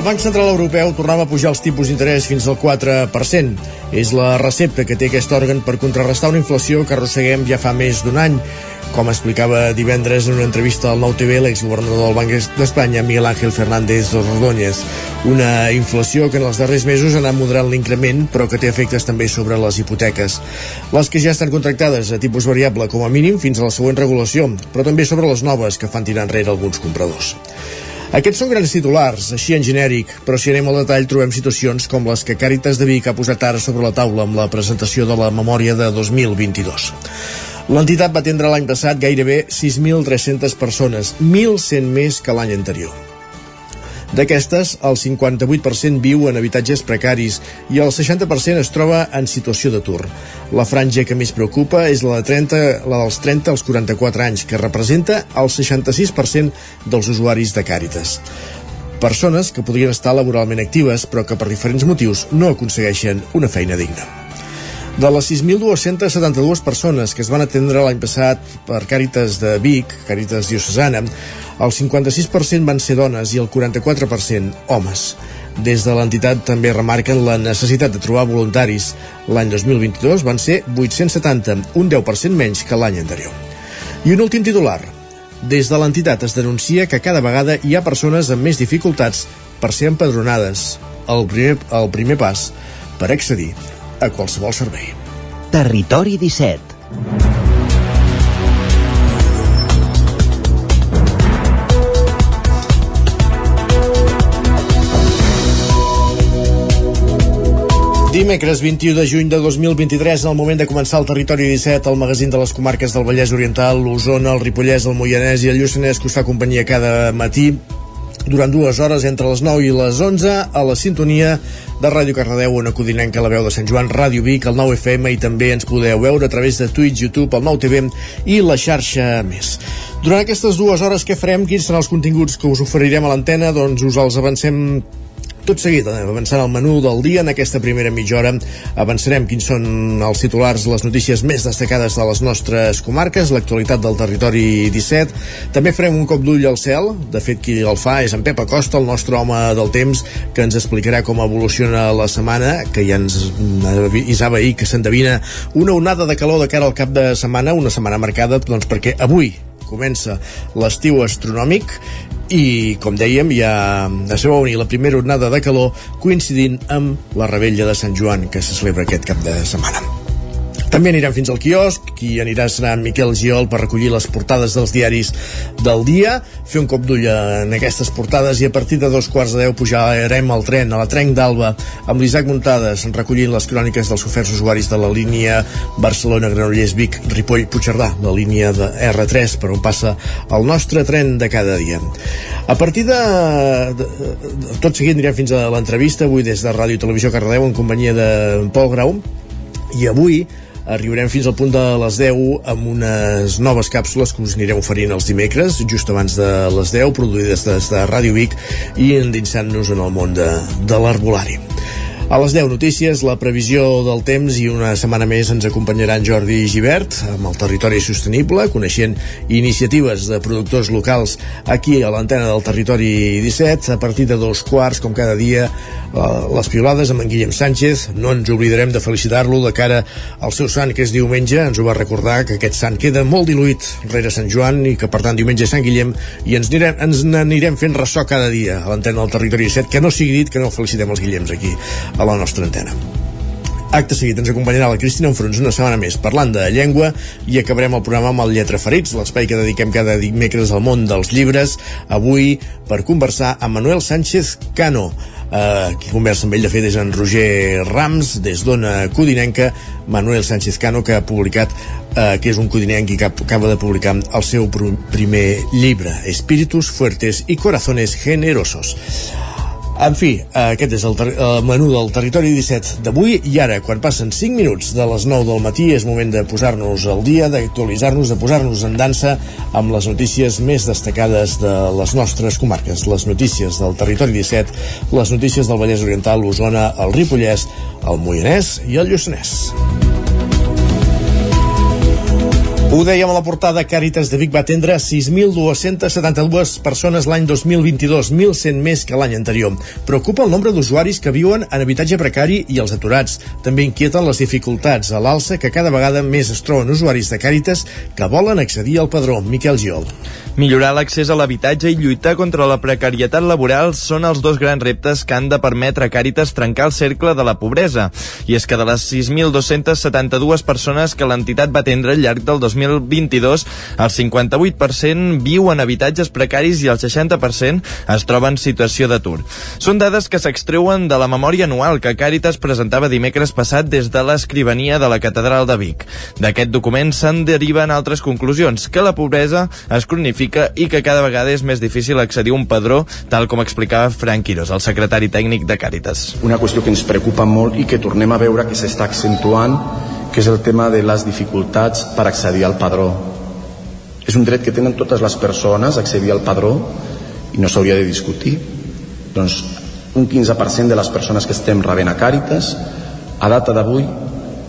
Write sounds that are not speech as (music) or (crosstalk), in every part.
El Banc Central Europeu tornava a pujar els tipus d'interès fins al 4%. És la recepta que té aquest òrgan per contrarrestar una inflació que arrosseguem ja fa més d'un any. Com explicava divendres en una entrevista al Nou TV l'exgovernador del Banc d'Espanya, Miguel Ángel Fernández Ordóñez. Una inflació que en els darrers mesos ha anat moderant l'increment, però que té efectes també sobre les hipoteques. Les que ja estan contractades a tipus variable com a mínim fins a la següent regulació, però també sobre les noves que fan tirar enrere alguns compradors. Aquests són grans titulars, així en genèric, però si anem al detall trobem situacions com les que Càritas de Vic ha posat ara sobre la taula amb la presentació de la memòria de 2022. L'entitat va atendre l'any passat gairebé 6.300 persones, 1.100 més que l'any anterior. D'aquestes, el 58% viu en habitatges precaris i el 60% es troba en situació d'atur. La franja que més preocupa és la, de 30, la dels 30 als 44 anys, que representa el 66% dels usuaris de Càritas. Persones que podrien estar laboralment actives, però que per diferents motius no aconsegueixen una feina digna. De les 6.272 persones que es van atendre l'any passat per Càritas de Vic, Càritas Diocesana, el 56% van ser dones i el 44% homes. Des de l'entitat també remarquen la necessitat de trobar voluntaris. L'any 2022 van ser 870, un 10% menys que l'any anterior. I un últim titular. Des de l'entitat es denuncia que cada vegada hi ha persones amb més dificultats per ser empadronades. El primer, el primer pas per accedir a qualsevol servei. Territori 17 Dimecres 21 de juny de 2023, al moment de començar el Territori 17, el magazín de les comarques del Vallès Oriental, l'Osona, el Ripollès, el Moianès i el Lluçanès, que us fa companyia cada matí durant dues hores entre les 9 i les 11 a la sintonia de Ràdio Cardedeu, on acudinem que la veu de Sant Joan, Ràdio Vic, el 9 FM i també ens podeu veure a través de Twitch, YouTube, el 9 TV i la xarxa més. Durant aquestes dues hores què farem? Quins seran els continguts que us oferirem a l'antena? Doncs us els avancem tot seguit, anem avançant el menú del dia. En aquesta primera mitja hora avançarem quins són els titulars, les notícies més destacades de les nostres comarques, l'actualitat del territori 17. També farem un cop d'ull al cel. De fet, qui el fa és en Pep Acosta, el nostre home del temps, que ens explicarà com evoluciona la setmana, que ja ens avisava ahir que s'endevina una onada de calor de cara al cap de setmana, una setmana marcada doncs, perquè avui comença l'estiu astronòmic i, com dèiem, ja es va unir la primera onada de calor coincidint amb la rebella de Sant Joan que se celebra aquest cap de setmana. També anirem fins al quiosc, qui anirà serà en Miquel Giol per recollir les portades dels diaris del dia, fer un cop d'ull en aquestes portades i a partir de dos quarts de deu pujarem al tren a la Trenc d'Alba amb l'Isaac Muntades recollint les cròniques dels oferts usuaris de la línia Barcelona-Granollers-Vic Ripoll-Puigcerdà, la línia de R3 per on passa el nostre tren de cada dia. A partir de, de, de tot seguit anirem fins a l'entrevista avui des de Ràdio Televisió Cardedeu en companyia de Pol Grau i avui arribarem fins al punt de les 10 amb unes noves càpsules que us anirem oferint els dimecres, just abans de les 10, produïdes des de Ràdio Vic i endinsant-nos en el món de, de l'arbolari. A les 10 notícies, la previsió del temps i una setmana més ens acompanyarà en Jordi Givert amb el territori sostenible, coneixent iniciatives de productors locals aquí a l'antena del territori 17 a partir de dos quarts, com cada dia eh, les piolades amb en Guillem Sánchez. No ens oblidarem de felicitar-lo de cara al seu sant que és diumenge, ens ho va recordar que aquest sant queda molt diluït rere Sant Joan i que per tant diumenge Sant Guillem. I ens anirem, ens anirem fent ressò cada dia a l'antena del territori 17 que no sigui dit que no felicitem els Guillems aquí a la nostra antena. Acte seguit ens acompanyarà la Cristina Enfrons una setmana més parlant de llengua i acabarem el programa amb el Lletra Ferits, l'espai que dediquem cada dimecres al món dels llibres, avui per conversar amb Manuel Sánchez Cano. Uh, qui conversa amb ell de fet és en Roger Rams des d'Ona Codinenca. Manuel Sánchez Cano que ha publicat uh, que és un codinenc i que acaba de publicar el seu primer llibre Espíritus fuertes y corazones generosos En fi, aquest és el, el menú del Territori 17 d'avui i ara, quan passen 5 minuts de les 9 del matí, és moment de posar-nos al dia, d'actualitzar-nos, de posar-nos en dansa amb les notícies més destacades de les nostres comarques, les notícies del Territori 17, les notícies del Vallès Oriental, l'Osona, el Ripollès, el Moianès i el Lluçanès. Ho dèiem a la portada, Càritas de Vic va atendre 6.272 persones l'any 2022, 1.100 més que l'any anterior. Preocupa el nombre d'usuaris que viuen en habitatge precari i els aturats. També inquieten les dificultats a l'alça que cada vegada més es troben usuaris de Càritas que volen accedir al padró. Miquel Giol. Millorar l'accés a l'habitatge i lluitar contra la precarietat laboral són els dos grans reptes que han de permetre a Càritas trencar el cercle de la pobresa. I és que de les 6.272 persones que l'entitat va atendre al llarg del 2022, el 58% viu en habitatges precaris i el 60% es troba en situació d'atur. Són dades que s'extreuen de la memòria anual que Càritas presentava dimecres passat des de l'escrivania de la Catedral de Vic. D'aquest document se'n deriven altres conclusions, que la pobresa es cronifica i que cada vegada és més difícil accedir a un padró, tal com explicava Frank Quiros, el secretari tècnic de Càritas. Una qüestió que ens preocupa molt i que tornem a veure que s'està accentuant, que és el tema de les dificultats per accedir al padró. És un dret que tenen totes les persones accedir al padró i no s'hauria de discutir. Doncs un 15% de les persones que estem rebent a Càritas a data d'avui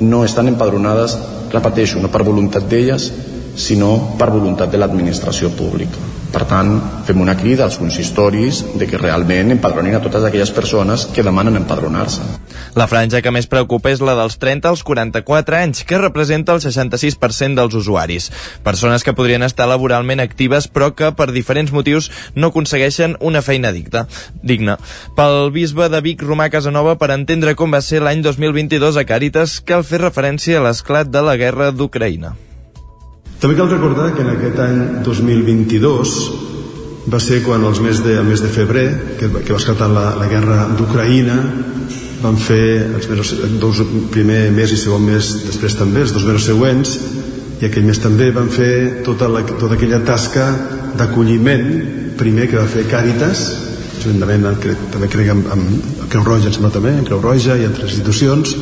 no estan empadronades, repeteixo, no per voluntat d'elles, sinó per voluntat de l'administració pública. Per tant, fem una crida als consistoris de que realment empadronin a totes aquelles persones que demanen empadronar-se. La franja que més preocupa és la dels 30 als 44 anys, que representa el 66% dels usuaris. Persones que podrien estar laboralment actives però que per diferents motius no aconsegueixen una feina digna. digna. Pel bisbe de Vic, Romà Casanova, per entendre com va ser l'any 2022 a Càritas, cal fer referència a l'esclat de la guerra d'Ucraïna. També cal recordar que en aquest any 2022 va ser quan els mes de, el mes de febrer, que, que va esclatar la, la guerra d'Ucraïna, van fer els mesos, dos, primer mes i segon mes després també, els dos mesos següents, i aquell mes també van fer tota, la, tota aquella tasca d'acolliment, primer que va fer Càritas, juntament amb, també crec amb, amb Creu Roja, em sembla també, amb Creu Roja i altres institucions,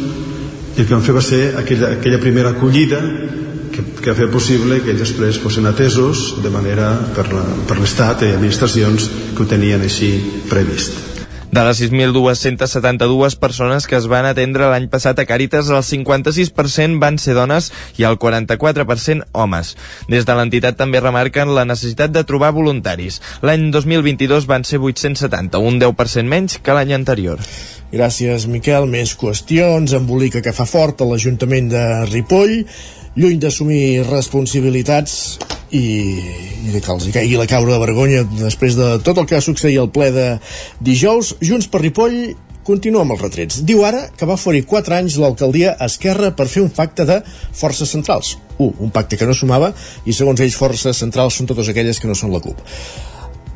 i el que van fer va ser aquella, aquella primera acollida que, que ha fet possible que ells després fossin atesos de manera per l'Estat i administracions que ho tenien així previst. De les 6.272 persones que es van atendre l'any passat a Càritas, el 56% van ser dones i el 44% homes. Des de l'entitat també remarquen la necessitat de trobar voluntaris. L'any 2022 van ser 870, un 10% menys que l'any anterior. Gràcies, Miquel. Més qüestions. Embolica que fa fort a l'Ajuntament de Ripoll lluny d'assumir responsabilitats i, i que els caigui la caure de vergonya després de tot el que va succeir al ple de dijous, Junts per Ripoll continua amb els retrets. Diu ara que va oferir 4 anys l'alcaldia Esquerra per fer un pacte de forces centrals. Un, un pacte que no sumava i segons ells forces centrals són totes aquelles que no són la CUP.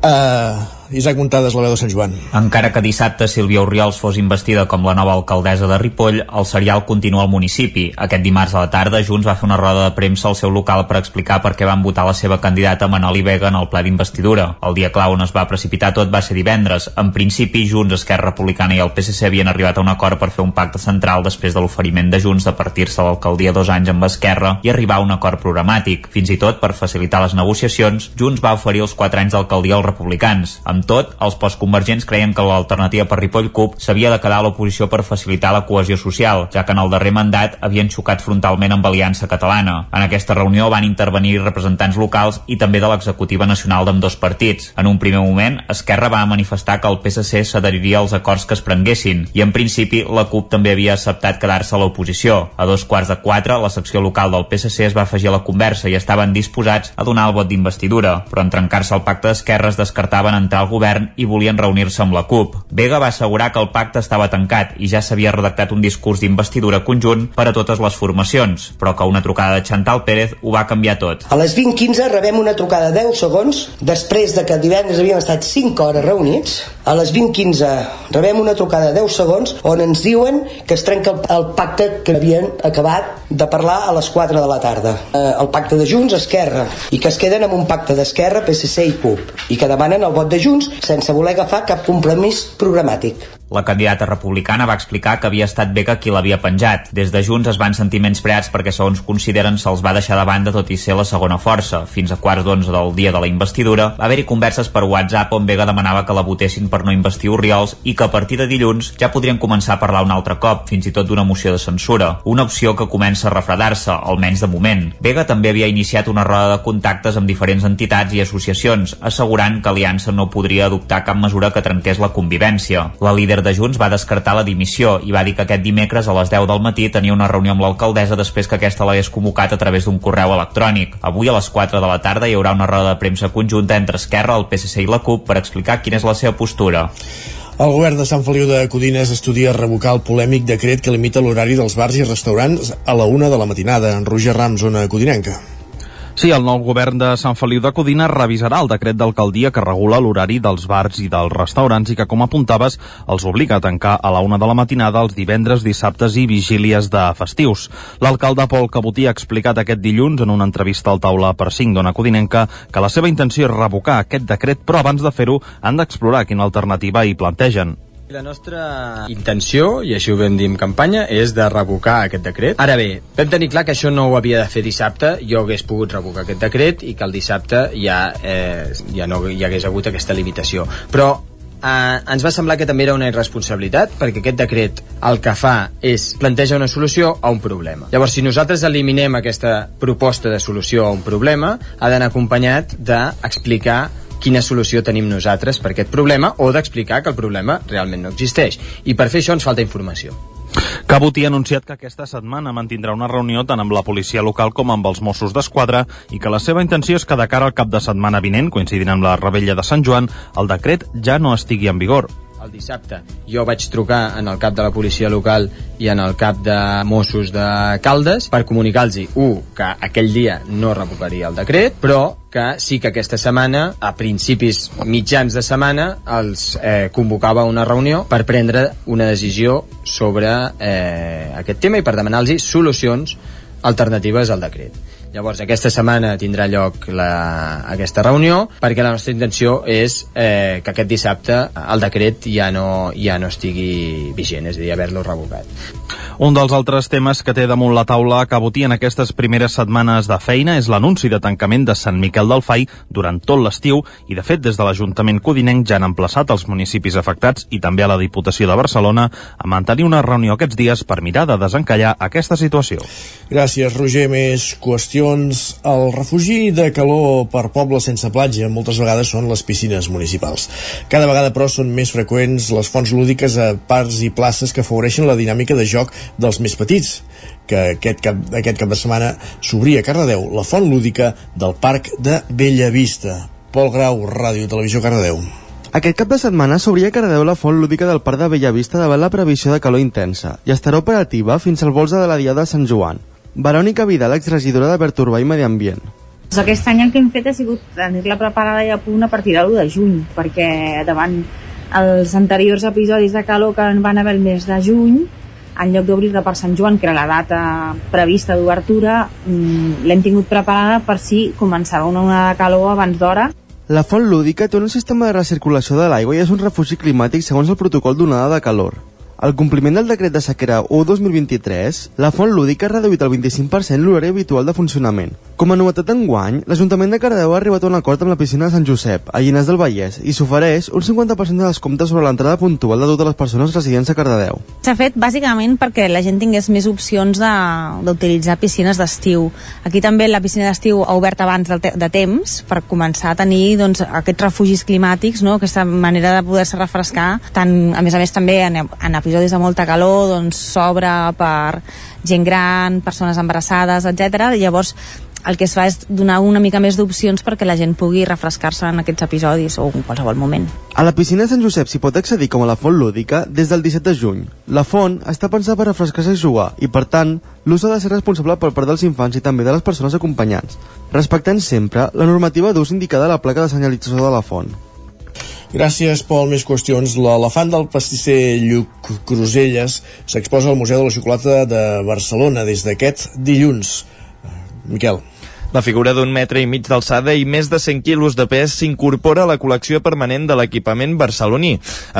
Uh, Isaac Muntades, la veu de Sant Joan. Encara que dissabte Sílvia Oriols fos investida com la nova alcaldessa de Ripoll, el serial continua al municipi. Aquest dimarts a la tarda, Junts va fer una roda de premsa al seu local per explicar per què van votar la seva candidata Manoli Vega en el ple d'investidura. El dia clau on es va precipitar tot va ser divendres. En principi, Junts, Esquerra Republicana i el PSC havien arribat a un acord per fer un pacte central després de l'oferiment de Junts de partir-se l'alcaldia dos anys amb Esquerra i arribar a un acord programàtic. Fins i tot, per facilitar les negociacions, Junts va oferir els quatre anys d'alcaldia als republicans. Amb tot, els postconvergents creien que l'alternativa per Ripoll CUP s'havia de quedar a l'oposició per facilitar la cohesió social, ja que en el darrer mandat havien xocat frontalment amb Aliança Catalana. En aquesta reunió van intervenir representants locals i també de l'executiva nacional d'amb dos partits. En un primer moment, Esquerra va manifestar que el PSC s'adheriria als acords que es prenguessin i en principi la CUP també havia acceptat quedar-se a l'oposició. A dos quarts de quatre, la secció local del PSC es va afegir a la conversa i estaven disposats a donar el vot d'investidura, però en trencar-se el pacte d'esquerres descartaven entrar al govern i volien reunir-se amb la CUP. Vega va assegurar que el pacte estava tancat i ja s'havia redactat un discurs d'investidura conjunt per a totes les formacions, però que una trucada de Chantal Pérez ho va canviar tot. A les 20.15 rebem una trucada de 10 segons després de que divendres havíem estat 5 hores reunits. A les 20.15 rebem una trucada de 10 segons on ens diuen que es trenca el, pacte que havien acabat de parlar a les 4 de la tarda. Eh, el pacte de Junts, Esquerra, i que es queden amb un pacte d'Esquerra, PSC i CUP, i que demanen el vot de Junts Junts sense voler agafar cap compromís programàtic. La candidata republicana va explicar que havia estat Vega qui l'havia penjat. Des de Junts es van sentir menyspreats perquè, segons consideren, se'ls va deixar de banda tot i ser la segona força. Fins a quarts d'onze del dia de la investidura va haver-hi converses per WhatsApp on Vega demanava que la votessin per no investir Oriols i que a partir de dilluns ja podrien començar a parlar un altre cop, fins i tot d'una moció de censura. Una opció que comença a refredar-se, almenys de moment. Vega també havia iniciat una roda de contactes amb diferents entitats i associacions, assegurant que Aliança no podria adoptar cap mesura que trenqués la convivència. La líder de Junts va descartar la dimissió i va dir que aquest dimecres a les 10 del matí tenia una reunió amb l'alcaldessa després que aquesta l'hagués convocat a través d'un correu electrònic. Avui a les 4 de la tarda hi haurà una roda de premsa conjunta entre Esquerra, el PSC i la CUP per explicar quina és la seva postura. El govern de Sant Feliu de Codines estudia revocar el polèmic decret que limita l'horari dels bars i restaurants a la una de la matinada. En Roger Ram, zona codinenca. Sí, el nou govern de Sant Feliu de Codina revisarà el decret d'alcaldia que regula l'horari dels bars i dels restaurants i que, com apuntaves, els obliga a tancar a la una de la matinada els divendres, dissabtes i vigílies de festius. L'alcalde Pol Cabotí ha explicat aquest dilluns en una entrevista al taula per 5 d'Ona Codinenca que la seva intenció és revocar aquest decret, però abans de fer-ho han d'explorar quina alternativa hi plantegen. La nostra intenció, i així ho vam dir en campanya, és de revocar aquest decret. Ara bé, vam tenir clar que això no ho havia de fer dissabte, jo hagués pogut revocar aquest decret i que el dissabte ja, eh, ja no hi hagués hagut aquesta limitació. Però eh, ens va semblar que també era una irresponsabilitat perquè aquest decret el que fa és planteja una solució a un problema. Llavors, si nosaltres eliminem aquesta proposta de solució a un problema, ha d'anar acompanyat d'explicar quina solució tenim nosaltres per aquest problema o d'explicar que el problema realment no existeix. I per fer això ens falta informació. Cabotí ha anunciat que aquesta setmana mantindrà una reunió tant amb la policia local com amb els Mossos d'Esquadra i que la seva intenció és que de cara al cap de setmana vinent, coincidint amb la rebella de Sant Joan, el decret ja no estigui en vigor el dissabte jo vaig trucar en el cap de la policia local i en el cap de Mossos de Caldes per comunicar-los, un, que aquell dia no revocaria el decret, però que sí que aquesta setmana, a principis mitjans de setmana, els eh, convocava una reunió per prendre una decisió sobre eh, aquest tema i per demanar-los solucions alternatives al decret. Llavors, aquesta setmana tindrà lloc la, aquesta reunió perquè la nostra intenció és eh, que aquest dissabte el decret ja no, ja no estigui vigent, és a dir, haver-lo revocat. Un dels altres temes que té damunt la taula Cabotí en aquestes primeres setmanes de feina és l'anunci de tancament de Sant Miquel del Fai durant tot l'estiu i, de fet, des de l'Ajuntament Codinenc ja han emplaçat els municipis afectats i també a la Diputació de Barcelona a mantenir una reunió aquests dies per mirar de desencallar aquesta situació. Gràcies, Roger. Més qüestions doncs el refugi de calor per pobles sense platja moltes vegades són les piscines municipals. Cada vegada, però, són més freqüents les fonts lúdiques a parcs i places que afavoreixen la dinàmica de joc dels més petits que aquest cap, aquest cap de setmana s'obria a Cardedeu la font lúdica del Parc de Bellavista. Pol Grau, Ràdio Televisió Cardedeu. Aquest cap de setmana s'obria a Cardedeu la font lúdica del Parc de Bellavista davant la previsió de calor intensa i estarà operativa fins al volse de la Diada de Sant Joan. Verònica Vidal, exregidora de Verd Urbà i Medi Ambient. Doncs aquest any el que hem fet ha sigut tenir-la preparada ja a punt a partir de l'1 de juny, perquè davant els anteriors episodis de calor que van haver el mes de juny, en lloc d'obrir-la per Sant Joan, que era la data prevista d'obertura, mm, l'hem tingut preparada per si començava una onada de calor abans d'hora. La font lúdica té un sistema de recirculació de l'aigua i és un refugi climàtic segons el protocol d'onada de calor. Al compliment del decret de sequera 1-2023, la font lúdica ha reduït el 25% l'horari habitual de funcionament. Com a novetat d'enguany, l'Ajuntament de Cardedeu ha arribat a un acord amb la piscina de Sant Josep, a Llinars del Vallès, i s'ofereix un 50% de descompte sobre l'entrada puntual de totes les persones residents a Cardedeu. S'ha fet bàsicament perquè la gent tingués més opcions d'utilitzar piscines d'estiu. Aquí també la piscina d'estiu ha obert abans de, de temps per començar a tenir doncs, aquests refugis climàtics, no? aquesta manera de poder-se refrescar, tant, a més a més també en, en episodis de molta calor doncs s'obre per gent gran, persones embarassades, etc. Llavors el que es fa és donar una mica més d'opcions perquè la gent pugui refrescar-se en aquests episodis o en qualsevol moment. A la piscina de Sant Josep s'hi pot accedir com a la font lúdica des del 17 de juny. La font està pensada per refrescar-se i jugar i, per tant, l'ús ha de ser responsable per part dels infants i també de les persones acompanyants, respectant sempre la normativa d'ús indicada a la placa de senyalització de la font. Gràcies, Pol. Més qüestions. L'elefant del pastisser Lluc Cruselles s'exposa al Museu de la Xocolata de Barcelona des d'aquest dilluns. Miquel. La figura d'un metre i mig d'alçada i més de 100 quilos de pes s'incorpora a la col·lecció permanent de l'equipament barceloní.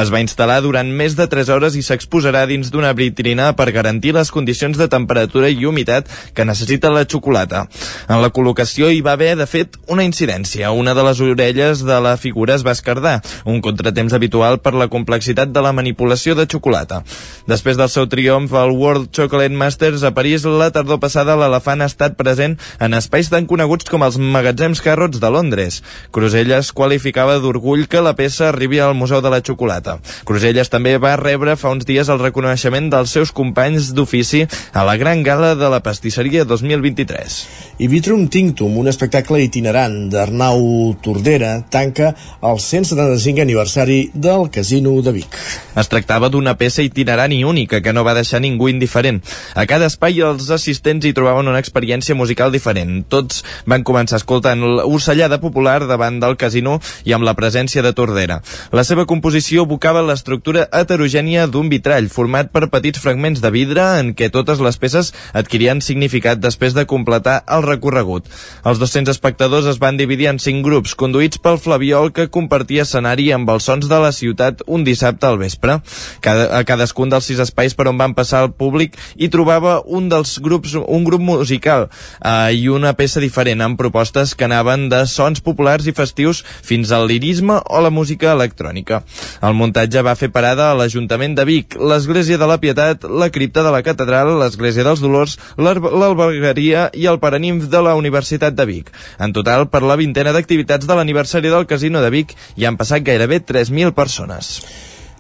Es va instal·lar durant més de 3 hores i s'exposarà dins d'una vitrina per garantir les condicions de temperatura i humitat que necessita la xocolata. En la col·locació hi va haver, de fet, una incidència. Una de les orelles de la figura es va escardar, un contratemps habitual per la complexitat de la manipulació de xocolata. Després del seu triomf al World Chocolate Masters a París, la tardor passada l'elefant ha estat present en espais tan coneguts com els magatzems Carrots de Londres. Cruselles qualificava d'orgull que la peça arribi al Museu de la Xocolata. Cruselles també va rebre fa uns dies el reconeixement dels seus companys d'ofici a la Gran Gala de la Pastisseria 2023. I Vitrum Tinctum, un espectacle itinerant d'Arnau Tordera, tanca el 175 aniversari del Casino de Vic. Es tractava d'una peça itinerant i única que no va deixar ningú indiferent. A cada espai els assistents hi trobaven una experiència musical diferent. Tots van començar escoltant l'ocellada popular davant del casino i amb la presència de Tordera. La seva composició evocava l'estructura heterogènia d'un vitrall format per petits fragments de vidre en què totes les peces adquirien significat després de completar el recorregut. Els 200 espectadors es van dividir en cinc grups, conduïts pel Flaviol que compartia escenari amb els sons de la ciutat un dissabte al vespre. Cada, a cadascun dels sis espais per on van passar el públic hi trobava un dels grups, un grup musical eh, i una peça diferent amb propostes que anaven de sons populars i festius fins al lirisme o la música electrònica. El muntatge va fer parada a l'Ajuntament de Vic, l'Església de la Pietat, la Cripta de la Catedral, l'Església dels Dolors, l'Albergaria i el Paranimf de la Universitat de Vic. En total, per la vintena d'activitats de l'aniversari del Casino de Vic hi han passat gairebé 3.000 persones.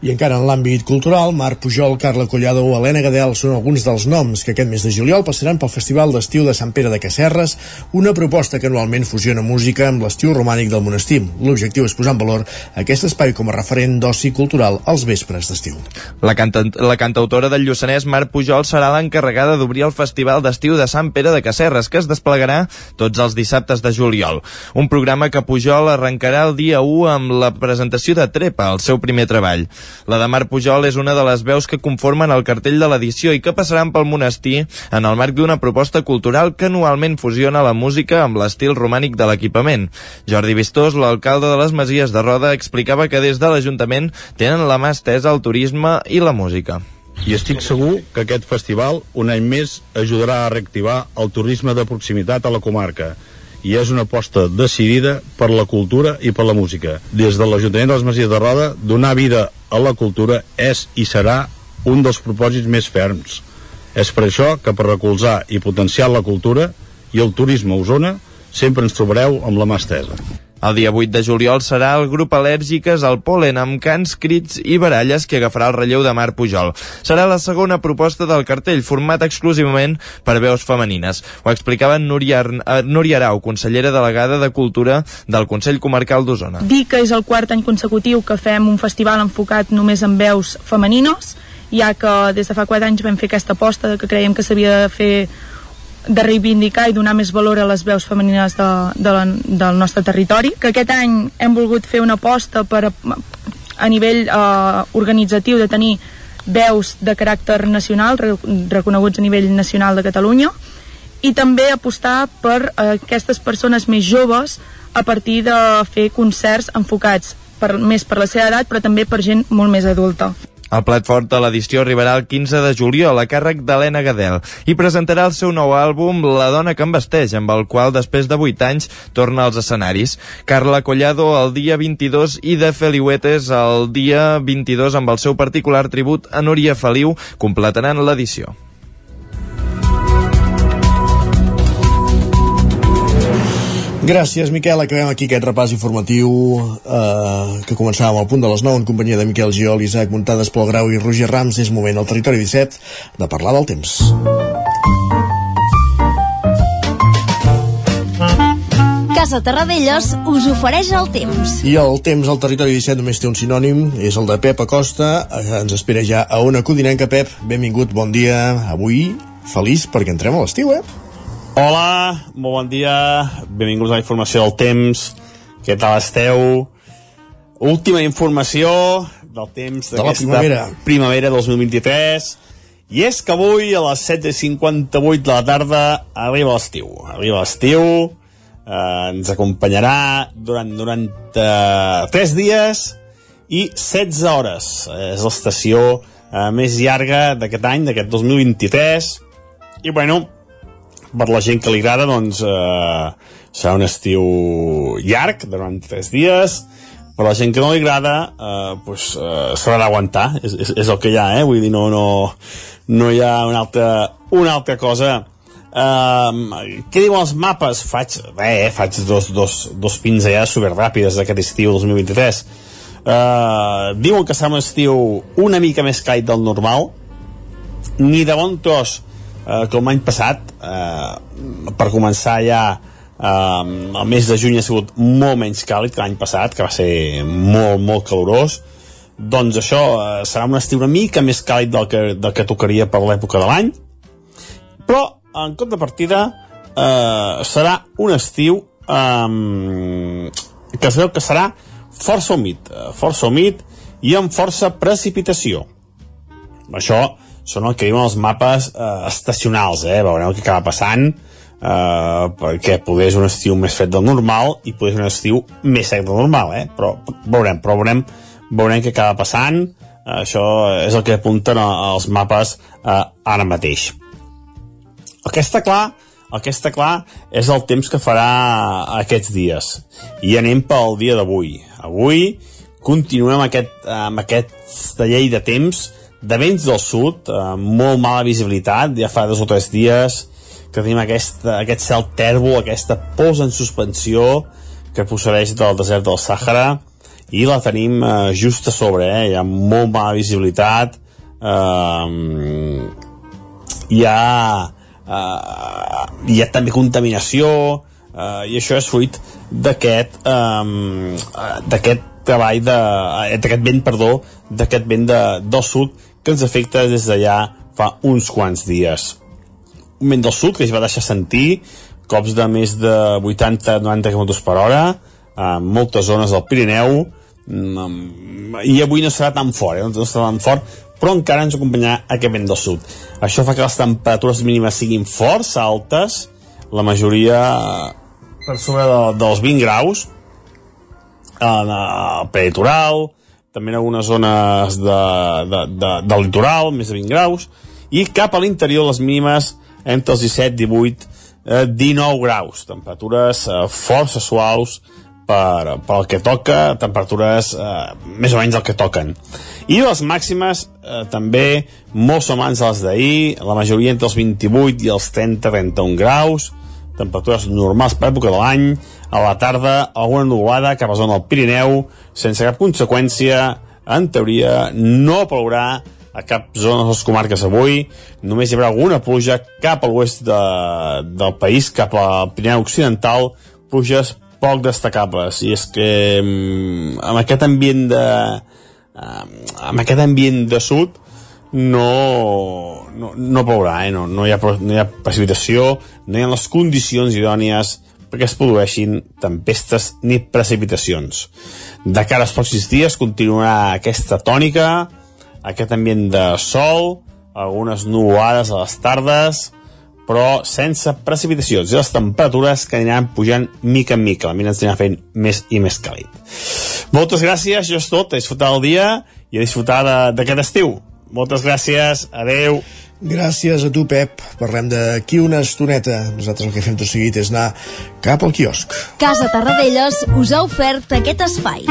I encara en l'àmbit cultural, Marc Pujol, Carla Collado o Helena Gadel són alguns dels noms que aquest mes de juliol passaran pel Festival d'Estiu de Sant Pere de Casserres, una proposta que anualment fusiona música amb l'estiu romànic del monestir. L'objectiu és posar en valor aquest espai com a referent d'oci cultural als vespres d'estiu. La, canta la cantautora del Lluçanès, Marc Pujol, serà l'encarregada d'obrir el Festival d'Estiu de Sant Pere de Casserres, que es desplegarà tots els dissabtes de juliol. Un programa que Pujol arrencarà el dia 1 amb la presentació de Trepa, el seu primer treball. La de Marc Pujol és una de les veus que conformen el cartell de l'edició i que passaran pel monestir en el marc d'una proposta cultural que anualment fusiona la música amb l'estil romànic de l'equipament. Jordi Vistós, l'alcalde de les Masies de Roda, explicava que des de l'Ajuntament tenen la mà estesa al turisme i la música. I estic segur que aquest festival, un any més, ajudarà a reactivar el turisme de proximitat a la comarca i és una aposta decidida per la cultura i per la música. Des de l'Ajuntament de les Masies de Roda, donar vida a la cultura és i serà un dels propòsits més ferms. És per això que per recolzar i potenciar la cultura i el turisme a Osona sempre ens trobareu amb la mà estesa. El dia 8 de juliol serà el grup Al·lèrgiques al polen amb cants, crits i baralles que agafarà el relleu de Mar Pujol. Serà la segona proposta del cartell, format exclusivament per veus femenines. Ho explicava Núria, Ar Núria Arau, consellera delegada de Cultura del Consell Comarcal d'Osona. Dir que és el quart any consecutiu que fem un festival enfocat només en veus femenines, ja que des de fa 4 anys vam fer aquesta aposta que creiem que s'havia de fer de reivindicar i donar més valor a les veus femenines de, de la, del nostre territori, que aquest any hem volgut fer una aposta per a, a nivell eh, organitzatiu de tenir veus de caràcter nacional, re, reconeguts a nivell nacional de Catalunya, i també apostar per eh, aquestes persones més joves a partir de fer concerts enfocats per, més per la seva edat, però també per gent molt més adulta. El plat fort de l'edició arribarà el 15 de juliol a càrrec d'Helena Gadel i presentarà el seu nou àlbum La dona que em vesteix, amb el qual després de 8 anys torna als escenaris. Carla Collado el dia 22 i de Feliuetes el dia 22 amb el seu particular tribut a Núria Feliu completaran l'edició. Gràcies, Miquel. Acabem aquí aquest repàs informatiu eh, que començàvem al punt de les 9 en companyia de Miquel Giol, Isaac Montades, Pol Grau i Roger Rams. És moment al territori 17 de parlar del temps. Casa Terradellos us ofereix el temps. I el temps al territori 17 només té un sinònim, és el de Pep Acosta. Eh, ens espera ja a una codinenca. Pep, benvingut, bon dia. Avui feliç perquè entrem a l'estiu, eh? Hola, molt bon dia, benvinguts a la informació del temps, què tal esteu? Última informació del temps de la primavera. primavera 2023, i és que avui a les 7.58 de la tarda arriba l'estiu. Arriba l'estiu, eh, ens acompanyarà durant, durant eh, 3 dies i 16 hores. És l'estació eh, més llarga d'aquest any, d'aquest 2023. I bueno, per la gent que li agrada, doncs eh, serà un estiu llarg, durant 3 dies. Per la gent que no li agrada, eh, pues, eh, s'haurà d'aguantar. És, és, és el que hi ha, eh? Vull dir, no, no, no hi ha una altra, una altra cosa. Um, què diuen els mapes? Faig, bé, eh, faig dos, dos, dos pinzellades superràpides d'aquest estiu 2023. Uh, diuen que serà un estiu una mica més càlid del normal, ni de bon tros uh, com l'any passat, uh, per començar ja uh, el mes de juny ha sigut molt menys càlid que l'any passat, que va ser molt, molt calorós, doncs això uh, serà un estiu una mica més càlid del que, del que tocaria per l'època de l'any, però en contrapartida eh, serà un estiu eh, que es veu que serà força humit, eh, força humit i amb força precipitació. Això són el que diuen els mapes eh, estacionals, eh? veureu què acaba passant, eh, perquè poder és un estiu més fred del normal i poder és un estiu més sec del normal, eh? però veurem, però veurem, veurem què acaba passant, eh, això és el que apunten els mapes eh, ara mateix. El que està clar, el que està clar és el temps que farà aquests dies. I anem pel dia d'avui. Avui continuem aquest, amb aquesta llei de temps de vents del sud, amb molt mala visibilitat, ja fa dos o tres dies que tenim aquest, aquest cel tèrbol, aquesta pols en suspensió que procedeix del desert del Sàhara i la tenim eh, just a sobre, eh? hi ha molt mala visibilitat, eh, hi ha eh, hi ha també contaminació eh, i això és fruit d'aquest eh, d'aquest treball de, eh, d'aquest vent, perdó d'aquest vent de, del sud que ens afecta des d'allà fa uns quants dies un vent del sud que es va deixar sentir cops de més de 80-90 km per hora en moltes zones del Pirineu mm, i avui no serà tan fort, eh? no serà tan fort però encara ens acompanyarà aquest vent del sud. Això fa que les temperatures mínimes siguin força altes, la majoria per sobre de, dels 20 graus, al preditoral, també en algunes zones de, de, de, del litoral, més de 20 graus, i cap a l'interior les mínimes entre els 17, 18, eh, 19 graus, temperatures eh, força suaus per, per el que toca, temperatures eh, més o menys el que toquen. I les màximes eh, també molt semblants a les d'ahir, la majoria entre els 28 i els 30-31 graus, temperatures normals per època de l'any, a la tarda alguna nuvolada cap a zona del Pirineu, sense cap conseqüència, en teoria no plourà a cap zona de les comarques avui, només hi haurà alguna pluja cap a l'oest de, del país, cap al Pirineu Occidental, pluges poc destacables. I és que mm, amb aquest ambient de amb aquest ambient de sud no, no, no plourà, eh? no, no, hi ha, no hi ha precipitació, no hi ha les condicions idònies perquè es produeixin tempestes ni precipitacions. De cara als pròxims dies continuarà aquesta tònica, aquest ambient de sol, algunes nuvolades a les tardes, però sense precipitacions i les temperatures que aniran pujant mica en mica, la mina ens anirà fent més i més càlid. Moltes gràcies, això és tot, a disfrutar el dia i a disfrutar d'aquest estiu. Moltes gràcies, adeu. Gràcies a tu, Pep. Parlem d'aquí una estoneta. Nosaltres el que fem tot seguit és anar cap al quiosc. Casa Tarradellas us ha ofert aquest espai.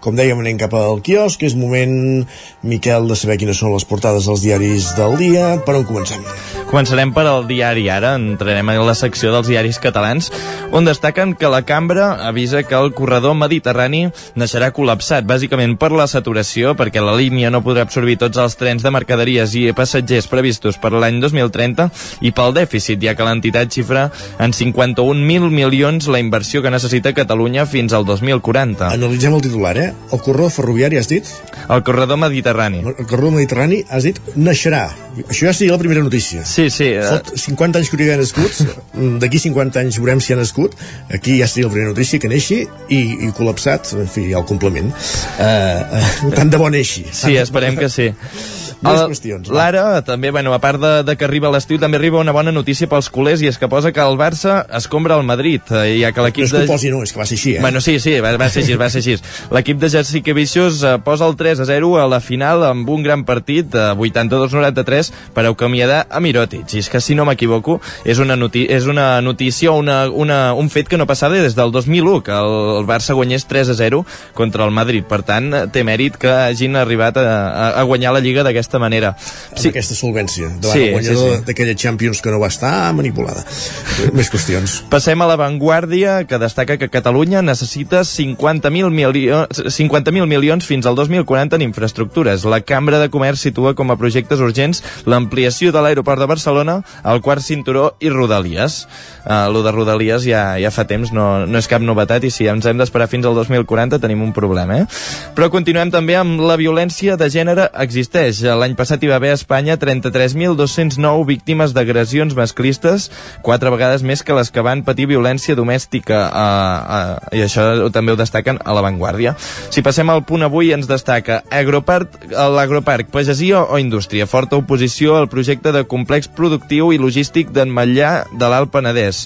Com dèiem, anem cap al quiosc. És moment, Miquel, de saber quines són les portades dels diaris del dia. Per on comencem? Començarem per al diari ara, entrarem a la secció dels diaris catalans, on destaquen que la cambra avisa que el corredor mediterrani naixerà col·lapsat, bàsicament per la saturació, perquè la línia no podrà absorbir tots els trens de mercaderies i passatgers previstos per l'any 2030, i pel dèficit, ja que l'entitat xifra en 51.000 milions la inversió que necessita Catalunya fins al 2040. Analitzem el titular, eh? El corredor ferroviari, has dit? El corredor mediterrani. El corredor mediterrani, has dit, naixerà. Això ja seria la primera notícia. Sí, sí. Fot 50 anys que hauria nascut, d'aquí 50 anys veurem si ha nascut, aquí ja seria la primera notícia que neixi i, i col·lapsat, en fi, el complement. Uh, uh, tant de bo neixi. Sí, esperem que sí. Més qüestions. L'ara també, bueno, a part de, de que arriba l'estiu, també arriba una bona notícia pels culers i és que posa que el Barça escombra el Madrid, eh, ja que No l'equip és que de... posi, no, és que va ser així, eh? Bueno, sí, sí, va, va ser així, va ser així. L'equip de Jersey Vicious eh, posa el 3 a 0 a la final amb un gran partit de 82-93 per acomiadar a Mirotic. I és que, si no m'equivoco, és una, noti és una notícia, una, una, un fet que no passava des del 2001, que el, el Barça guanyés 3 a 0 contra el Madrid. Per tant, té mèrit que hagin arribat a, a, a guanyar la Lliga d'aquesta manera. Amb aquesta solvència, davant Sí, el guanyador sí, sí. d'aquella Champions que no va estar manipulada. (laughs) Més qüestions. Passem a l'avantguàrdia, que destaca que Catalunya necessita 50.000 milions, 50 milions fins al 2040 en infraestructures. La Cambra de Comerç situa com a projectes urgents l'ampliació de l'aeroport de Barcelona, el quart cinturó i Rodalies. Uh, lo de Rodalies ja, ja fa temps, no, no és cap novetat, i si ens hem d'esperar fins al 2040 tenim un problema, eh? Però continuem també amb la violència de gènere existeix. L'any passat hi va haver a Espanya 33.209 víctimes d'agressions masclistes, quatre vegades més que les que van patir violència domèstica, uh, uh, i això també ho destaquen a l'avantguàrdia. Si passem al punt avui, ens destaca Agropark, l'agroparc, pagesia o indústria. Forta oposició al projecte de complex productiu i logístic d'Enmetllà de l'Alt Penedès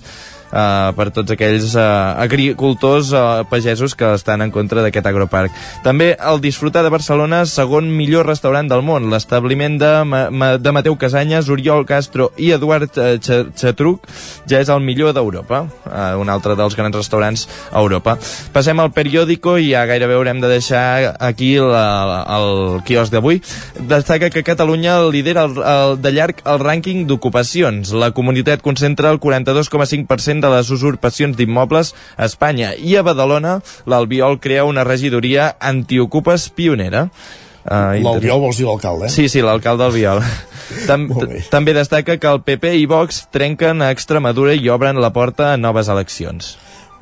uh, per tots aquells uh, agricultors uh, pagesos que estan en contra d'aquest agroparc. També el Disfrutar de Barcelona, segon millor restaurant del món. L'establiment de, de Mateu Casanyes, Oriol Castro i Eduard Ch Chatruc ja és el millor d'Europa, uh, un altre dels grans restaurants a Europa. Passem al periòdico i ja gairebé haurem de deixar aquí la, el quiosc d'avui. Destaca que Catalunya lidera el, el, de llarg el rànquing d'ocupacions. La comunitat concentra el 42,5% de les usurpacions d'immobles a Espanya i a Badalona l'Albiol crea una regidoria antiocupes pionera. Uh, L'Albiol vols dir l'alcalde, eh? Sí, sí, l'alcalde Albiol. (laughs) Tam també destaca que el PP i Vox trenquen a Extremadura i obren la porta a noves eleccions.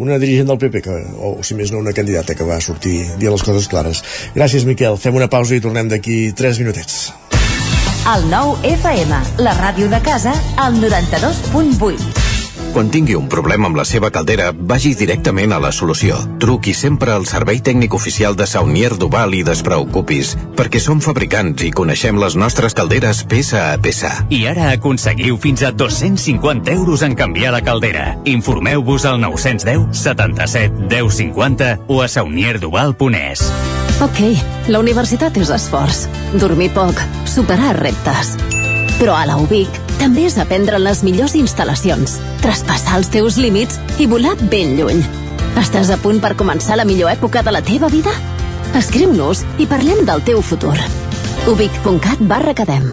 Una dirigent del PP, que, o si més no una candidata que va sortir dir les coses clares. Gràcies, Miquel. Fem una pausa i tornem d'aquí 3 minutets. El nou FM, la ràdio de casa, al 92.8. Quan tingui un problema amb la seva caldera, vagi directament a la solució. Truqui sempre al servei tècnic oficial de Saunier Duval i despreocupis, perquè som fabricants i coneixem les nostres calderes peça a peça. I ara aconseguiu fins a 250 euros en canviar la caldera. Informeu-vos al 910 77 10 50 o a saunierduval.es. Ok, la universitat és esforç. Dormir poc, superar reptes. Però a la UBIC també és aprendre en les millors instal·lacions, traspassar els teus límits i volar ben lluny. Estàs a punt per començar la millor època de la teva vida? Escriu-nos i parlem del teu futur. ubic.cat barra cadem.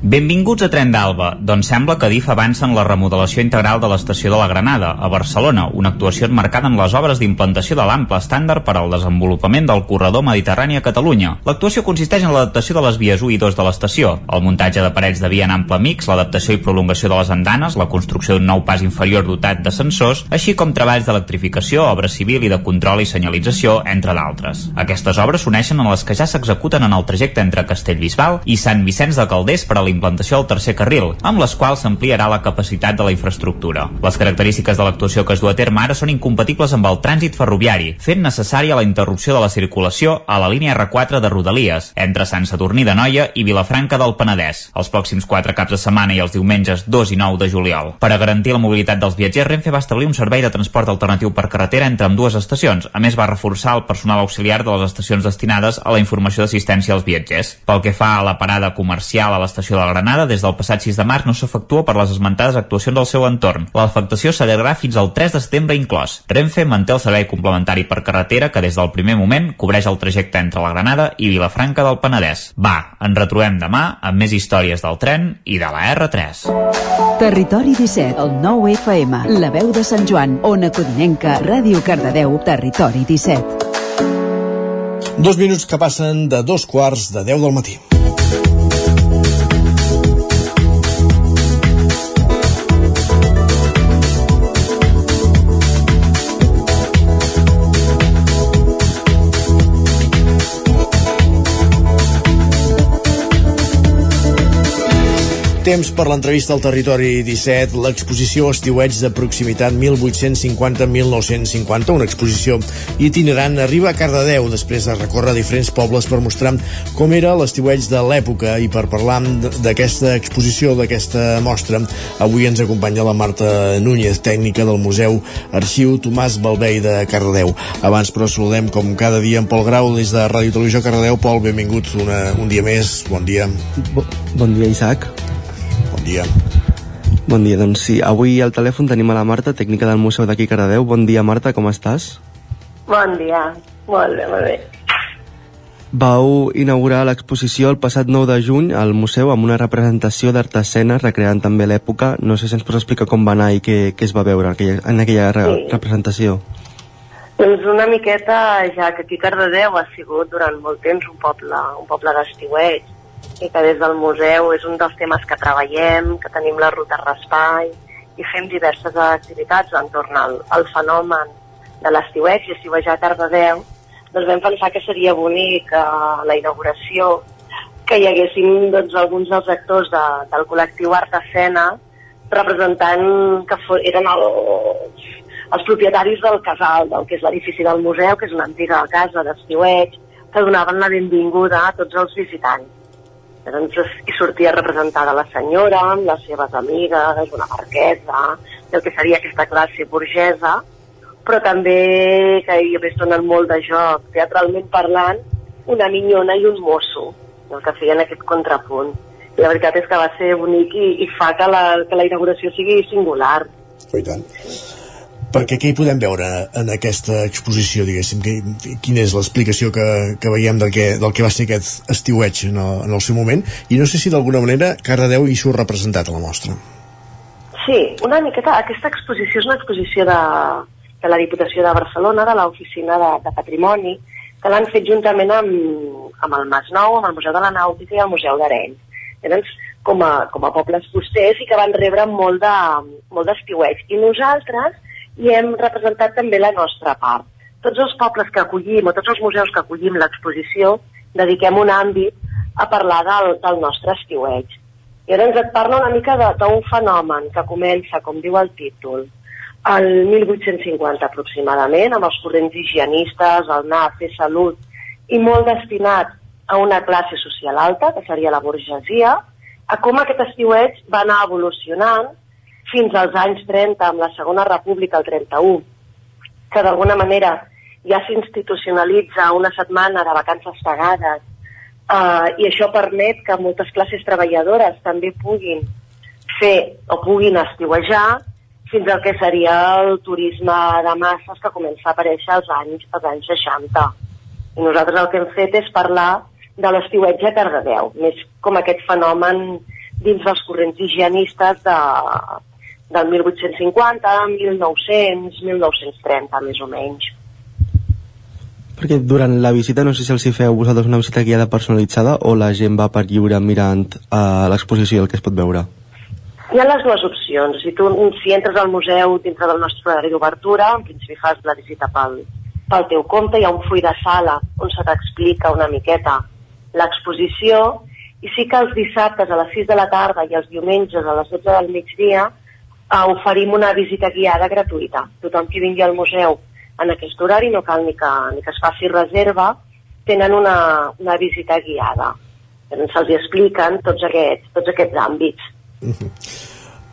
Benvinguts a Tren d'Alba. Doncs sembla que DIF avança en la remodelació integral de l'estació de la Granada, a Barcelona, una actuació enmarcada en les obres d'implantació de l'ample estàndard per al desenvolupament del corredor mediterrani a Catalunya. L'actuació consisteix en l'adaptació de les vies 1 i 2 de l'estació, el muntatge de parets de via en ample mix, l'adaptació i prolongació de les andanes, la construcció d'un nou pas inferior dotat de sensors, així com treballs d'electrificació, obra civil i de control i senyalització, entre d'altres. Aquestes obres s'uneixen a les que ja s'executen en el trajecte entre Castellbisbal i Sant Vicenç de Calders per a la implantació del tercer carril, amb les quals s'ampliarà la capacitat de la infraestructura. Les característiques de l'actuació que es du a terme ara són incompatibles amb el trànsit ferroviari, fent necessària la interrupció de la circulació a la línia R4 de Rodalies, entre Sant Sadurní de Noia i Vilafranca del Penedès, els pròxims quatre caps de setmana i els diumenges 2 i 9 de juliol. Per a garantir la mobilitat dels viatgers, Renfe va establir un servei de transport alternatiu per carretera entre amb dues estacions. A més, va reforçar el personal auxiliar de les estacions destinades a la informació d'assistència als viatgers. Pel que fa a la parada comercial a l'estació de la Granada, des del passat 6 de març no s'efectua per les esmentades actuacions del seu entorn. L'afectació s'allargarà fins al 3 de setembre inclòs. Renfe manté el servei complementari per carretera que des del primer moment cobreix el trajecte entre la Granada i Vilafranca del Penedès. Va, ens retrobem demà amb més històries del tren i de la R3. Territori 17, el 9 FM, la veu de Sant Joan, Ona Codinenca, Ràdio Cardedeu, Territori 17. Dos minuts que passen de dos quarts de 10 del matí. Temps per l'entrevista al Territori 17, l'exposició Estiuets de proximitat 1850-1950, una exposició itinerant, arriba a Cardedeu després de recórrer diferents pobles per mostrar com era l'estiueig de l'època i per parlar d'aquesta exposició, d'aquesta mostra, avui ens acompanya la Marta Núñez, tècnica del Museu Arxiu Tomàs Balvei de Cardedeu. Abans, però, saludem com cada dia en Pol Grau des de Ràdio Televisió Cardedeu. Pol, benvingut una, un dia més, bon dia. Bo, bon dia, Isaac. Bon dia. Bon dia, doncs sí, avui al telèfon tenim a la Marta, tècnica del Museu d'aquí Cardedeu. Bon dia, Marta, com estàs? Bon dia, molt bé, molt bé. Vau inaugurar l'exposició el passat 9 de juny al museu amb una representació d'art escena recreant també l'època. No sé si ens pots explicar com va anar i què, què es va veure en aquella, en aquella re Sí. representació. Doncs una miqueta, ja que aquí Cardedeu ha sigut durant molt temps un poble, un poble d'estiueig i que des del museu és un dels temes que treballem, que tenim la ruta Raspai i fem diverses activitats entorn al, al fenomen de l'estiueig i estiuejar a Cardedeu, doncs vam pensar que seria bonic a la inauguració que hi haguessin doncs, alguns dels actors de, del col·lectiu Art Escena representant que fo, eren el, els propietaris del casal, del que és l'edifici del museu, que és una antiga casa d'estiueig, que donaven la benvinguda a tots els visitants. Llavors hi sortia representada la senyora amb les seves amigues, una marquesa, el que seria aquesta classe burgesa, però també que hi havia donen molt de joc, teatralment parlant, una minyona i un mosso, el que feien aquest contrapunt. I la veritat és que va ser bonic i, i fa que la, que la inauguració sigui singular. I tant. Perquè què hi podem veure en aquesta exposició, diguéssim? Que, quina és l'explicació que, que veiem del que, del que va ser aquest estiueig en el, en el seu moment? I no sé si d'alguna manera Cardedeu hi surt representat a la mostra. Sí, una miqueta. Aquesta exposició és una exposició de, de la Diputació de Barcelona, de l'Oficina de, de Patrimoni, que l'han fet juntament amb, amb el Masnou, amb el Museu de la Nàutica i el Museu d'Arenys. Llavors, com a, com a pobles costers i que van rebre molt de, molt d'estiueig. I nosaltres hi hem representat també la nostra part. Tots els pobles que acollim o tots els museus que acollim l'exposició dediquem un àmbit a parlar del, del nostre estiueig. I ara ens et parla una mica d'un fenomen que comença, com diu el títol, al 1850 aproximadament, amb els corrents higienistes, el fer salut, i molt destinat a una classe social alta, que seria la burgesia, a com aquest estiueig va anar evolucionant fins als anys 30, amb la Segona República, el 31, que d'alguna manera ja s'institucionalitza una setmana de vacances pagades eh, i això permet que moltes classes treballadores també puguin fer o puguin estiuejar fins al que seria el turisme de masses que comença a aparèixer als anys, als anys 60. I nosaltres el que hem fet és parlar de l'estiuetge a Cardedeu, més com aquest fenomen dins dels corrents higienistes de, del 1850, 1900, 1930, més o menys. Perquè durant la visita, no sé si els hi feu vosaltres una visita guiada personalitzada o la gent va per lliure mirant a l'exposició el que es pot veure? Hi ha les dues opcions. Si tu si entres al museu dintre del nostre horari d'obertura, en principi fas la visita pel, pel teu compte, hi ha un full de sala on se t'explica una miqueta l'exposició i sí que els dissabtes a les 6 de la tarda i els diumenges a les 12 del migdia eh, oferim una visita guiada gratuïta. Tothom qui vingui al museu en aquest horari no cal ni que, ni que es faci reserva, tenen una, una visita guiada. Se'ls expliquen tots aquests, tots aquests àmbits. Uh -huh.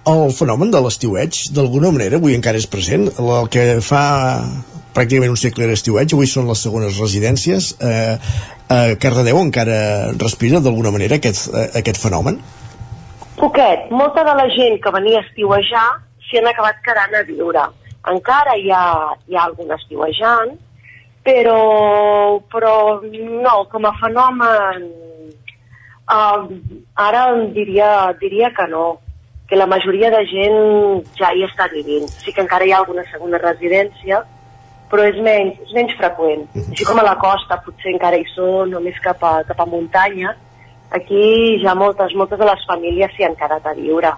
El fenomen de l'estiueig, d'alguna manera, avui encara és present. El que fa pràcticament un segle era estiueig, avui són les segones residències. Eh, a Cardedeu encara respira d'alguna manera aquest, eh, aquest fenomen? Poquet. Molta de la gent que venia a estiuejar s'hi han acabat quedant a viure. Encara hi ha, hi ha algun estiuejant, però, però no, com a fenomen uh, ara diria, diria que no que la majoria de gent ja hi està vivint. Sí que encara hi ha alguna segona residència, però és menys, és menys freqüent. Així com a la costa potser encara hi són, o més cap a, cap a muntanya, aquí ja moltes, moltes de les famílies s'hi han quedat a viure.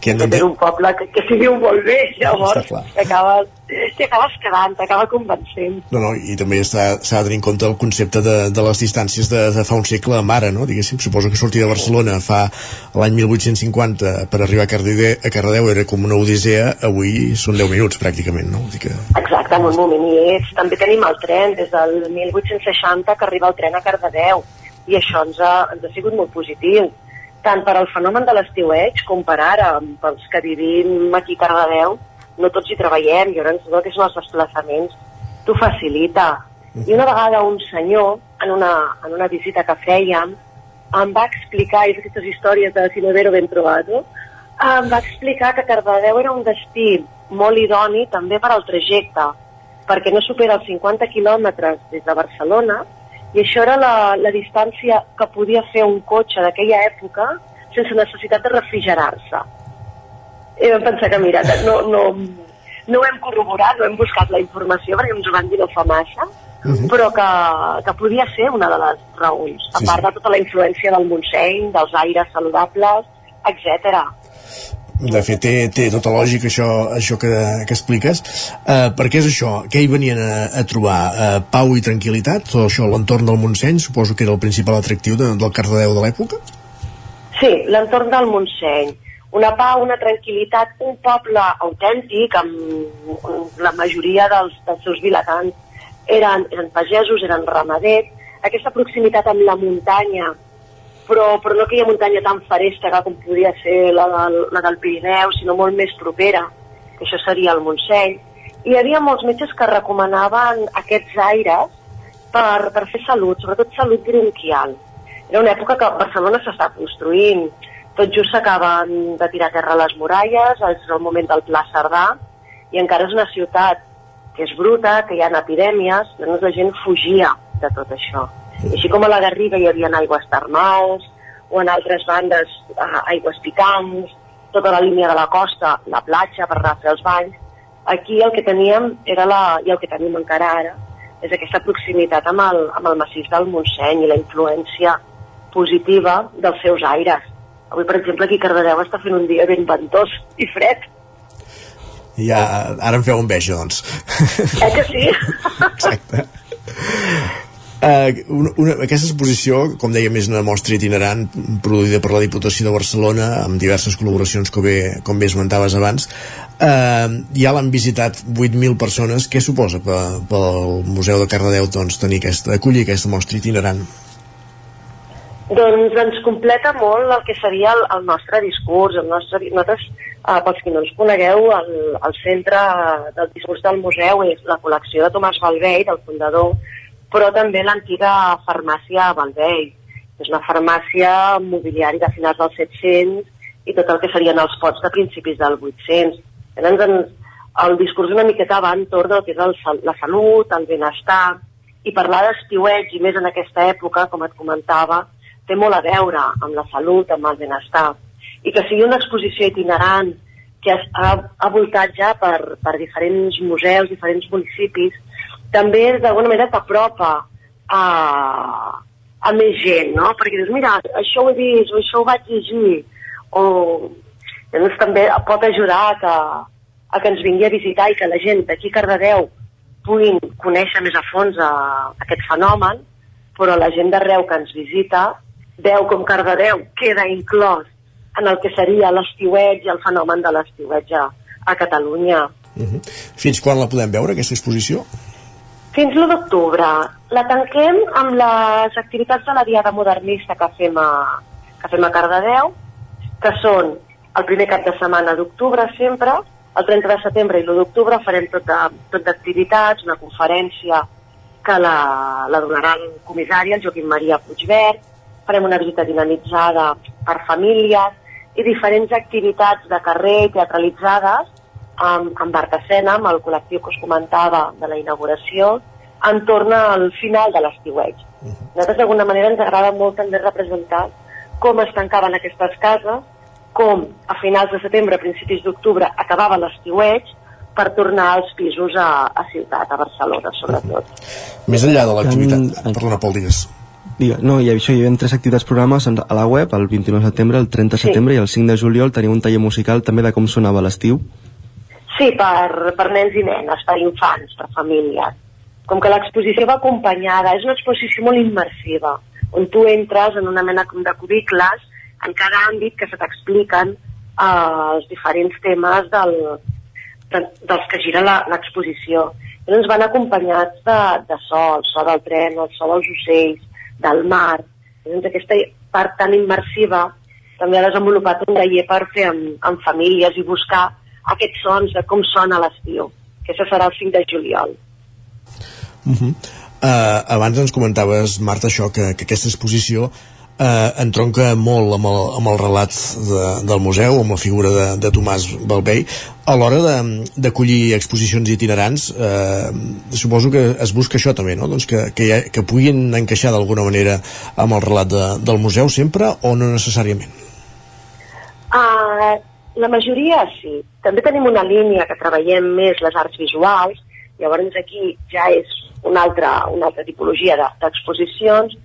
Que és un poble que, que s'hi viu molt bé, llavors t'acabes t'acabes quedant, t'acaba convencent. No, no, i també s'ha de tenir en compte el concepte de, de les distàncies de, de fa un segle a mare, no? Diguéssim, suposo que sortir de Barcelona fa l'any 1850 per arribar a Cardedeu, a Cardedeu era com una odissea, avui són 10 minuts pràcticament, no? Dir que... Exacte, en un moment i és. També tenim el tren, des del 1860 que arriba el tren a Cardedeu, i això ens ha, ens ha sigut molt positiu tant per al fenomen de l'estiueig com per ara, pels que vivim aquí a Cardedeu, no tots hi treballem, llavors tot el que són els desplaçaments. T'ho facilita. I una vegada un senyor, en una, en una visita que fèiem, em va explicar, i aquestes històries de Sinodero ben trobat, em va explicar que Cardedeu era un destí molt idoni també per al trajecte, perquè no supera els 50 quilòmetres des de Barcelona, i això era la, la distància que podia fer un cotxe d'aquella època sense necessitat de refrigerar-se i vam pensar que, mira, no, no, no ho hem corroborat, no hem buscat la informació perquè ens ho van dir no fa massa, uh -huh. però que, que podia ser una de les raons, a Sí, part sí. de tota la influència del Montseny, dels aires saludables, etc. De fet, té, té tota lògica això, això que, que expliques, uh, perquè és això, què hi venien a, a trobar? Uh, pau i tranquil·litat? Tot això, l'entorn del Montseny, suposo que era el principal atractiu de, del Cardedeu de l'època? Sí, l'entorn del Montseny. Una pau, una tranquil·litat, un poble autèntic, amb la majoria dels, dels seus vilatans eren, eren pagesos, eren ramaders, aquesta proximitat amb la muntanya, però, però no aquella muntanya tan farèstega com podria ser la del, la del Pirineu, sinó molt més propera, que això seria el Montseny. I hi havia molts metges que recomanaven aquests aires per, per fer salut, sobretot salut bronquial. Era una època que Barcelona s'està construint, tot just s'acaben de tirar a terra les muralles, és el moment del Pla Cerdà, i encara és una ciutat que és bruta, que hi ha epidèmies, llavors la gent fugia de tot això. Així com a la Garriga hi havia aigües termals, o en altres bandes eh, aigües picants, tota la línia de la costa, la platja per anar a fer els banys, aquí el que teníem era la, i el que tenim encara ara, és aquesta proximitat amb el, amb el massís del Montseny i la influència positiva dels seus aires. Avui, per exemple, aquí a Cardedeu està fent un dia ben ventós i fred. Ja, ara em feu enveja, doncs. Eh que sí? (laughs) Exacte. Uh, una, una, aquesta exposició, com dèiem, és una mostra itinerant produïda per la Diputació de Barcelona amb diverses col·laboracions, com bé, com bé esmentaves abans. Uh, ja l'han visitat 8.000 persones. Què suposa pel Museu de Cardedeu doncs, tenir aquesta, acollir aquesta mostra itinerant? Doncs ens completa molt el que seria el, el nostre discurs. El nostre, nosaltres, eh, pels que no ens conegueu, el, el centre del discurs del museu és la col·lecció de Tomàs Balvei, del fundador, però també l'antiga farmàcia Valvei. És una farmàcia mobiliària de finals dels 700 i tot el que serien els pots de principis del 800. Llavors, el discurs una miqueta va entorn del que és el, la salut, el benestar, i parlar d'estiueig, i més en aquesta època, com et comentava, té molt a veure amb la salut, amb el benestar. I que sigui una exposició itinerant que ha, ha voltat ja per, per diferents museus, diferents municipis, també d'alguna manera t'apropa a, a més gent, no? Perquè dius, mira, això ho he vist, o això ho vaig llegir, o llavors també pot ajudar que, a que ens vingui a visitar i que la gent d'aquí a Cardedeu puguin conèixer més a fons a, a aquest fenomen, però la gent d'arreu que ens visita veu com Cardedeu queda inclòs en el que seria l'estiuetge i el fenomen de l'estiuetge a, a Catalunya. Uh -huh. Fins quan la podem veure, aquesta exposició? Fins l'1 d'octubre. La tanquem amb les activitats de la Diada Modernista que fem a, que fem a Cardedeu, que són el primer cap de setmana d'octubre sempre, el 30 de setembre i l'1 d'octubre farem tot d'activitats, una conferència que la, la donarà el comissari, el Joaquim Maria Puigverd, farem una visita dinamitzada per famílies i diferents activitats de carrer teatralitzades amb, amb Bartacena, amb el col·lectiu que us comentava de la inauguració, entorn al final de l'estiueig. Uh -huh. Nosaltres d'alguna manera ens agrada molt també representar com es tancaven aquestes cases, com a finals de setembre, a principis d'octubre, acabava l'estiueig, per tornar als pisos a, a ciutat, a Barcelona, sobretot. Uh -huh. Més enllà de l'activitat... En... Perdona, Pol, digues. Digue, no, i això hi havia tres activitats programes a la web, el 29 de setembre, el 30 de sí. setembre i el 5 de juliol teniu un taller musical també de com sonava l'estiu. Sí, per, per nens i nenes, per infants, per famílies. Com que l'exposició va acompanyada, és una exposició molt immersiva, on tu entres en una mena de cubicles en cada àmbit que se t'expliquen eh, els diferents temes del, de, dels que gira l'exposició. ens van acompanyats de, de so, el so del tren, el so dels ocells, del mar. Llavors aquesta part tan immersiva també ha desenvolupat un taller per fer amb, amb famílies i buscar aquests sons de com sona l'estiu, que això serà el 5 de juliol. Uh -huh. uh, abans ens comentaves, Marta, això, que, que aquesta exposició eh, entronca molt amb el, amb el relat de, del museu, amb la figura de, de Tomàs Balvei. A l'hora d'acollir exposicions itinerants, eh, suposo que es busca això també, no? doncs que, que, ha, que puguin encaixar d'alguna manera amb el relat de, del museu sempre o no necessàriament? Uh, la majoria sí. També tenim una línia que treballem més les arts visuals, llavors aquí ja és una altra, una altra tipologia d'exposicions,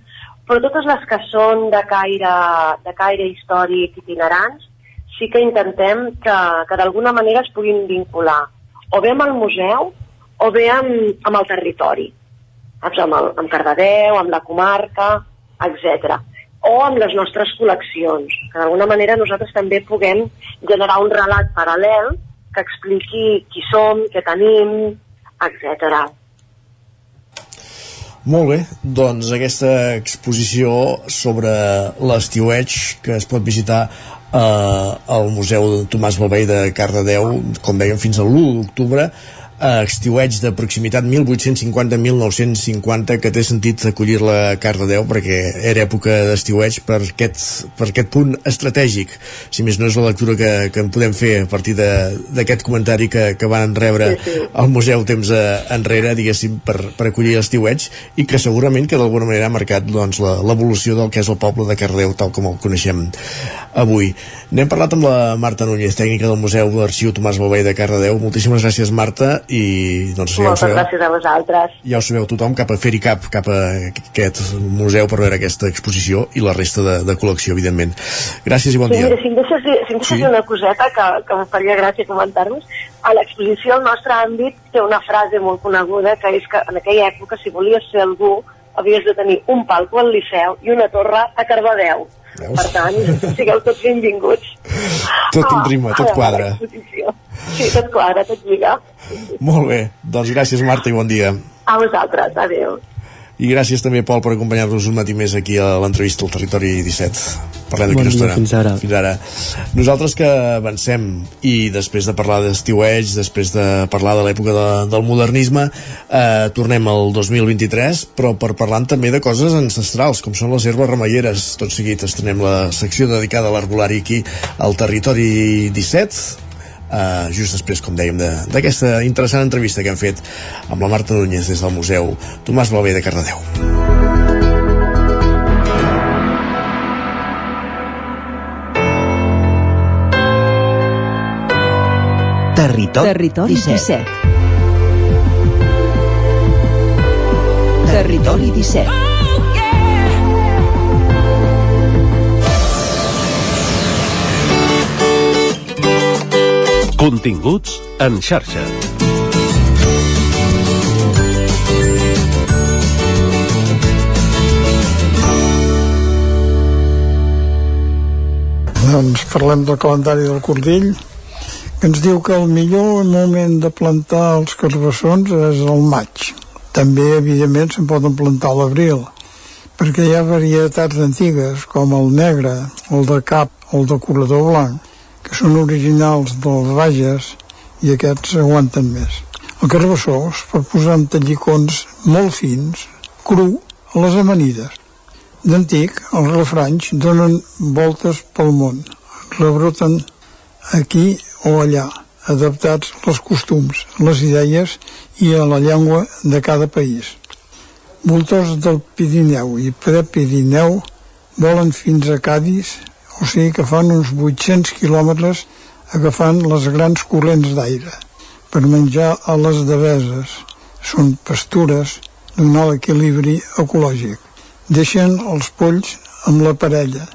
però totes les que són de caire, de caire històric itinerants, sí que intentem que, que d'alguna manera es puguin vincular o bé amb el museu o bé amb, amb el territori, amb, el, amb Cardedeu, amb la comarca, etc o amb les nostres col·leccions, que d'alguna manera nosaltres també puguem generar un relat paral·lel que expliqui qui som, què tenim, etc. Molt bé, doncs aquesta exposició sobre l'estiueig que es pot visitar eh, al Museu Tomàs Balvei de Cardedeu, com dèiem, fins al 1 d'octubre, eh, estiueig de proximitat 1850-1950 que té sentit acollir-la a Cardedeu perquè era època d'estiueig per, aquest, per aquest punt estratègic si més no és la lectura que, que en podem fer a partir d'aquest comentari que, que van rebre al museu temps a, enrere diguéssim per, per acollir l'estiueig i que segurament que d'alguna manera ha marcat doncs, l'evolució del que és el poble de Cardedeu tal com el coneixem avui. N'hem parlat amb la Marta Núñez, tècnica del Museu d'Arxiu Tomàs Balvei de Cardedeu. Moltíssimes gràcies, Marta, i doncs ja Moltes sabeu, gràcies a vosaltres. Ja ho sabeu tothom, cap a fer-hi cap, cap a aquest museu per veure aquesta exposició i la resta de, de col·lecció, evidentment. Gràcies i bon sí, dia. Mira, si em deixes, si em deixes sí? una coseta que, que em faria gràcia comentar-vos, a l'exposició el nostre àmbit té una frase molt coneguda que és que en aquella època si volies ser algú havies de tenir un palco al Liceu i una torre a Cardedeu. Veus? Per tant, sigueu tots benvinguts. Tot en rima, tot quadra. Sí, tot quadra, tot lliga. Molt bé, doncs gràcies Marta i bon dia. A vosaltres, adeu. I gràcies també, Pol, per acompanyar-nos un matí més aquí a l'entrevista al Territori 17. Parlem d'aquí Bon una estona. fins ara. Fins ara. Nosaltres que avancem i després de parlar d'estiueig, després de parlar de l'època de, del modernisme, eh, tornem al 2023, però per parlant també de coses ancestrals, com són les herbes remeieres. Tot seguit estrenem la secció dedicada a l'arbolari aquí al Territori 17, Uh, just després, com dèiem, de- d'aquesta interessant entrevista que hem fet amb la Marta Núñez des del Museu Tomàs Blavé de Cardedeu. Territori, Territori 17. 17. Territori 17. Continguts en xarxa. Doncs parlem del calendari del Cordill, que ens diu que el millor moment de plantar els carbassons és el maig. També, evidentment, se'n poden plantar a l'abril, perquè hi ha varietats antigues, com el negre, el de cap el de corredor blanc, que són originals dels Bages i aquests aguanten més. El carbassó es pot posar amb tallicons molt fins, cru, a les amanides. D'antic, els refranys donen voltes pel món, rebroten aquí o allà, adaptats als costums, les idees i a la llengua de cada país. Voltors del Pirineu i Prepirineu volen fins a Cádiz, o sigui que fan uns 800 quilòmetres agafant les grans corrents d'aire per menjar a les deveses. Són pastures donar l'equilibri ecològic. Deixen els polls amb la parella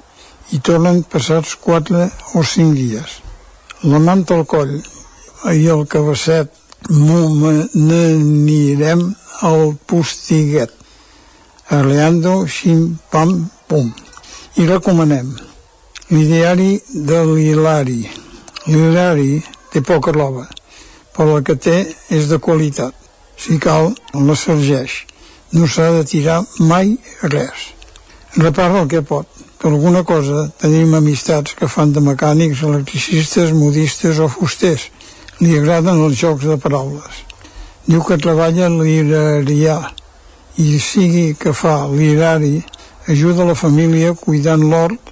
i tornen passats 4 o 5 dies. La manta al coll i el cabasset n'anirem al postiguet. Arleando, xim, pam, pum. I recomanem l'ideari de l'Hilari. L'Hilari té poca roba, però la que té és de qualitat. Si cal, la sergeix. No s'ha de tirar mai res. Repara el que pot. Per alguna cosa tenim amistats que fan de mecànics, electricistes, modistes o fusters. Li agraden els jocs de paraules. Diu que treballa l'hirarià i sigui que fa l'hirari, ajuda la família cuidant l'hort,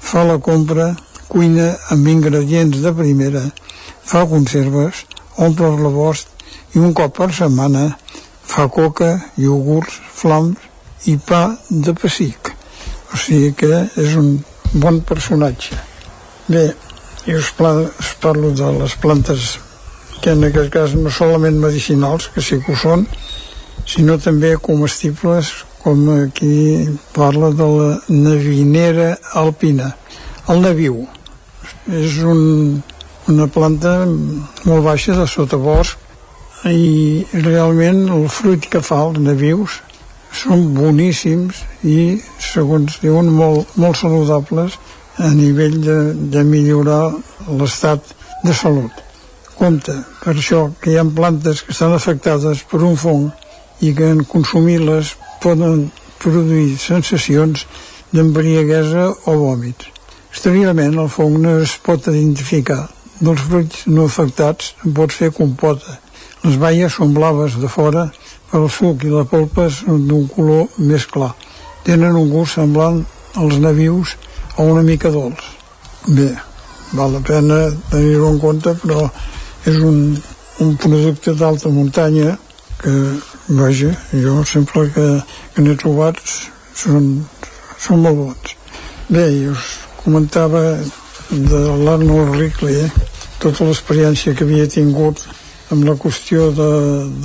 fa la compra, cuina amb ingredients de primera, fa conserves, omple el rebost i un cop per setmana fa coca, iogurts, flams i pa de pessic. O sigui que és un bon personatge. Bé, i us, us parlo de les plantes que en aquest cas no solament medicinals, que sí que ho són, sinó també comestibles, com aquí parla de la navinera alpina. El naviu és un, una planta molt baixa de sotabosc i realment el fruit que fa els navius són boníssims i, segons diuen, molt, molt saludables a nivell de, de millorar l'estat de salut. Compte, per això, que hi ha plantes que estan afectades per un fong i que en consumir-les poden produir sensacions d'embriaguesa o vòmits. Exteriorment, el fong no es pot identificar. Dels fruits no afectats en pot fer compota. Les baies són blaves de fora, però el suc i la polpa són d'un color més clar. Tenen un gust semblant als navius o una mica dolç. Bé, val la pena tenir-ho en compte, però és un, un producte d'alta muntanya que, vaja, jo sempre que, que n'he trobat són, són molt bons. Bé, us comentava de l'Arnold Rickley, tota l'experiència que havia tingut amb la qüestió de,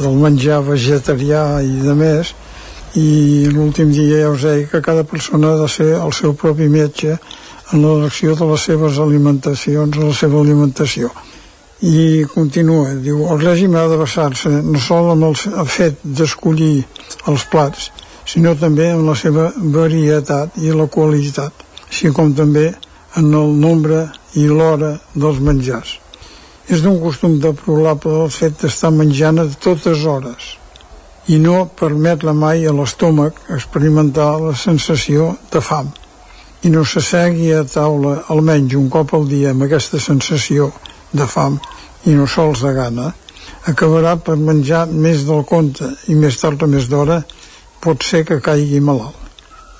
del menjar vegetarià i de més, i l'últim dia ja us deia que cada persona ha de ser el seu propi metge en l'elecció de les seves alimentacions, la seva alimentació. I continua, diu, el règim ha de basar-se no sol en el fet d'escollir els plats, sinó també en la seva varietat i la qualitat, així com també en el nombre i l'hora dels menjars. És d'un costum deplorable el fet d'estar menjant a totes hores i no permetre mai a l'estómac experimentar la sensació de fam i no s'assegui a taula almenys un cop al dia amb aquesta sensació de fam i no sols de gana, acabarà per menjar més del compte i més tard o més d'hora pot ser que caigui malalt.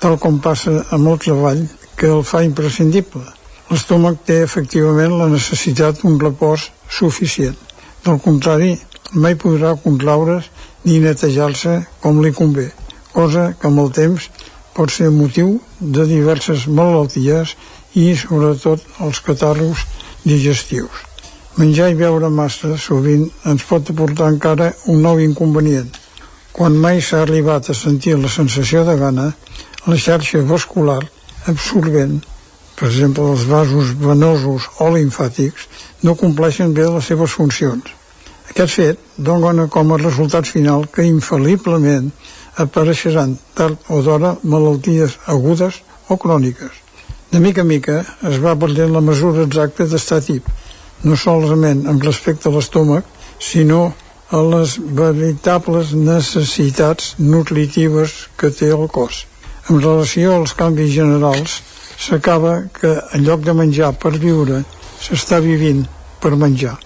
Tal com passa amb el treball, que el fa imprescindible. L'estómac té efectivament la necessitat d'un repòs suficient. Del contrari, mai podrà contraure's ni netejar-se com li convé, cosa que amb el temps pot ser motiu de diverses malalties i sobretot els catarros digestius. Menjar i beure massa sovint ens pot aportar encara un nou inconvenient. Quan mai s'ha arribat a sentir la sensació de gana, la xarxa vascular absorbent, per exemple els vasos venosos o linfàtics, no compleixen bé les seves funcions. Aquest fet dona com a resultat final que infal·liblement apareixeran tard o d'hora malalties agudes o cròniques. De mica en mica es va perdent la mesura exacta d'estar tip, no solament amb respecte a l'estómac, sinó a les veritables necessitats nutritives que té el cos. En relació als canvis generals, s'acaba que en lloc de menjar per viure, s'està vivint per menjar.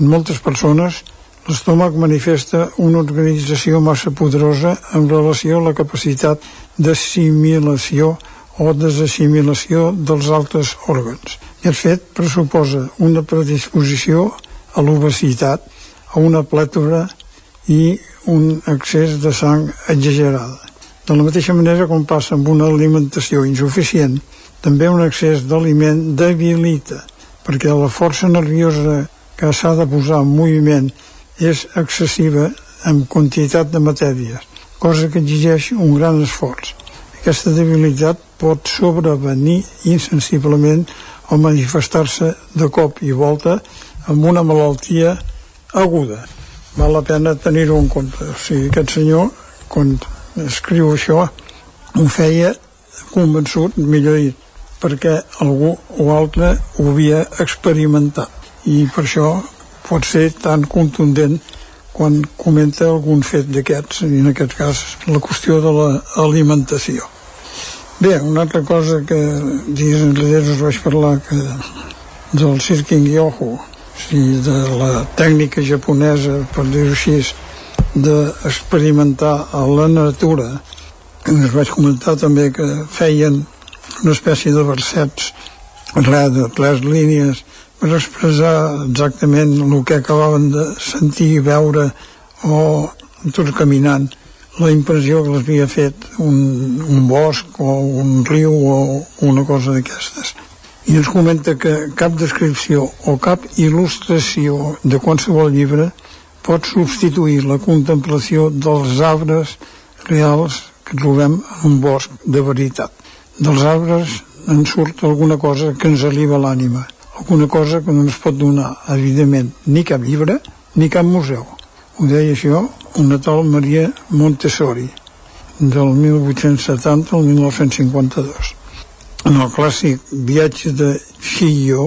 En moltes persones, l'estómac manifesta una organització massa poderosa en relació a la capacitat d'assimilació o desassimilació dels altres òrgans. Aquest fet pressuposa una predisposició a l'obesitat, a una plètora i un excés de sang exagerada. De la mateixa manera com passa amb una alimentació insuficient, també un excés d'aliment debilita, perquè la força nerviosa que s'ha de posar en moviment és excessiva en quantitat de matèries, cosa que exigeix un gran esforç. Aquesta debilitat pot sobrevenir insensiblement o manifestar-se de cop i volta amb una malaltia aguda. Val la pena tenir-ho en compte. O sigui, aquest senyor, quan escriu això, ho feia convençut, millor dit, perquè algú o altre ho havia experimentat. I per això pot ser tan contundent quan comenta algun fet d'aquests, en aquest cas la qüestió de l'alimentació. Bé, una altra cosa que dies enrere us vaig parlar que del Sirking Yoho, o sigui, de la tècnica japonesa, per dir-ho així, d'experimentar a la natura. Us vaig comentar també que feien una espècie de versets res de tres línies per expressar exactament el que acabaven de sentir, veure o tot caminant la impressió que l'havia fet un, un bosc o un riu o una cosa d'aquestes. I ens comenta que cap descripció o cap il·lustració de qualsevol llibre pot substituir la contemplació dels arbres reals que trobem en un bosc de veritat. Dels arbres en surt alguna cosa que ens aliva l'ànima, alguna cosa que no ens pot donar, evidentment, ni cap llibre ni cap museu. Ho deia això una tal Maria Montessori, del 1870 al 1952. En el clàssic Viatge de Shiyo,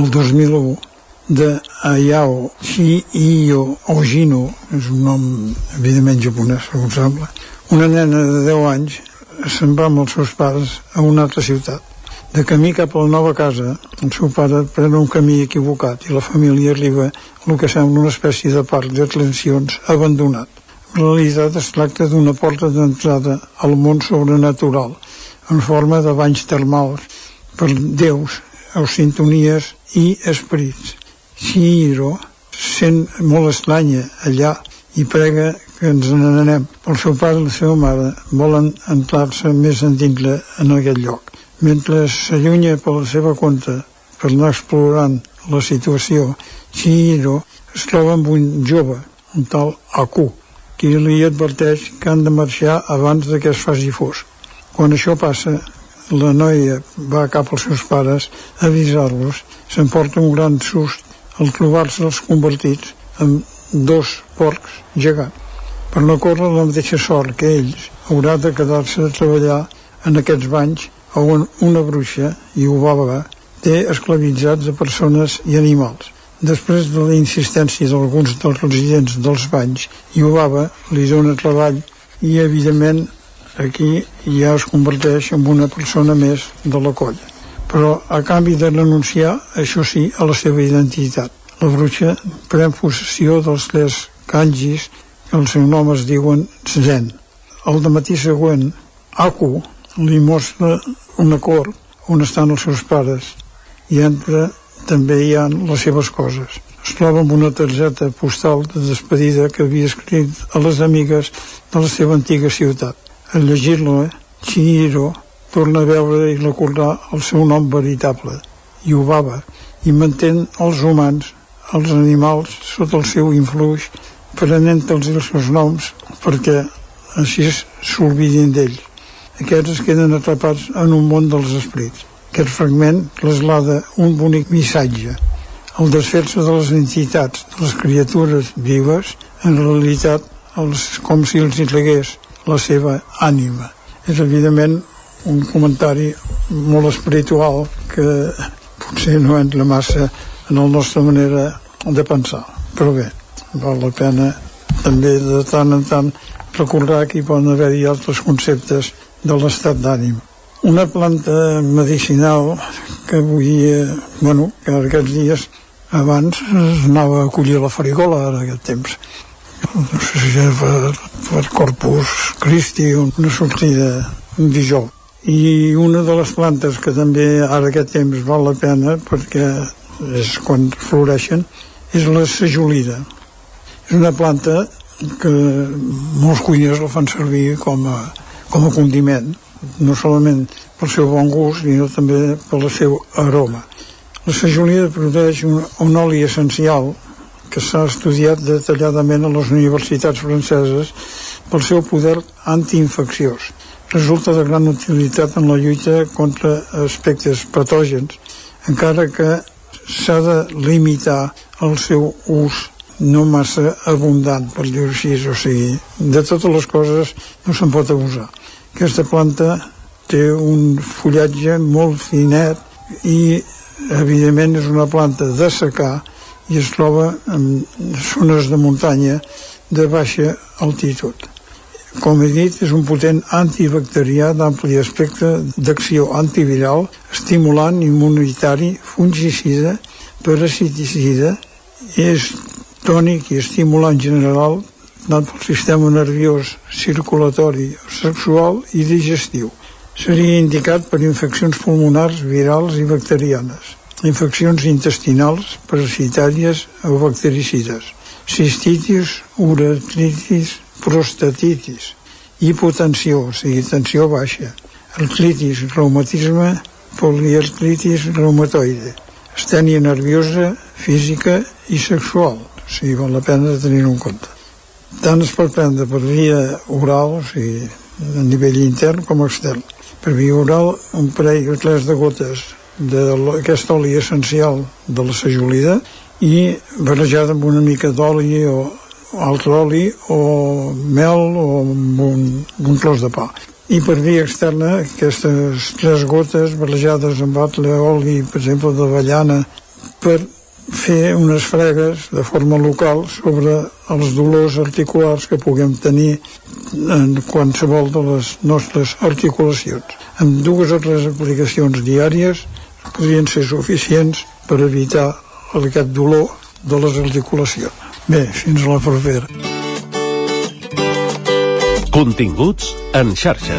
el 2001, de Ayao Shiyo Ojino, és un nom evidentment japonès, com sembla, una nena de 10 anys se'n va amb els seus pares a una altra ciutat. De camí cap a la nova casa, el seu pare pren un camí equivocat i la família arriba el que sembla una espècie de parc d'atencions abandonat. En realitat es tracta d'una porta d'entrada al món sobrenatural, en forma de banys termals per déus, o sintonies i esperits. Shihiro sent molt estranya allà i prega que ens n'anem. El seu pare i la seva mare volen entrar-se més endintre en aquest lloc. Mentre s'allunya per la seva compte per anar explorant la situació, Chihiro es troba amb un jove, un tal Aku, qui li adverteix que han de marxar abans de que es faci fosc. Quan això passa, la noia va cap als seus pares a avisar-los, s'emporta un gran sust al trobar-se els convertits en dos porcs gegants. Per no córrer la mateixa sort que ells, haurà de quedar-se a treballar en aquests banys on una bruixa, i veure, té esclavitzats a persones i animals. Després de la insistència d'alguns dels residents dels banys, Iubaba li dona treball i, evidentment, aquí ja es converteix en una persona més de la colla. Però a canvi de renunciar, això sí, a la seva identitat. La bruixa pren possessió dels tres kanjis que el seu nom es diuen Zen. El matí següent, Aku li mostra una cort on estan els seus pares i entra també hi ha les seves coses. Es troba amb una targeta postal de despedida que havia escrit a les amigues de la seva antiga ciutat. Al llegir-la, Chihiro torna a veure i recordar el seu nom veritable, Yubaba, i mantén els humans, els animals, sota el seu influx, prenent-los els seus noms perquè així s'olvidin d'ells. Aquests es queden atrapats en un món dels esprits. Aquest fragment traslada un bonic missatge. El desfer-se de les entitats, de les criatures vives, en realitat els, com si els hi tragués la seva ànima. És evidentment un comentari molt espiritual que potser no entra massa en la nostra manera de pensar. Però bé, val la pena també de tant en tant recordar que hi poden haver-hi altres conceptes de l'estat d'ànim. Una planta medicinal que avui, bueno, que aquests dies abans anava a collir la farigola en aquest temps. No sé si era per, per Corpus Christi una sortida un dijous. I una de les plantes que també ara aquest temps val la pena perquè és quan floreixen és la sajolida és una planta que molts cuiners la fan servir com a, com a condiment no solament pel seu bon gust, sinó també pel seu aroma. La sajolida produeix un, un oli essencial que s'ha estudiat detalladament a les universitats franceses pel seu poder antiinfecciós. Resulta de gran utilitat en la lluita contra aspectes patògens, encara que s'ha de limitar el seu ús no massa abundant, per dir-ho així, o sigui, de totes les coses no se'n pot abusar. Aquesta planta té un fullatge molt finet i evidentment és una planta de secar i es troba en zones de muntanya de baixa altitud. Com he dit, és un potent antibacterià d'ampli aspecte d'acció antiviral, estimulant immunitari, fungicida, parasiticida, és tònic i estimulant general tant pel sistema nerviós, circulatori, sexual i digestiu. Seria indicat per infeccions pulmonars, virals i bacterianes, infeccions intestinals, parasitàries o bactericides, cistitis, uretritis, prostatitis, hipotensió, o sigui, tensió baixa, artritis, reumatisme, poliartritis reumatoide, estènia nerviosa, física i sexual, o sigui, val la pena de tenir-ho en compte tant es pot prendre per via oral, o sigui, a nivell intern com extern. Per via oral, un parell o tres de gotes d'aquest oli essencial de la sajolida i barrejada amb una mica d'oli o altre oli o mel o amb un, un tros de pa. I per via externa, aquestes tres gotes barrejades amb altre oli, per exemple, d'avellana, per fer unes fregues de forma local sobre els dolors articulars que puguem tenir en qualsevol de les nostres articulacions. Amb dues o tres aplicacions diàries podrien ser suficients per evitar aquest dolor de les articulacions. Bé, fins a la propera. Continguts en xarxa.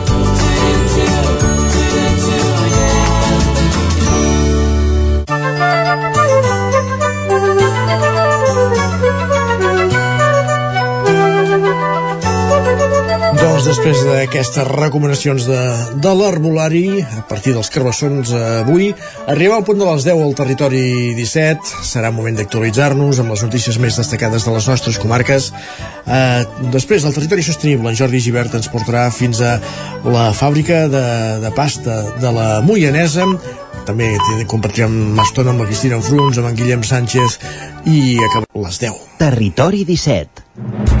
Després d'aquestes recomanacions de, de l'herbolari, a partir dels carbassons avui, arriba al punt de les 10 al territori 17. Serà moment d'actualitzar-nos amb les notícies més destacades de les nostres comarques. Eh, després, el territori sostenible, en Jordi Givert ens portarà fins a la fàbrica de, de pasta de la Moianesa, també compartirem una estona amb la Cristina Fruns, amb en Guillem Sánchez i acabem les 10. Territori 17.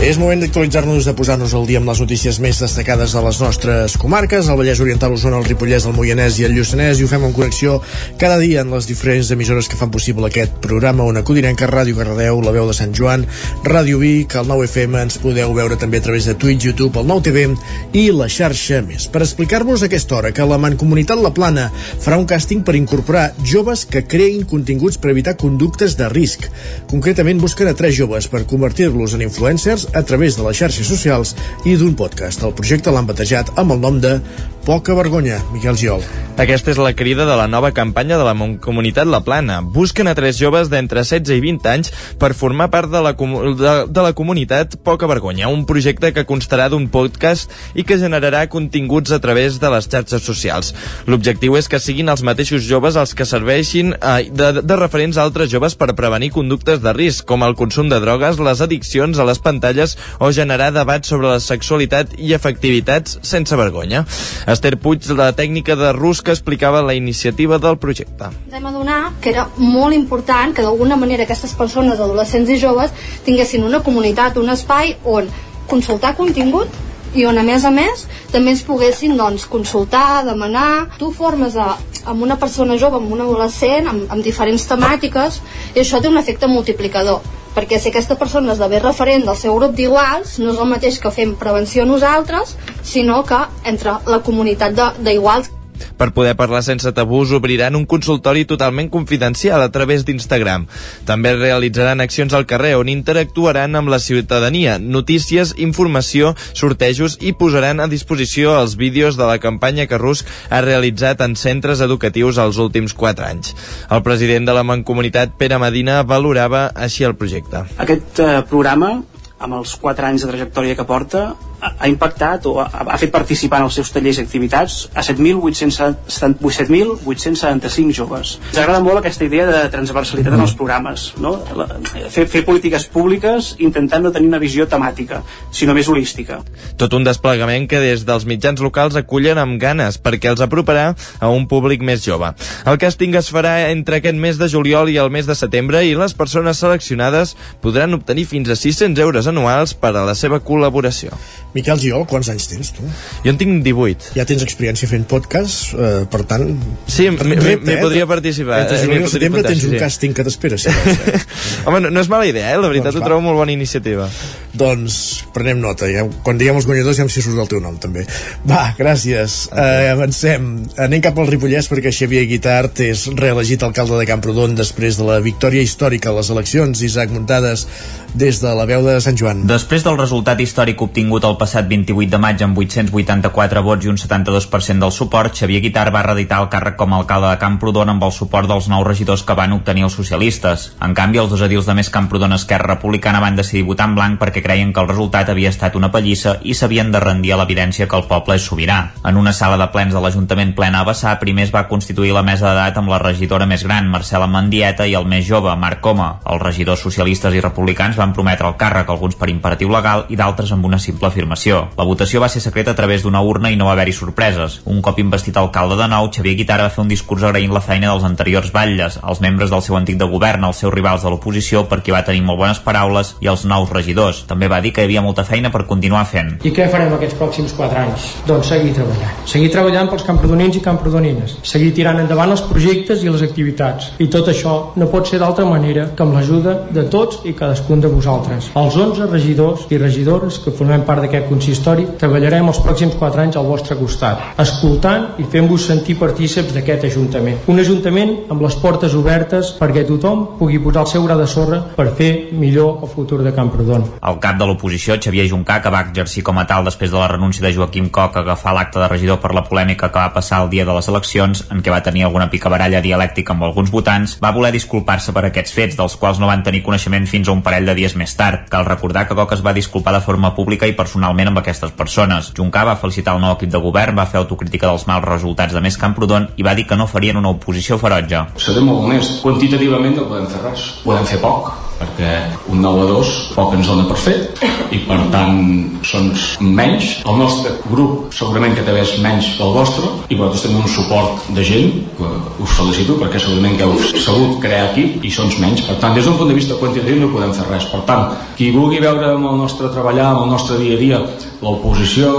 És moment d'actualitzar-nos, de posar-nos al dia amb les notícies més destacades de les nostres comarques, el Vallès Oriental, Osona, el Ripollès, el Moianès i el Lluçanès, i ho fem en connexió cada dia en les diferents emissores que fan possible aquest programa, on acudirem que Ràdio Cardedeu, la veu de Sant Joan, Ràdio Vic, el 9FM, ens podeu veure també a través de Twitch, YouTube, el 9TV i la xarxa més. Per explicar-vos aquesta hora que la Mancomunitat La Plana farà un càsting per incorporar joves que creïn continguts per evitar conductes de risc. Concretament busquen a tres joves per convertir-los en influencers a través de les xarxes socials i d'un podcast. El projecte l'han batejat amb el nom de Poca vergonya, Miquel Giol. Aquesta és la crida de la nova campanya de la Comunitat La Plana. Busquen a tres joves d'entre 16 i 20 anys per formar part de la, de, de la comunitat Poca Vergonya, un projecte que constarà d'un podcast i que generarà continguts a través de les xarxes socials. L'objectiu és que siguin els mateixos joves els que serveixin eh, de, de referents a altres joves per prevenir conductes de risc, com el consum de drogues, les addiccions a les pantalles o generar debats sobre la sexualitat i efectivitats sense vergonya. Esther Puig, la tècnica de Rus, que explicava la iniciativa del projecte. Ens hem adonat que era molt important que d'alguna manera aquestes persones, adolescents i joves, tinguessin una comunitat, un espai on consultar contingut i on a més a més també ens poguessin doncs, consultar, demanar tu formes a, amb una persona jove amb un adolescent, amb, amb diferents temàtiques i això té un efecte multiplicador perquè si aquesta persona esdevé referent del seu grup d'iguals, no és el mateix que fem prevenció nosaltres, sinó que entre la comunitat d'iguals per poder parlar sense tabús, obriran un consultori totalment confidencial a través d'Instagram. També realitzaran accions al carrer on interactuaran amb la ciutadania, notícies, informació, sortejos i posaran a disposició els vídeos de la campanya que Rusk ha realitzat en centres educatius els últims 4 anys. El president de la Mancomunitat, Pere Medina, valorava així el projecte. Aquest eh, programa amb els 4 anys de trajectòria que porta, ha impactat o ha, ha fet participar en els seus tallers i activitats a 7.875 joves. Ens agrada molt aquesta idea de transversalitat en els programes, no? La, fer, fer polítiques públiques intentant no tenir una visió temàtica, sinó més holística. Tot un desplegament que des dels mitjans locals acullen amb ganes perquè els aproparà a un públic més jove. El càsting es farà entre aquest mes de juliol i el mes de setembre i les persones seleccionades podran obtenir fins a 600 euros anuals per a la seva col·laboració. Miquel Giol, quants anys tens tu? Jo en tinc 18. Ja tens experiència fent podcast, eh, per tant... Sí, m'hi eh? podria participar. Entre juliol i setembre tens un càsting que t'espera. Si eh? (laughs) Home, no, no és mala idea, eh? La veritat doncs, ho trobo molt bona iniciativa. Doncs prenem nota. Ja, quan diguem els guanyadors ja em si surt el teu nom, també. Va, gràcies. Okay. Eh, avancem. Anem cap al Ripollès perquè Xavier Guitart és reelegit alcalde de Camprodon després de la victòria històrica a les eleccions. Isaac Muntades des de la veu de Sant Joan. Després del resultat històric obtingut el passat 28 de maig amb 884 vots i un 72% del suport, Xavier Guitar va reeditar el càrrec com a alcalde de Camprodon amb el suport dels nous regidors que van obtenir els socialistes. En canvi, els dos edils de més Camprodon Esquerra Republicana van decidir votar en blanc perquè creien que el resultat havia estat una pallissa i s'havien de rendir a l'evidència que el poble és sobirà. En una sala de plens de l'Ajuntament plena a Bassà, primer es va constituir la mesa d'edat amb la regidora més gran, Marcela Mandieta, i el més jove, Marc Coma. Els regidors socialistes i republicans van prometre el càrrec, alguns per imperatiu legal i d'altres amb una simple afirmació. La votació va ser secreta a través d'una urna i no va haver-hi sorpreses. Un cop investit alcalde de nou, Xavier Guitara va fer un discurs agraint la feina dels anteriors batlles, els membres del seu antic de govern, els seus rivals de l'oposició, perquè va tenir molt bones paraules, i els nous regidors. També va dir que hi havia molta feina per continuar fent. I què farem aquests pròxims quatre anys? Doncs seguir treballant. Seguir treballant pels camprodonins i camprodonines. Seguir tirant endavant els projectes i les activitats. I tot això no pot ser d'altra manera que amb l'ajuda de tots i cadascun de vosaltres. Els 11 regidors i regidores que formem part d'aquest consistori treballarem els pròxims 4 anys al vostre costat, escoltant i fent-vos sentir partíceps d'aquest Ajuntament. Un Ajuntament amb les portes obertes perquè tothom pugui posar el seu gra de sorra per fer millor el futur de Camprodon. El cap de l'oposició, Xavier Juncà, que va exercir com a tal després de la renúncia de Joaquim Coc a agafar l'acte de regidor per la polèmica que va passar el dia de les eleccions, en què va tenir alguna picabaralla dialèctica amb alguns votants, va voler disculpar-se per aquests fets, dels quals no van tenir coneixement fins a un parell de dies més tard. Cal recordar que Coc es va disculpar de forma pública i personalment amb aquestes persones. Juncà va felicitar el nou equip de govern, va fer autocrítica dels mals resultats de Més Camprodon i va dir que no farien una oposició ferotge. Seré molt honest, quantitativament no podem fer res, podem fer poc, perquè un 9 a 2 poc ens dona per fet i per tant són menys. El nostre grup segurament que també és menys que el vostre i vosaltres tenim un suport de gent que us felicito perquè segurament que heu sabut crear equip i són menys. Per tant des d'un punt de vista quantitatiu no podem fer res. Per tant qui vulgui veure amb el nostre treballar amb el nostre dia a dia l'oposició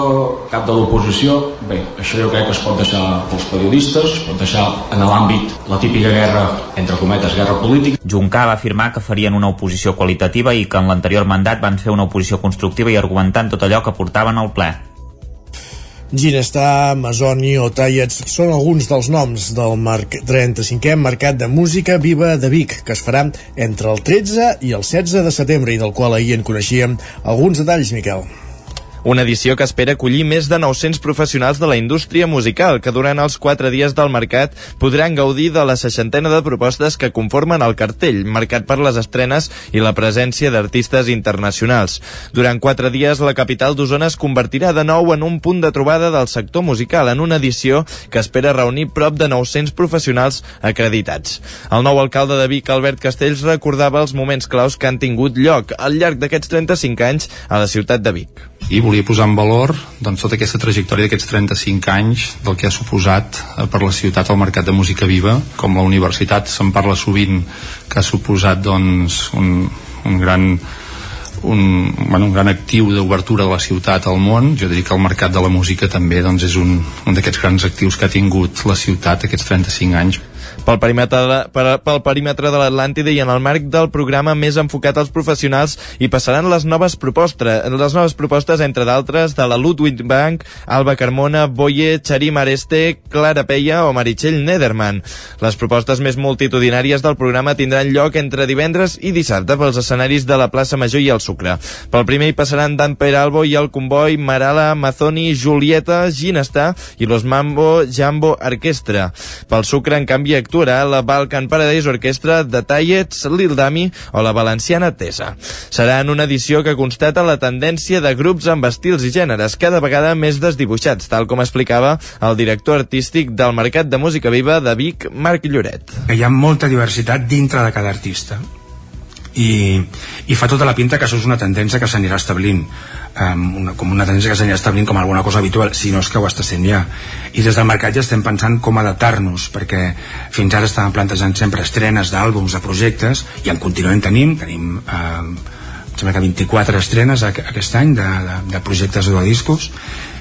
cap de l'oposició bé, això jo crec que es pot deixar pels periodistes es pot deixar en l'àmbit la típica guerra entre cometes, guerra política Juncà va afirmar que farien una oposició qualitativa i que en l'anterior mandat van fer una oposició constructiva i argumentant tot allò que portaven al ple. Ginestar, Masoni o Tallets són alguns dels noms del marc 35è Mercat de Música Viva de Vic, que es farà entre el 13 i el 16 de setembre i del qual ahir en coneixíem alguns detalls, Miquel. Una edició que espera acollir més de 900 professionals de la indústria musical que durant els quatre dies del mercat podran gaudir de la seixantena de propostes que conformen el cartell, marcat per les estrenes i la presència d'artistes internacionals. Durant quatre dies, la capital d'Osona es convertirà de nou en un punt de trobada del sector musical en una edició que espera reunir prop de 900 professionals acreditats. El nou alcalde de Vic, Albert Castells, recordava els moments claus que han tingut lloc al llarg d'aquests 35 anys a la ciutat de Vic i volia posar en valor doncs, tota aquesta trajectòria d'aquests 35 anys del que ha suposat eh, per la ciutat el mercat de música viva. Com la universitat se'n parla sovint que ha suposat doncs, un, un gran un, bueno, un gran actiu d'obertura de la ciutat al món. Jo diria que el mercat de la música també doncs, és un, un d'aquests grans actius que ha tingut la ciutat aquests 35 anys pel perímetre de, per, pel perímetre de l'Atlàntida i en el marc del programa més enfocat als professionals i passaran les noves propostes, les noves propostes entre d'altres de la Ludwig Bank, Alba Carmona, Boye, Charim Areste, Clara Peia o Meritxell Nederman. Les propostes més multitudinàries del programa tindran lloc entre divendres i dissabte pels escenaris de la plaça Major i el Sucre. Pel primer hi passaran Dan Peralbo i el Comboi, Marala, Mazoni, Julieta, Ginestar i Los Mambo Jambo Orquestra. Pel Sucre, en canvi, actuarà la Balkan Paradise Orquestra de Tallets, Lil Dami o la valenciana Tesa. Serà en una edició que constata la tendència de grups amb estils i gèneres cada vegada més desdibuixats, tal com explicava el director artístic del Mercat de Música Viva de Vic, Marc Lloret. Hi ha molta diversitat dintre de cada artista i, i fa tota la pinta que això és una tendència que s'anirà establint um, una, com una tendència que s'anirà establint com alguna cosa habitual, si no és que ho està sent ja. I des del mercat ja estem pensant com adaptar-nos perquè fins ara estàvem plantejant sempre estrenes d'àlbums, de projectes i en continuem tenim, tenim um, sembla que 24 estrenes aquest any de, de, de projectes o de discos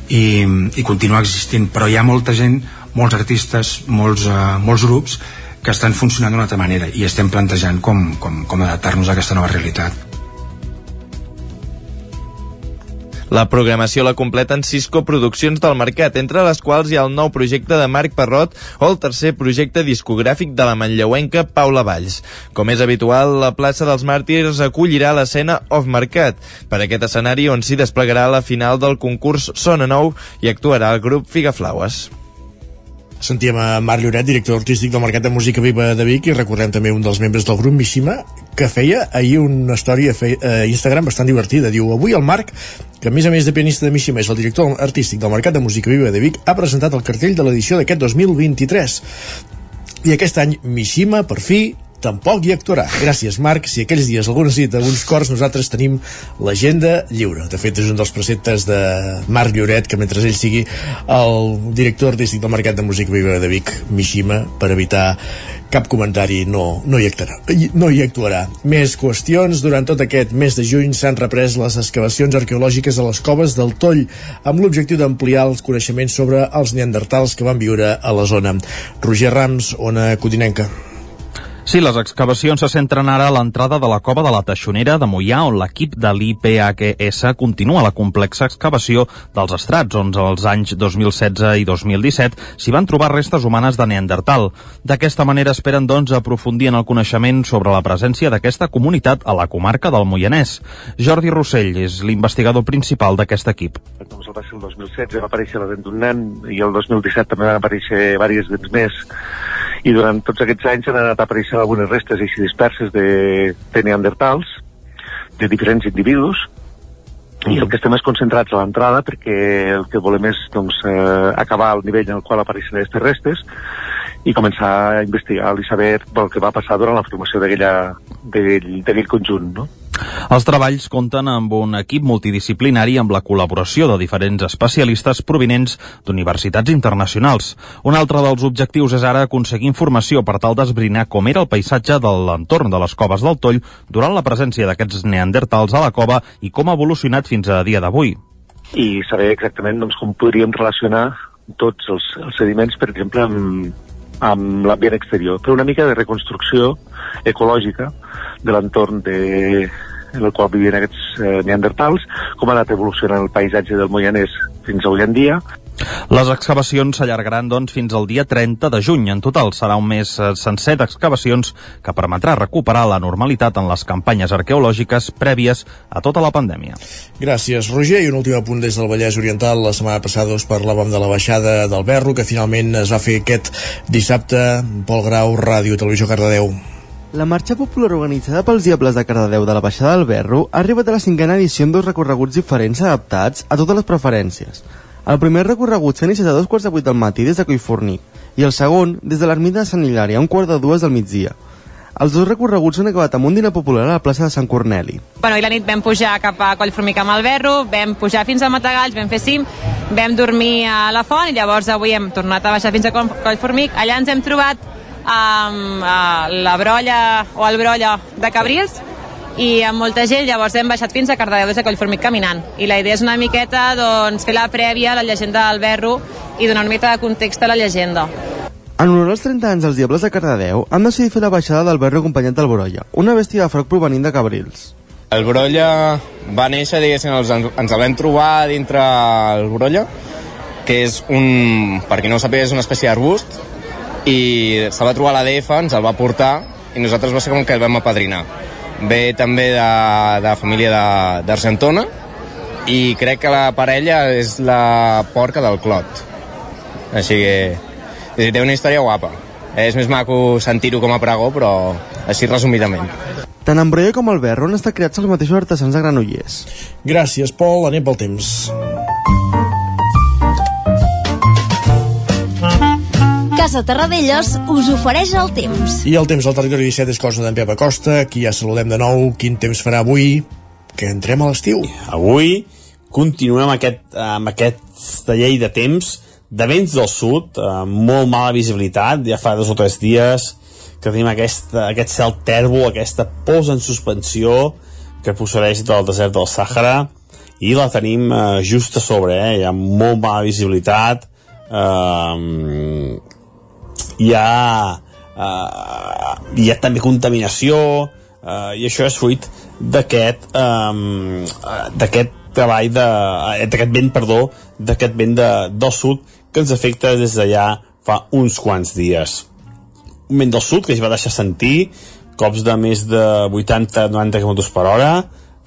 i, i continua existint. Però hi ha molta gent, molts artistes molts, uh, molts grups que estan funcionant d'una altra manera i estem plantejant com, com, com adaptar-nos a aquesta nova realitat. La programació la completen sis coproduccions del mercat, entre les quals hi ha el nou projecte de Marc Parrot o el tercer projecte discogràfic de la manlleuenca Paula Valls. Com és habitual, la plaça dels Màrtirs acollirà l'escena Off Mercat, per aquest escenari on s'hi desplegarà la final del concurs Sona Nou i actuarà el grup Figaflaues. Sentíem a Marc Lloret, director artístic del Mercat de Música Viva de Vic i recordem també un dels membres del grup Mishima que feia ahir una història a Instagram bastant divertida. Diu, avui el Marc, que a més a més de pianista de Mishima és el director artístic del Mercat de Música Viva de Vic, ha presentat el cartell de l'edició d'aquest 2023. I aquest any Mishima, per fi, tampoc hi actuarà. Gràcies, Marc. Si aquells dies algú necessita uns cors, nosaltres tenim l'agenda lliure. De fet, és un dels preceptes de Marc Lloret, que mentre ell sigui el director artístic del Mercat de Música Viva de Vic, Mishima, per evitar cap comentari no, no, hi actuarà, no hi actuarà. Més qüestions. Durant tot aquest mes de juny s'han reprès les excavacions arqueològiques a les coves del Toll amb l'objectiu d'ampliar els coneixements sobre els neandertals que van viure a la zona. Roger Rams, Ona Codinenca. Sí, les excavacions se centren ara a l'entrada de la cova de la Teixonera de Mollà, on l'equip de l'IPHS continua la complexa excavació dels estrats, on els anys 2016 i 2017 s'hi van trobar restes humanes de Neandertal. D'aquesta manera esperen, doncs, aprofundir en el coneixement sobre la presència d'aquesta comunitat a la comarca del Moianès. Jordi Rossell és l'investigador principal d'aquest equip. Ser el 2016, va aparèixer la dent d'un nen, i el 2017 també van aparèixer diverses dents més, i durant tots aquests anys han anat apareixent algunes restes així disperses de, de neandertals, de diferents individus, i el que estem és concentrats a l'entrada perquè el que volem és doncs, eh, acabar al nivell en el qual apareixen aquestes restes i començar a investigar i saber el que va passar durant la formació d'aquell conjunt. No? Els treballs compten amb un equip multidisciplinari amb la col·laboració de diferents especialistes provinents d'universitats internacionals. Un altre dels objectius és ara aconseguir informació per tal d'esbrinar com era el paisatge de l'entorn de les coves del Toll durant la presència d'aquests neandertals a la cova i com ha evolucionat fins a dia d'avui. I saber exactament doncs, com podríem relacionar tots els, els sediments, per exemple, amb, amb l'ambient exterior, però una mica de reconstrucció ecològica de l'entorn de, en el qual vivien aquests eh, neandertals, com ha anat evolucionant el paisatge del Moianès fins avui en dia. Les excavacions s'allargaran doncs, fins al dia 30 de juny. En total serà un mes eh, sencer d'excavacions que permetrà recuperar la normalitat en les campanyes arqueològiques prèvies a tota la pandèmia. Gràcies, Roger. I un últim apunt des del Vallès Oriental. La setmana passada us parlàvem de la baixada del Berro, que finalment es va fer aquest dissabte. Pol Grau, Ràdio Televisió Cardedeu. La marxa popular organitzada pels Diables de Cardedeu de la Baixada del Berro ha arribat a la cinquena edició amb dos recorreguts diferents adaptats a totes les preferències. El primer recorregut s'ha iniciat a dos quarts de vuit del matí des de Collfornic i el segon des de l'ermita de Sant Hilari a un quart de dues del migdia. Els dos recorreguts han acabat amb un dinar popular a la plaça de Sant Corneli. Bueno, I la nit vam pujar cap a Collformic amb el Berro, vam pujar fins a Matagalls, vam fer cim, vam dormir a la font i llavors avui hem tornat a baixar fins a Collformic. Allà ens hem trobat amb uh, la brolla o el brolla de Cabrils i amb molta gent, llavors hem baixat fins a Cardedeu des de Collformic caminant. I la idea és una miqueta doncs, fer la prèvia a la llegenda del Berro i donar una mica de context a la llegenda. En honor als 30 anys dels Diables de Cardedeu, han decidit fer la baixada del Berro acompanyat del Brolla, una bèstia de froc provenint de Cabrils. El Brolla va néixer, diguéssim, els, ens el vam trobar dintre el Brolla, que és un, per qui no ho sàpiga, és una espècie d'arbust, i se'l va trobar a l'ADF, ens el va portar i nosaltres va ser com que el vam apadrinar. Ve també de, de família d'Argentona i crec que la parella és la porca del Clot. Així que té una història guapa. És més maco sentir-ho com a pregó, però així resumidament. Tant en Brolla com el Berro han estat creats els mateixos artesans de Granollers. Gràcies, Pol. Anem pel temps. Casa Terradellos us ofereix el temps. I el temps al territori 17 és cosa d'en Pep Acosta. Aquí ja saludem de nou. Quin temps farà avui? Que entrem a l'estiu. Avui continuem amb, aquest, amb aquesta llei de temps de vents del sud, amb molt mala visibilitat, ja fa dos o tres dies que tenim aquesta, aquest cel tèrbol, aquesta pols en suspensió que procedeix del desert del Sàhara i la tenim eh, just a sobre, eh? hi ha molt mala visibilitat eh, hi ha, uh, hi ha també contaminació uh, i això és fruit d'aquest um, d'aquest treball de, d'aquest vent, perdó d'aquest vent de, del sud que ens afecta des d'allà fa uns quants dies. Un vent del sud que ja va deixar sentir cops de més de 80-90 km per hora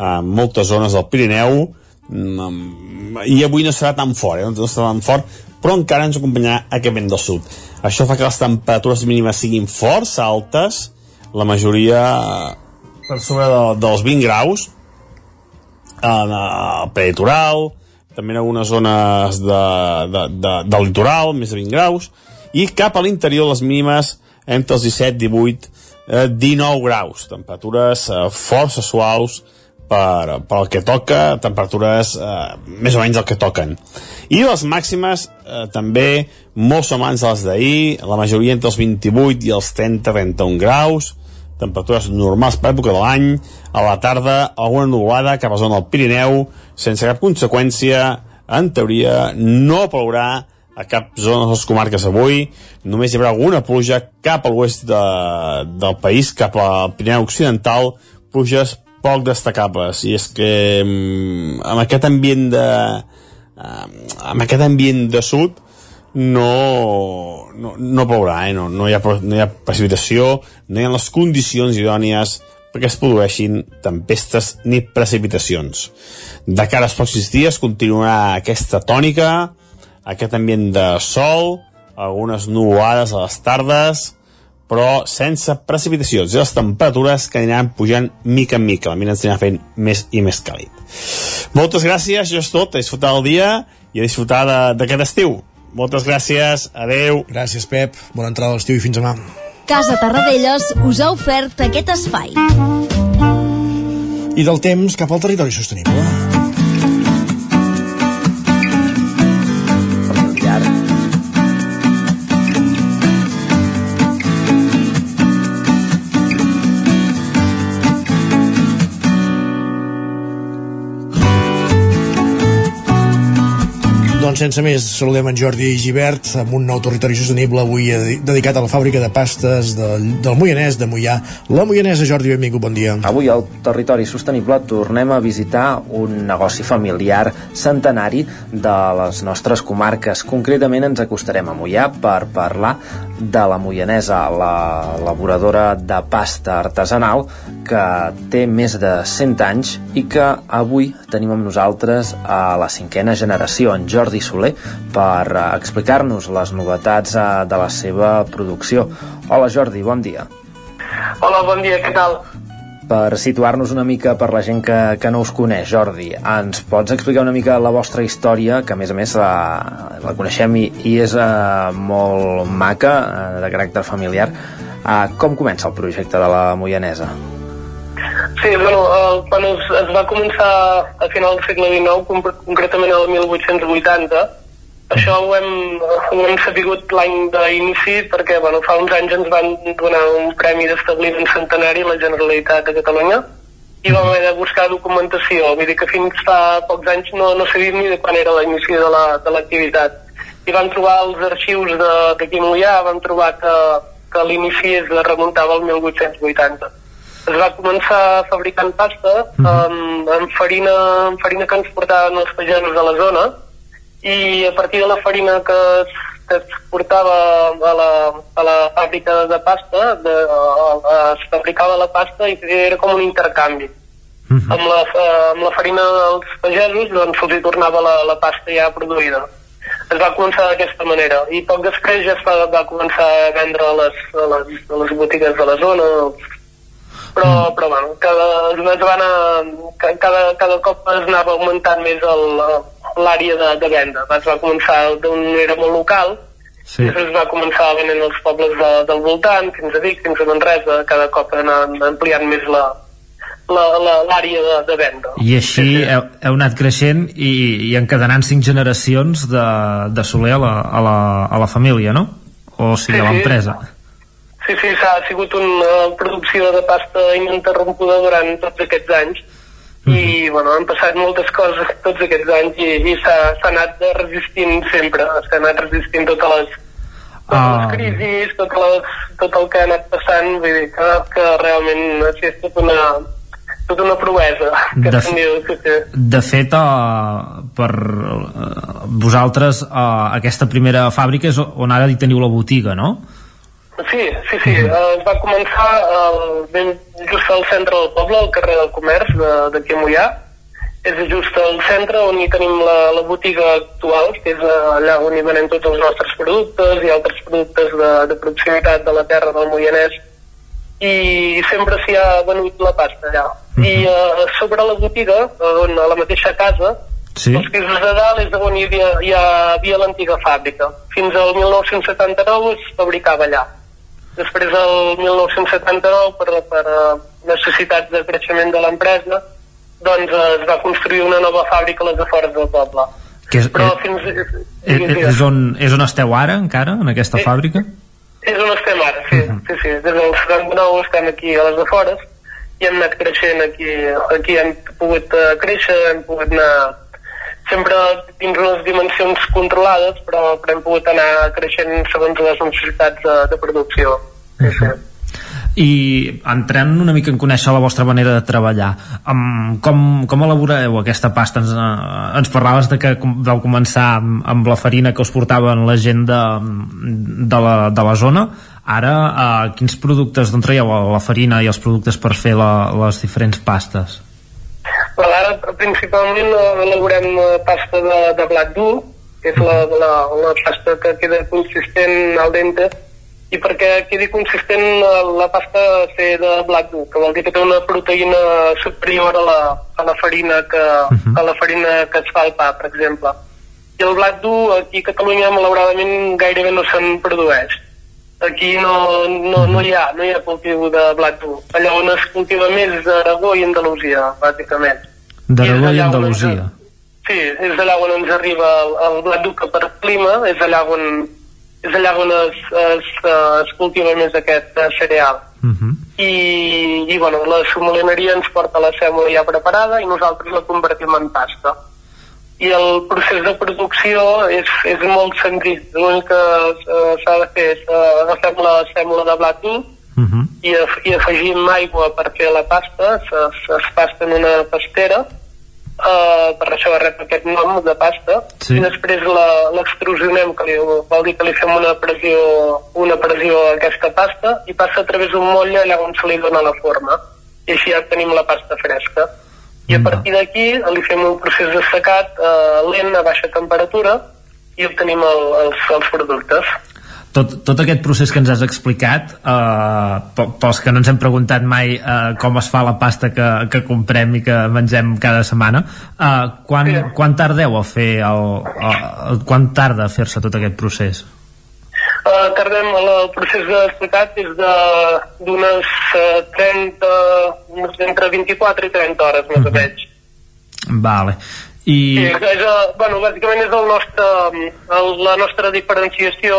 en moltes zones del Pirineu i avui no serà tan fort, eh? no serà tan fort però encara ens acompanyarà aquest vent del sud. Això fa que les temperatures mínimes siguin força altes, la majoria per sobre de, dels 20 graus, en el prelitoral, també en algunes zones de, de, de, del litoral, més de 20 graus, i cap a l'interior les mínimes entre els 17, 18, eh, 19 graus, temperatures eh, força suaus, per, per el que toca, temperatures eh, més o menys el que toquen. I les màximes eh, també molt semblants a les d'ahir, la majoria entre els 28 i els 30-31 graus, temperatures normals per època de l'any, a la tarda alguna nuvolada cap a zona del Pirineu, sense cap conseqüència, en teoria no plourà a cap zona de les comarques avui, només hi haurà alguna pluja cap a l'oest de, del país, cap al Pirineu Occidental, pluges poc destacables, i és que mm, amb aquest ambient de eh, amb aquest ambient de sud no, no, no plourà, eh? no, no, hi ha, no hi ha precipitació, no hi ha les condicions idònies perquè es produeixin tempestes ni precipitacions. De cara als pròxims dies continuarà aquesta tònica, aquest ambient de sol, algunes nuvolades a les tardes, però sense precipitacions i les temperatures que aniran pujant mica en mica, la mina ens anirà fent més i més càlid. Moltes gràcies, això és tot, a disfrutar el dia i a disfrutar d'aquest estiu. Moltes gràcies, adeu. Gràcies, Pep. Bona entrada a l'estiu i fins demà. Casa Tarradellas us ha ofert aquest espai. I del temps cap al territori sostenible. Sense més, saludem en Jordi Givert amb un nou territori sostenible avui dedicat a la fàbrica de pastes del, del Moianès, de Moià. La Moianesa, Jordi, benvingut, bon dia. Avui al territori sostenible tornem a visitar un negoci familiar centenari de les nostres comarques. Concretament ens acostarem a Moià per parlar de la Moianesa, la elaboradora de pasta artesanal que té més de 100 anys i que avui tenim amb nosaltres a la cinquena generació, en Jordi Jordi Soler per eh, explicar-nos les novetats eh, de la seva producció. Hola Jordi, bon dia. Hola, bon dia, què tal? Per situar-nos una mica per la gent que, que no us coneix, Jordi, ens pots explicar una mica la vostra història, que a més a més la, la coneixem i, i és uh, molt maca, uh, de caràcter familiar. Uh, com comença el projecte de la Moianesa? Sí, bueno, el, quan es, es va començar a final del segle XIX, concretament el 1880, això ho hem, ho hem sabut l'any d'inici perquè bueno, fa uns anys ens van donar un premi d'establiment centenari a la Generalitat de Catalunya i vam haver de buscar documentació. Vull dir que fins fa pocs anys no, no sabíem ni de quan era l'inici de l'activitat. La, I vam trobar els arxius d'aquí Mollà, vam trobar que, que l'inici es remuntava al 1880 es va començar fabricant pasta mm -hmm. amb, amb, farina, amb farina que ens portaven els pagesos de la zona i a partir de la farina que es, que es portava a la, a la fàbrica de pasta de, a, a, es fabricava la pasta i era com un intercanvi mm -hmm. amb, la, amb la farina dels pagesos doncs se'ls tornava la, la pasta ja produïda es va començar d'aquesta manera i poc després ja es va, va començar a vendre a les, a les, a les botigues de la zona els però, mm. però bueno, cada, es va anar, cada, cada cop es anava augmentant més l'àrea de, de venda. Es va començar d'on era molt local, Sí. Després es va començar a venir als pobles de, del voltant, fins a Vic, fins a Manresa, cada cop anar ampliant més la, l'àrea de, de venda. I així sí, sí. Heu, heu anat creixent i, i encadenant cinc generacions de, de Soler a la, a, la, a la família, no? O sigui, sí, a l'empresa. Sí. Sí, sí, s'ha sigut una producció de pasta ininterrompuda durant tots aquests anys mm -hmm. i bueno, han passat moltes coses tots aquests anys i, i s'ha anat resistint sempre, s'ha anat resistint totes les, totes ah. les crisis, tot, les, tot el que ha anat passant, vull dir que, que realment ha estat tot una, tota una proesa que de, sí, sí. de fet uh, per uh, vosaltres uh, aquesta primera fàbrica és on ara hi teniu la botiga, no? Sí, sí, sí. Uh, es va començar uh, ben just al centre del poble, al carrer del Comerç d'aquí a Mollà. És just al centre on hi tenim la, la botiga actual, que és uh, allà on hi venem tots els nostres productes i altres productes de, de proximitat de la terra del Moianès i sempre s'hi ha venut la pasta allà. Uh -huh. I uh, sobre la botiga, on, a la mateixa casa, sí. els pisos de dalt és on hi havia, hi havia l'antiga fàbrica. Fins al 1979 es fabricava allà. Després del 1979, per, per necessitats de creixement de l'empresa, doncs es va construir una nova fàbrica a les afores del poble. Que és, Però fins... És, és, on, és on esteu ara, encara, en aquesta és, fàbrica? És on estem ara, sí. Uh -huh. sí, sí. Des del 79 estem aquí a les afores i hem anat creixent aquí. Aquí hem pogut créixer, hem pogut anar sempre dins unes dimensions controlades, però, però hem pogut anar creixent segons les necessitats de, de producció. Sí, sí. i entrant una mica en conèixer la vostra manera de treballar um, com, com elaboreu aquesta pasta ens, uh, ens parlaves de que vau començar amb, amb la farina que us portaven la gent de, de, la, de la zona ara uh, quins productes d'on traieu la farina i els productes per fer la, les diferents pastes? Well, ara principalment elaborem uh, pasta de, de blat dur que és la, la, la pasta que queda consistent al dente i perquè quedi consistent la, la pasta ser de blat dur, que vol dir que té una proteïna superior a la, a la farina que, uh -huh. a la farina que es fa al pa, per exemple. I el blat dur aquí a Catalunya malauradament gairebé no se'n produeix. Aquí no, no, no, hi ha, no hi ha cultiu de blat dur. Allà on es cultiva més és Aragó i Andalusia, bàsicament. D'Aragó i, i Andalusia. Sí, és allà on ens arriba el, el blat dur que per clima és allà on és allà on es, es, es cultiva més aquest uh, cereal. Uh -huh. I, i bueno, la somolineria ens porta la sèmola ja preparada i nosaltres la convertim en pasta. I el procés de producció és, és molt senzill. L'únic que uh, s'ha de fer és uh, agafem la sèmola de blat dur uh -huh. i, i afegim aigua per fer la pasta, es, es pasta en una pastera, uh, per això rep aquest nom de pasta sí. i després l'extrusionem que li, vol dir que li fem una pressió una pressió a aquesta pasta i passa a través d'un moll allà on se li dona la forma i així ja tenim la pasta fresca i a partir d'aquí li fem un procés de secat uh, lent a baixa temperatura i obtenim el, els, els productes tot, tot aquest procés que ens has explicat eh, pels que no ens hem preguntat mai eh, com es fa la pasta que, que comprem i que mengem cada setmana eh, quan, sí. quan tardeu a fer el, el, quan tarda a fer-se tot aquest procés? Uh, tardem, el, el procés d'explicat és d'unes uh, 30 entre 24 i 30 hores més uh -huh. o menys Vale. I... Sí, és, uh, bueno, bàsicament és el nostre, el, la nostra diferenciació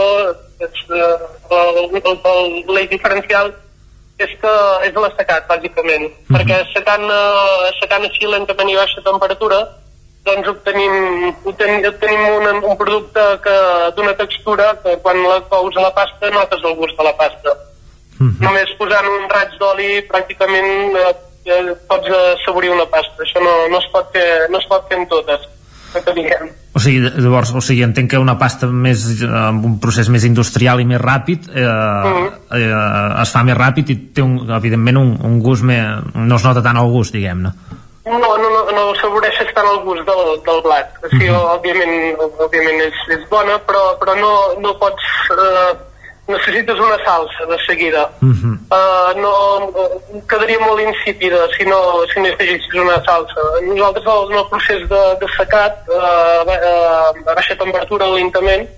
és, uh, el, el, el, l'eix diferencial és que és l'assecat, bàsicament, mm -hmm. perquè assecant, uh, assecant així lentament i baixa temperatura doncs obtenim, obtenim, obtenim un, un producte que d'una textura que quan la cous a la pasta notes el gust de la pasta. Mm -hmm. Només posant un raig d'oli pràcticament eh, eh, pots assaborir una pasta. Això no, no, es pot fer, no es pot fer en totes. O sigui, llavors, o sigui, entenc que una pasta més, amb un procés més industrial i més ràpid eh, mm. eh, es fa més ràpid i té, un, evidentment, un, un gust més... no es nota tant el gust, diguem-ne. No, no, no, no assaboreixes tant el gust del, del blat. O sigui, mm -hmm. òbviament, òbviament és, és bona, però, però no, no pots... Eh, necessites una salsa de seguida. Uh -huh. uh, no, quedaria molt insípida si no, si no afegissis una salsa. Nosaltres el, en el procés de, de secat uh, uh, a baixa temperatura lentament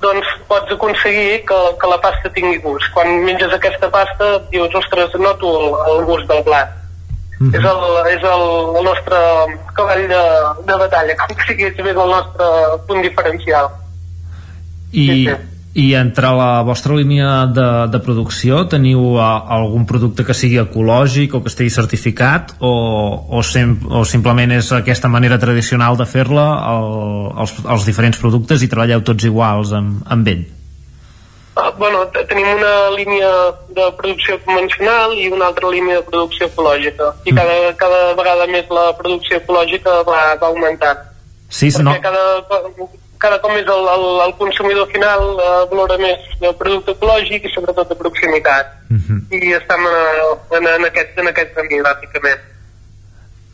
doncs pots aconseguir que, que la pasta tingui gust. Quan menges aquesta pasta dius, ostres, noto el, el gust del blat. Uh -huh. és, el, és el, el nostre cavall de, de batalla, com si és el nostre punt diferencial. I, sí, sí i entre la vostra línia de, de producció teniu a, algun producte que sigui ecològic o que estigui certificat o, o, sem, o simplement és aquesta manera tradicional de fer-la el, els, els diferents productes i treballeu tots iguals amb, amb ell? Uh, bueno, tenim una línia de producció convencional i una altra línia de producció ecològica i mm. cada, cada vegada més la producció ecològica va, va augmentant Sí, perquè no. cada, cada cop més el, el, el consumidor final eh, valora més el producte ecològic i sobretot de proximitat uh -huh. i estem en, en, en, aquest, en aquest camí bàsicament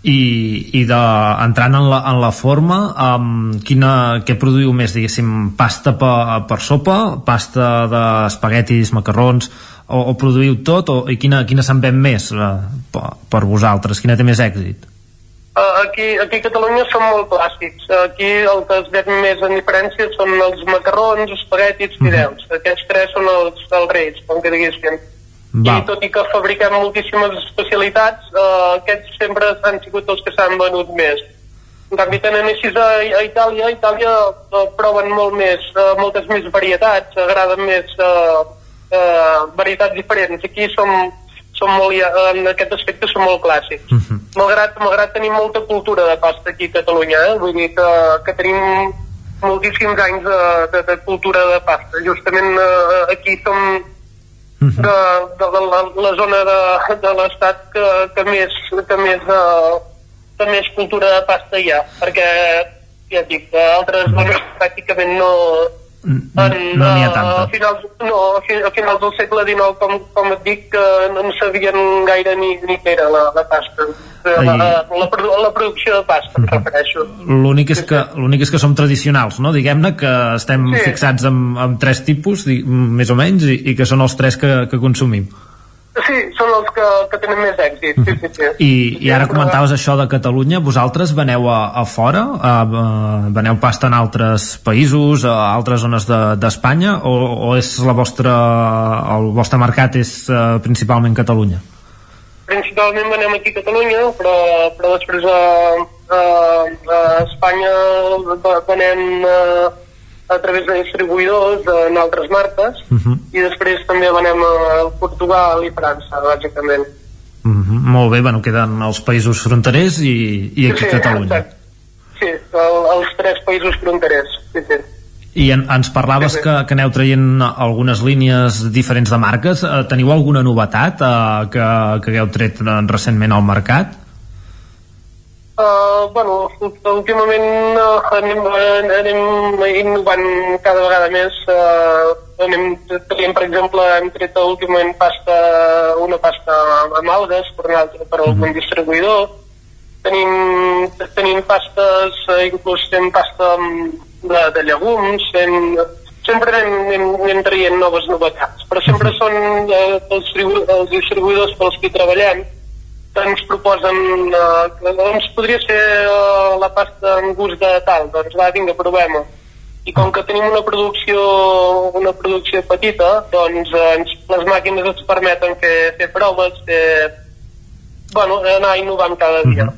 i, i de, entrant en la, en la forma um, quina, què produïu més diguéssim pasta per, per sopa pasta d'espaguetis, macarrons o, o produïu tot o, i quina, quina se'n ven més uh, per, per vosaltres, quina té més èxit Uh, aquí, aquí a Catalunya són molt clàssics. Aquí el que es vet més en diferència són els macarrons, espaguetis, fideus. Uh -huh. Aquests tres són els, els reis, com que diguéssim. Va. I tot i que fabriquem moltíssimes especialitats, uh, aquests sempre han sigut els que s'han venut més. En canvi, tenen així a, a Itàlia, a Itàlia uh, proven molt més, uh, moltes més varietats, agraden més uh, uh, varietats diferents. Aquí som, som molt, en aquest aspecte som molt clàssics. Uh -huh malgrat, malgrat tenim molta cultura de pasta aquí a Catalunya, eh? vull dir que, que tenim moltíssims anys de, de, de cultura de pasta. Justament eh, aquí som Mhm. De, de, de la, la zona de, de l'estat que, que més, que més, uh, que més cultura de pasta hi ha, perquè ja et dic, a altres zones pràcticament no, no n'hi ha eh, tanta. A finals, no, a fi- a finals del segle XIX, com, com et dic, que no en sabien gaire ni, ni què era la, la pasta. La, la, la, produ- la producció de pasta, em refereixo. L'únic és, que, l'únic és que som tradicionals, no? Diguem-ne que estem Sí. fixats en, en tres tipus, di- més o menys, i, i que són els tres que, que consumim. Sí, són els que, que tenen més èxit, sí, sí, sí. I, i ara comentaves això de Catalunya, vosaltres veneu a, a fora, a, a, veneu pasta en altres països, a altres zones de- d'Espanya, de, o, o és la vostra, el vostre mercat és uh, principalment Catalunya? principalment venem aquí a Catalunya, però, però després a, a, a Espanya ve- venem a, a través de distribuïdors en altres marques Uh -huh. i després també venem a Portugal i França, bàsicament. Uh -huh. Molt bé, bueno, queden els països fronterers i, i aquí a Catalunya. exacte. Sí, el, els tres països fronterers. Sí, sí. I en, ens parlaves que, que aneu traient algunes línies diferents de marques. Eh, teniu alguna novetat eh, que, que hagueu tret recentment al mercat? Uh, bueno, últimament uh, anem, anem innovant cada vegada més. Uh, anem traient, per exemple, hem tret últimament pasta, una pasta amb algues per, un altre, per algun distribuïdor. Tenim, tenim pastes, uh, inclús fem pasta de, de llegums, fem, sempre anem, anem, anem traient noves novetats, però sempre són uh, els, els distribuïdors pels que treballem ens proposen eh, doncs podria ser eh, la pasta amb gust de tal, doncs va, vinga, provem-ho. I com que tenim una producció una producció petita, doncs eh, les màquines ens permeten fer, fer proves, fer, bueno, anar innovant cada dia.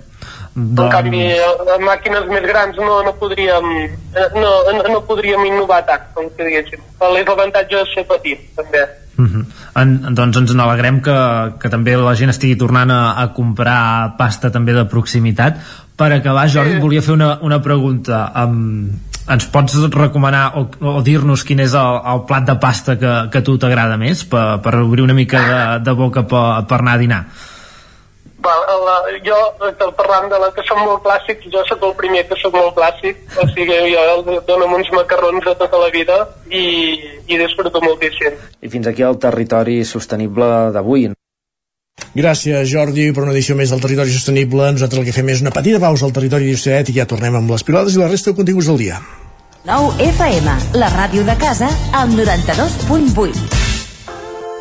En canvi, a màquines més grans no, no podríem eh, no, no, podríem innovar tant, com que diguéssim. L'avantatge és ser petit, també. Uh -huh. en, doncs ens n'alegrem que, que també la gent estigui tornant a, a comprar pasta també de proximitat. Per acabar, Jordi, et volia fer una, una pregunta. Um, ens pots recomanar o, o dir-nos quin és el, el plat de pasta que, que a tu t'agrada més per, per obrir una mica de, de boca per, per anar a dinar? Va, la, jo, parlant de la que són molt clàssics, jo sóc el primer que sóc molt clàssic, o sigui, jo dono uns macarrons de tota la vida i, i disfruto moltíssim. I fins aquí el territori sostenible d'avui. Gràcies, Jordi, per una edició més del Territori Sostenible. Nosaltres el que fem és una petita pausa al Territori 17 i ja tornem amb les pilotes i la resta de continguts del dia. 9 FM, la ràdio de casa, al 92.8.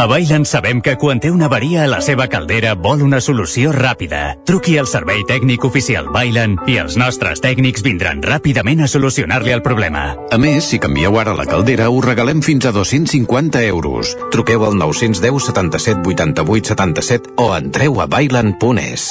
A Bailan sabem que quan té una avaria a la seva caldera vol una solució ràpida. Truqui al servei tècnic oficial Bailan i els nostres tècnics vindran ràpidament a solucionar-li el problema. A més, si canvieu ara la caldera, us regalem fins a 250 euros. Truqueu al 910 77 88 77 o entreu a bailan.es.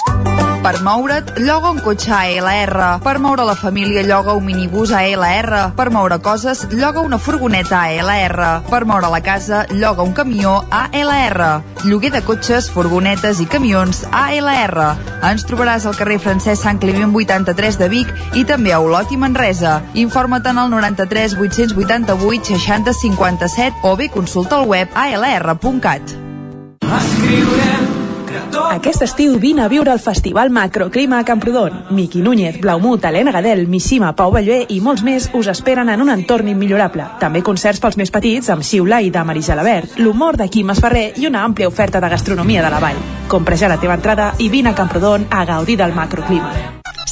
Per moure't, lloga un cotxe ALR. Per moure la família, lloga un minibús ALR. Per moure coses, lloga una furgoneta ALR. Per moure la casa, lloga un camió ALR. Lloguer de cotxes, furgonetes i camions ALR. Ens trobaràs al carrer Francesc Sant Climent 83 de Vic i també a Olot i Manresa. Informa't en el 93 888 60 57 o bé consulta el web alr.cat. Aquest estiu vine a viure el Festival Macroclima a Camprodon. Miqui Núñez, Blaumut, Helena Gadel, Missima, Pau Ballvé i molts més us esperen en un entorn immillorable. També concerts pels més petits amb Xiula i de Marisa Labert, l'humor de Quim Esferrer i una àmplia oferta de gastronomia de la vall. Compra ja la teva entrada i vine a Camprodon a gaudir del macroclima.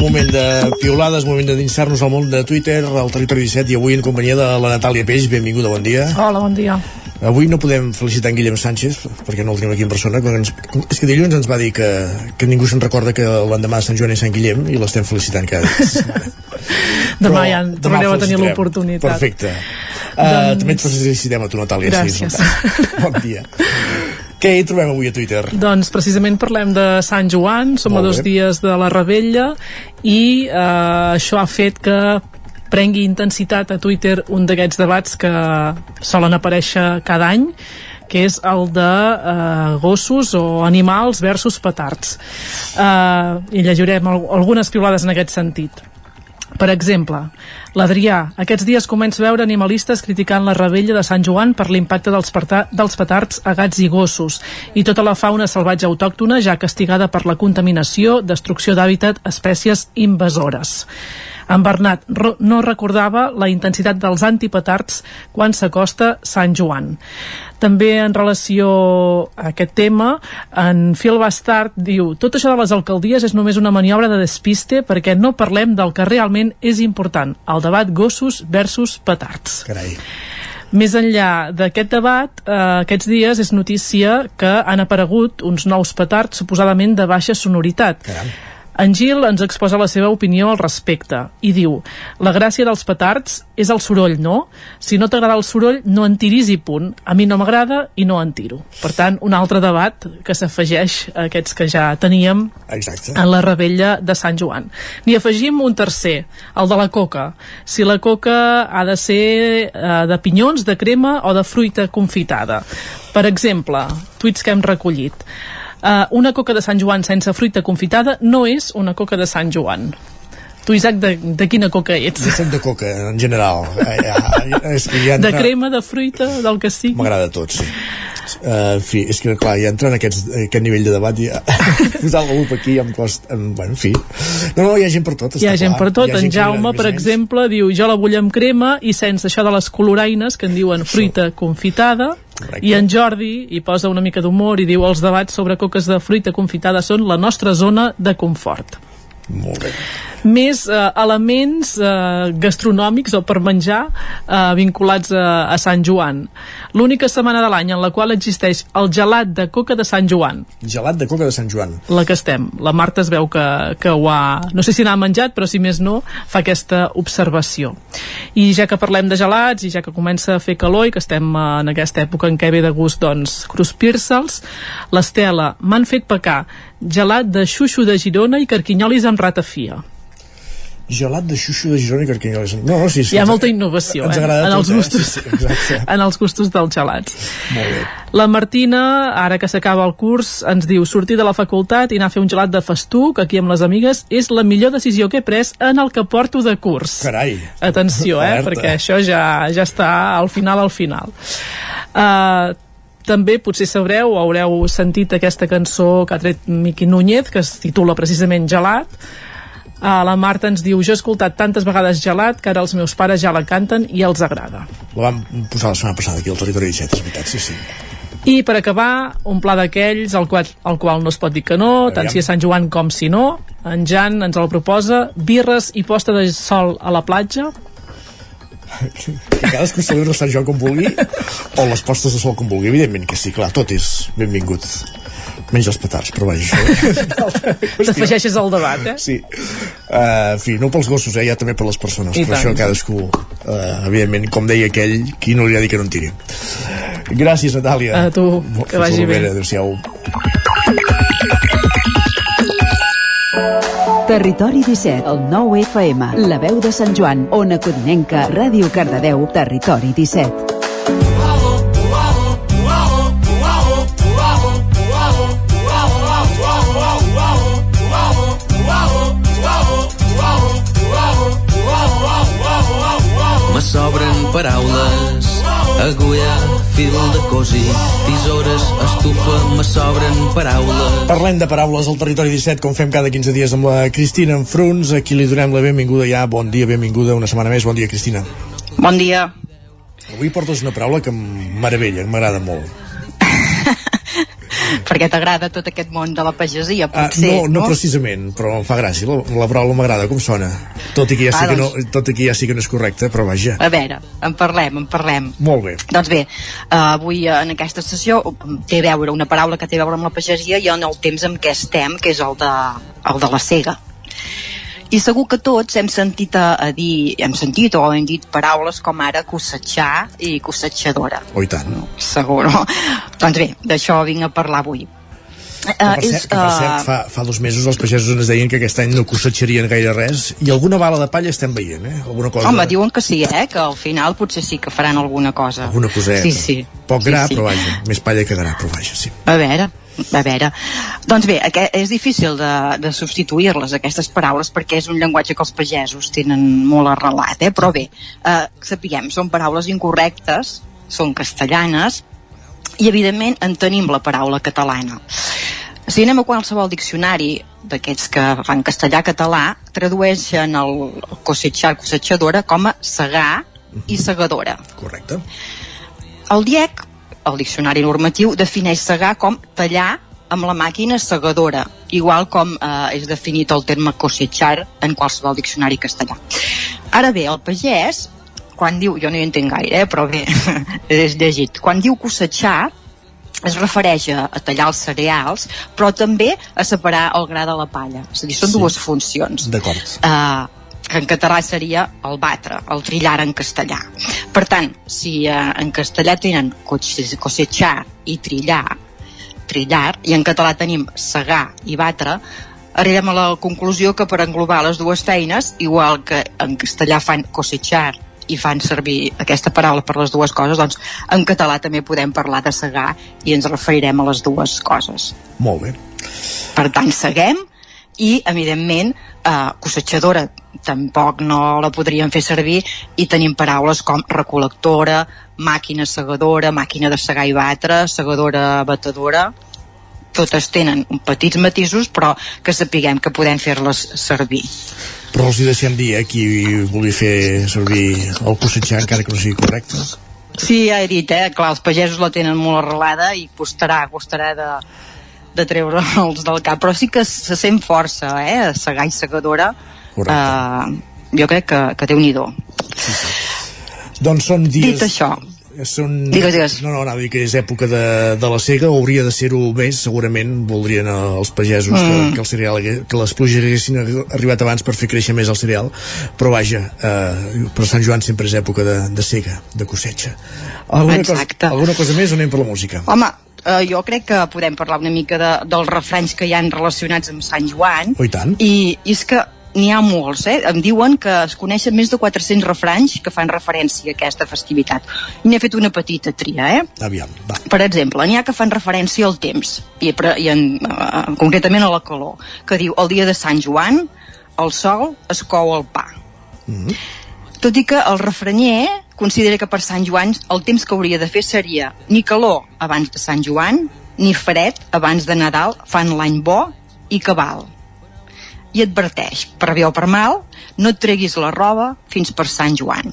Moment de piolades, moment de dinsar-nos al món de Twitter, al territori 17, i avui en companyia de la Natàlia Peix. Benvinguda, bon dia. Hola, bon dia. Avui no podem felicitar en Guillem Sánchez, perquè no el tenim aquí en persona, però ens, és que dilluns ens va dir que, que ningú se'n recorda que l'endemà de Sant Joan és Sant Guillem, i l'estem felicitant cada dia. (laughs) Demà ja en tornareu a tenir l'oportunitat. Perfecte. Uh, Doncs- També et felicitem a tu, Natàlia. Gràcies. Sí, (laughs) bon dia. Què hi trobem avui a Twitter? Doncs precisament parlem de Sant Joan, som a dos bé. dies de la Rebella i eh, això ha fet que prengui intensitat a Twitter un d'aquests debats que solen aparèixer cada any que és el de eh, gossos o animals versus petards. Eh, I llegirem al- algunes piulades en aquest sentit. Per exemple, l'Adrià, aquests dies comença a veure animalistes criticant la rebella de Sant Joan per l'impacte dels, dels petards a gats i gossos i tota la fauna salvatge autòctona ja castigada per la contaminació, destrucció d'hàbitat, espècies invasores. En Bernat no recordava la intensitat dels antipetards quan s'acosta Sant Joan. També en relació a aquest tema, en Phil Bastard diu tot això de les alcaldies és només una maniobra de despiste perquè no parlem del que realment és important, el debat gossos versus petards. Carai. Més enllà d'aquest debat, eh, aquests dies és notícia que han aparegut uns nous petards suposadament de baixa sonoritat. Caram. En Gil ens exposa la seva opinió al respecte i diu la gràcia dels petards és el soroll, no? Si no t'agrada el soroll, no en tiris i punt. A mi no m'agrada i no en tiro. Per tant, un altre debat que s'afegeix a aquests que ja teníem Exacte. en la rebella de Sant Joan. N'hi afegim un tercer, el de la coca. Si la coca ha de ser eh, de pinyons, de crema o de fruita confitada. Per exemple, tuits que hem recollit. Uh, una coca de Sant Joan sense fruita confitada no és una coca de Sant Joan. Tu, Isaac, de, de quina coca ets? Jo soc de coca, en general. Eh, ja, és que ja De entra- crema, de fruita, del que sigui? M'agrada tot, sí. Uh, en fi, és que clar, ja entrar en aquests, aquest nivell de debat ja, (laughs) posar la lupa aquí em costa em, bueno, en fi no, no, hi ha gent per tot, Hi ha està gent clar. per tot. En Jaume, per exemple, diu jo la vull amb crema i sense això de les coloraines que en diuen fruita confitada. I en Jordi hi posa una mica d'humor i diu els debats sobre coques de fruita confitada són la nostra zona de confort. Molt bé. Més eh, elements eh, gastronòmics o per menjar eh, vinculats a, a Sant Joan. L'única setmana de l'any en la qual existeix el gelat de coca de Sant Joan, Gelat de coca de Sant Joan. la que estem. La Marta es veu que, que ho ha... No sé si n'ha menjat, però si més no, fa aquesta observació. I ja que parlem de gelats, i ja que comença a fer calor i que estem eh, en aquesta època en què ve de gust, doncs, cruspir-se'ls, l'Estela m'han fet pecar gelat de xuxo de Girona i carquinyolis amb ratafia. Gelat de xuxo de Girona i carquinyolis. No, no, sí, sí, Hi ha ens- molta innovació ens eh? en, els eh? gustos, Sí, sí, exacte. (laughs) en els gustos dels gelats. Molt bé. La Martina, ara que s'acaba el curs, ens diu sortir de la facultat i anar a fer un gelat de festuc aquí amb les amigues és la millor decisió que he pres en el que porto de curs. Carai. Atenció, eh? Alerta. perquè això ja, ja està al final, al final. Uh, també potser sabreu o haureu sentit aquesta cançó que ha tret Miqui Núñez, que es titula precisament Gelat. Uh, la Marta ens diu, jo he escoltat tantes vegades Gelat que ara els meus pares ja la canten i els agrada. La vam posar la setmana passada aquí al territori 17, és veritat, sí, sí. I per acabar, un pla d'aquells al qual, al qual no es pot dir que no, tant Aviam. si és Sant Joan com si no. En Jan ens el proposa, birres i posta de sol a la platja. Que cadascú celebra Sant Joan com vulgui o les postes de sol com vulgui. Evidentment que sí, clar, tot és benvingut. Menys els petards, però vaja. (laughs) T'afegeixes al debat, eh? Sí. Uh, en fi, no pels gossos, eh? ja també per les persones. I però tant. això cadascú, uh, evidentment, com deia aquell, qui no li ha dit que no en tiri. Gràcies, Natàlia. A tu, que vagi bé. Adéu-siau. Territori 17, el 9 FM, la veu de Sant Joan, Ona Codinenca, Ràdio Cardedeu, Territori 17. Paraules, agulla, fil de cosi, tisores, estufa, me sobren paraules. Parlem de paraules al Territori 17, com fem cada 15 dies amb la Cristina Enfruns, a qui li donem la benvinguda ja. Bon dia, benvinguda una setmana més. Bon dia, Cristina. Bon dia. Avui portes una paraula que em meravella, que m'agrada molt. Perquè t'agrada tot aquest món de la pagesia, Ah, potser, no, no precisament, però em fa gràcia. La, la paraula m'agrada, com sona. Tot i, que ja Va, sé que no, doncs. tot i que ja sé que no és correcte, però vaja. A veure, en parlem, en parlem. Molt bé. Doncs bé, uh, avui uh, en aquesta sessió té a veure una paraula que té a veure amb la pagesia i en el temps en què estem, que és el de, el de la cega. I segur que tots hem sentit a, a dir, hem sentit o hem dit paraules com ara cossetxar i cossetxadora. Oh, i tant. Segur, no? doncs bé, d'això vinc a parlar avui. Que per, cert, que per cert, fa, fa dos mesos els pagesos ens deien que aquest any no cossetxarien gaire res i alguna bala de palla estem veient, eh? Alguna cosa... Home, diuen que sí, eh? Que al final potser sí que faran alguna cosa. Alguna coseta. Sí, sí. Poc Sí, gra, sí. però vaja, més palla que gra, però vaja, sí. A veure, a veure. Doncs bé, aquest, és difícil de, de substituir-les, aquestes paraules, perquè és un llenguatge que els pagesos tenen molt arrelat, eh? Però bé, eh, sapiguem, són paraules incorrectes, són castellanes, i evidentment en tenim la paraula catalana. Si anem a qualsevol diccionari d'aquests que fan castellà-català, tradueixen el cosechar, cosechadora com a segar i segadora. Correcte. El DIEC, el diccionari normatiu, defineix segar com tallar amb la màquina segadora, igual com eh, és definit el terme cosechar en qualsevol diccionari castellà. Ara bé, el pagès, quan diu, jo no hi entenc gaire, eh, però bé, (laughs) és llegit, quan diu cosechar, es refereix a, a tallar els cereals, però també a separar el gra de la palla. És a dir, són Sí. dues funcions. D'acord. Uh, que en català seria el batre, el trillar en castellà. Per tant, si uh, en castellà tenen cose- cosechar i trillar, trillar, i en català tenim segar i batre, arribem a la conclusió que per englobar les dues feines, igual que en castellà fan cosechar i fan servir aquesta paraula per les dues coses, doncs en català també podem parlar de segar i ens referirem a les dues coses. Molt bé. Per tant, seguem i, evidentment, eh, cossetxadora tampoc no la podríem fer servir i tenim paraules com recolectora, màquina segadora, màquina de segar i batre, segadora batedora, totes tenen petits matisos però que sapiguem que podem fer-les servir. Però els hi deixem dir, eh, qui vulgui fer servir el cossetxar encara que no sigui correcte. Sí, ja he dit, eh? Clar, els pagesos la tenen molt arrelada i costarà, costarà de, de treure'ls (laughs) del cap, però sí que se sent força, eh? Segar i segadora. Uh, jo crec que, que déu-n'hi-do. Doncs són dies... Dit això, Són... Digues, digues. No, no, anava a dir que és època de, de la cega, hauria de ser-ho més, segurament voldrien eh, els pagesos mm. que, que, el cereal, que les pluges haguessin arribat abans per fer créixer més el cereal, però vaja, eh, però Sant Joan sempre és època de, de cega, de cosetxa. Alguna cosa, Exacte. alguna cosa més o anem per la música? home, uh, jo crec que podem parlar una mica de, dels refranys que hi han relacionats amb Sant Joan. Oh, i tant. I, i és que n'hi ha molts, eh? Em diuen que es coneixen més de 400 refranys que fan referència a aquesta festivitat. N'he fet una petita tria, eh? Aviam, va. Per exemple, n'hi ha que fan referència al temps, i, i en, uh, concretament a la calor, que diu el dia de Sant Joan, el sol es cou el pa. Mm. Tot i que el refranyer considera que per Sant Joan el temps que hauria de fer seria ni calor abans de Sant Joan, ni fred abans de Nadal fan l'any bo i cabal. I adverteix, per bé o per mal, no et treguis la roba fins per Sant Joan.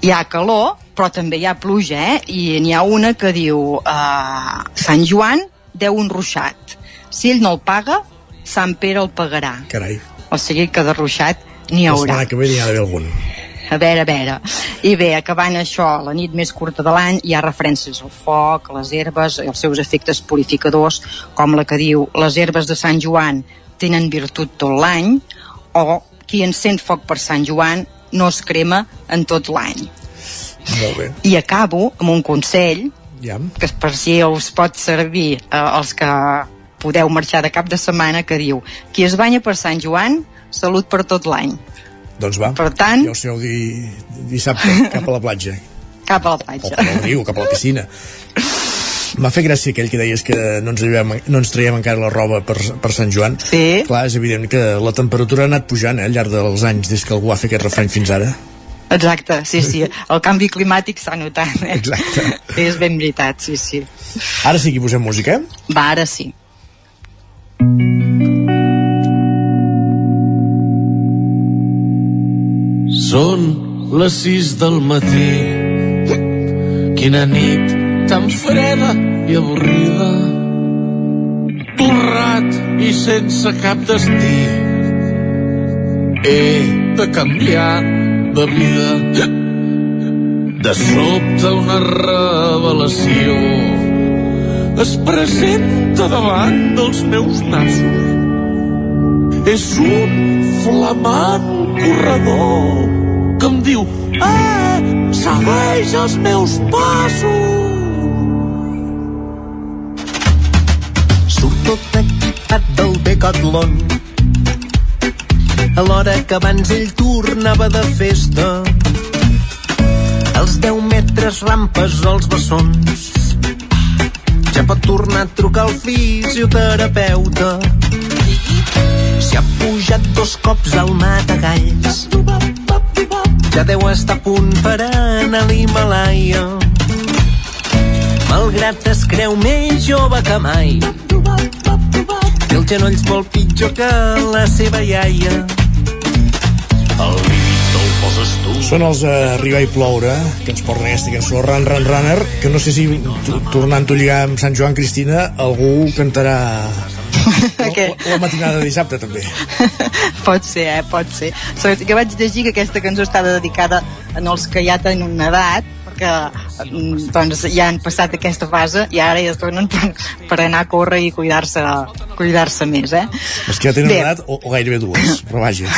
hi ha calor, però també hi ha pluja, eh? I n'hi ha una que diu uh, Sant Joan deu un ruixat. Si ell no el paga, Sant Pere el pagarà. Carai. O sigui que de ruixat n'hi La haurà. setmana que ve n'hi ha d'haver algun. A veure, a veure. I bé, acabant això, la nit més curta de l'any, hi ha referències al foc, a les herbes, i els seus efectes purificadors, com la que diu les herbes de Sant Joan tenen virtut tot l'any, o qui encén foc per Sant Joan no es crema en tot l'any. Molt bé. I acabo amb un consell, Ja. que per si us pot servir eh, els que podeu marxar de cap de setmana, que diu qui es banya per Sant Joan, salut per tot l'any. Doncs va. Per tant- Ja ho sabeu di, dissabte, (laughs) cap a la platja. Cap a la O platja. cap al riu, cap a la piscina. M'ha fet gràcia aquell que deies que no ens, llevem, no ens traiem encara la roba per, per Sant Joan. Sí. Clar, és evident que la temperatura ha anat pujant eh, al llarg dels anys des que algú va fer aquest refrany fins ara. Exacte, sí, sí. (laughs) El canvi climàtic s'ha notat, eh? Exacte. És ben veritat, sí, sí. Ara sí que hi posem música, eh? Va, ara sí. Són les sis del matí. Quina nit tan freda i avorrida. Torrat i sense cap destí. He de canviar de vida. De sobte una revelació es presenta davant dels meus nassos. És un flamant corredor que em diu eh, segueix els meus passos. Surt tot equipat del Decathlon. A l'hora que abans ell tornava de festa els 10 metres rampes als bessons. Ja pot tornar a trucar al fisioterapeuta si ha pujat dos cops al matagalls. Ja deu estar a punt per anar a l'Himalaya. Malgrat es creu més jove que mai té els genolls molt pitjor que la seva iaia. Al límit del poses tu. Són els uh, Arribar i ploure, que ens porten aquesta cançó Run Run Runner, que no sé si tornant-ho a lligar amb Sant Joan Cristina, algú cantarà la, la matinada de dissabte també. (laughs) Pot ser, eh? Pot ser. Sobretot que vaig llegir que aquesta cançó està dedicada a els que ja tenen una edat, perquè mm, doncs, ja han passat aquesta fase i ara ja es donen per, per anar a córrer i cuidar-se cuidar-se més, eh? Els que ja tenen Bé. edat o, o gairebé dues, (laughs) però vaja.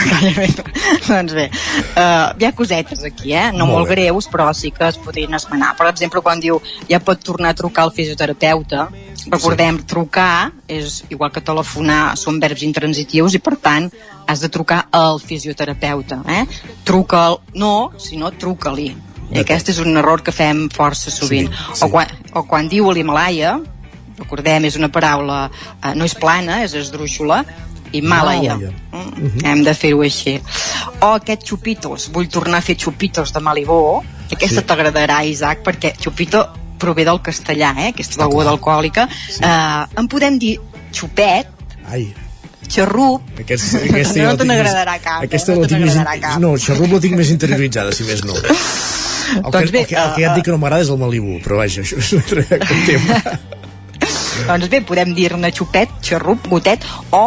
(laughs) doncs bé, uh, hi ha cosetes aquí, eh? No Molt molt, greus, però sí que es podrien esmenar. Per exemple, quan diu ja pot tornar a trucar al fisioterapeuta, recordem, sí. trucar és igual que telefonar, són verbs intransitius i per tant has de trucar al fisioterapeuta, eh? Truca'l, no, sinó truca-li. I aquest és un error que fem força sovint. Sí, Sí. O, quan, o quan diu l'Himalaya, recordem, és una paraula, eh, no és plana, és esdrúixola, Himàlaia. Mm, Hem de fer-ho així. O aquest xupitos, vull tornar a fer xupitos de Malibó. Aquesta Sí. t'agradarà, Isaac, perquè xupito prové del castellà, eh? aquesta beguda alcohòlica. Sí. Uh, en podem dir xupet, Ai, xarrup, aquest, (laughs) aquesta ja no la te n'agradarà cap, Aquesta eh? la no te tinc més, cap. no, xarrup la tinc més interioritzada, si més no. (laughs) El que, Doncs bé, el que, el que ja et dic que no m'agrada és el Malibu, però vaja, això és un altre tema. (laughs) Doncs bé, podem dir-ne xupet, xarrup, gotet o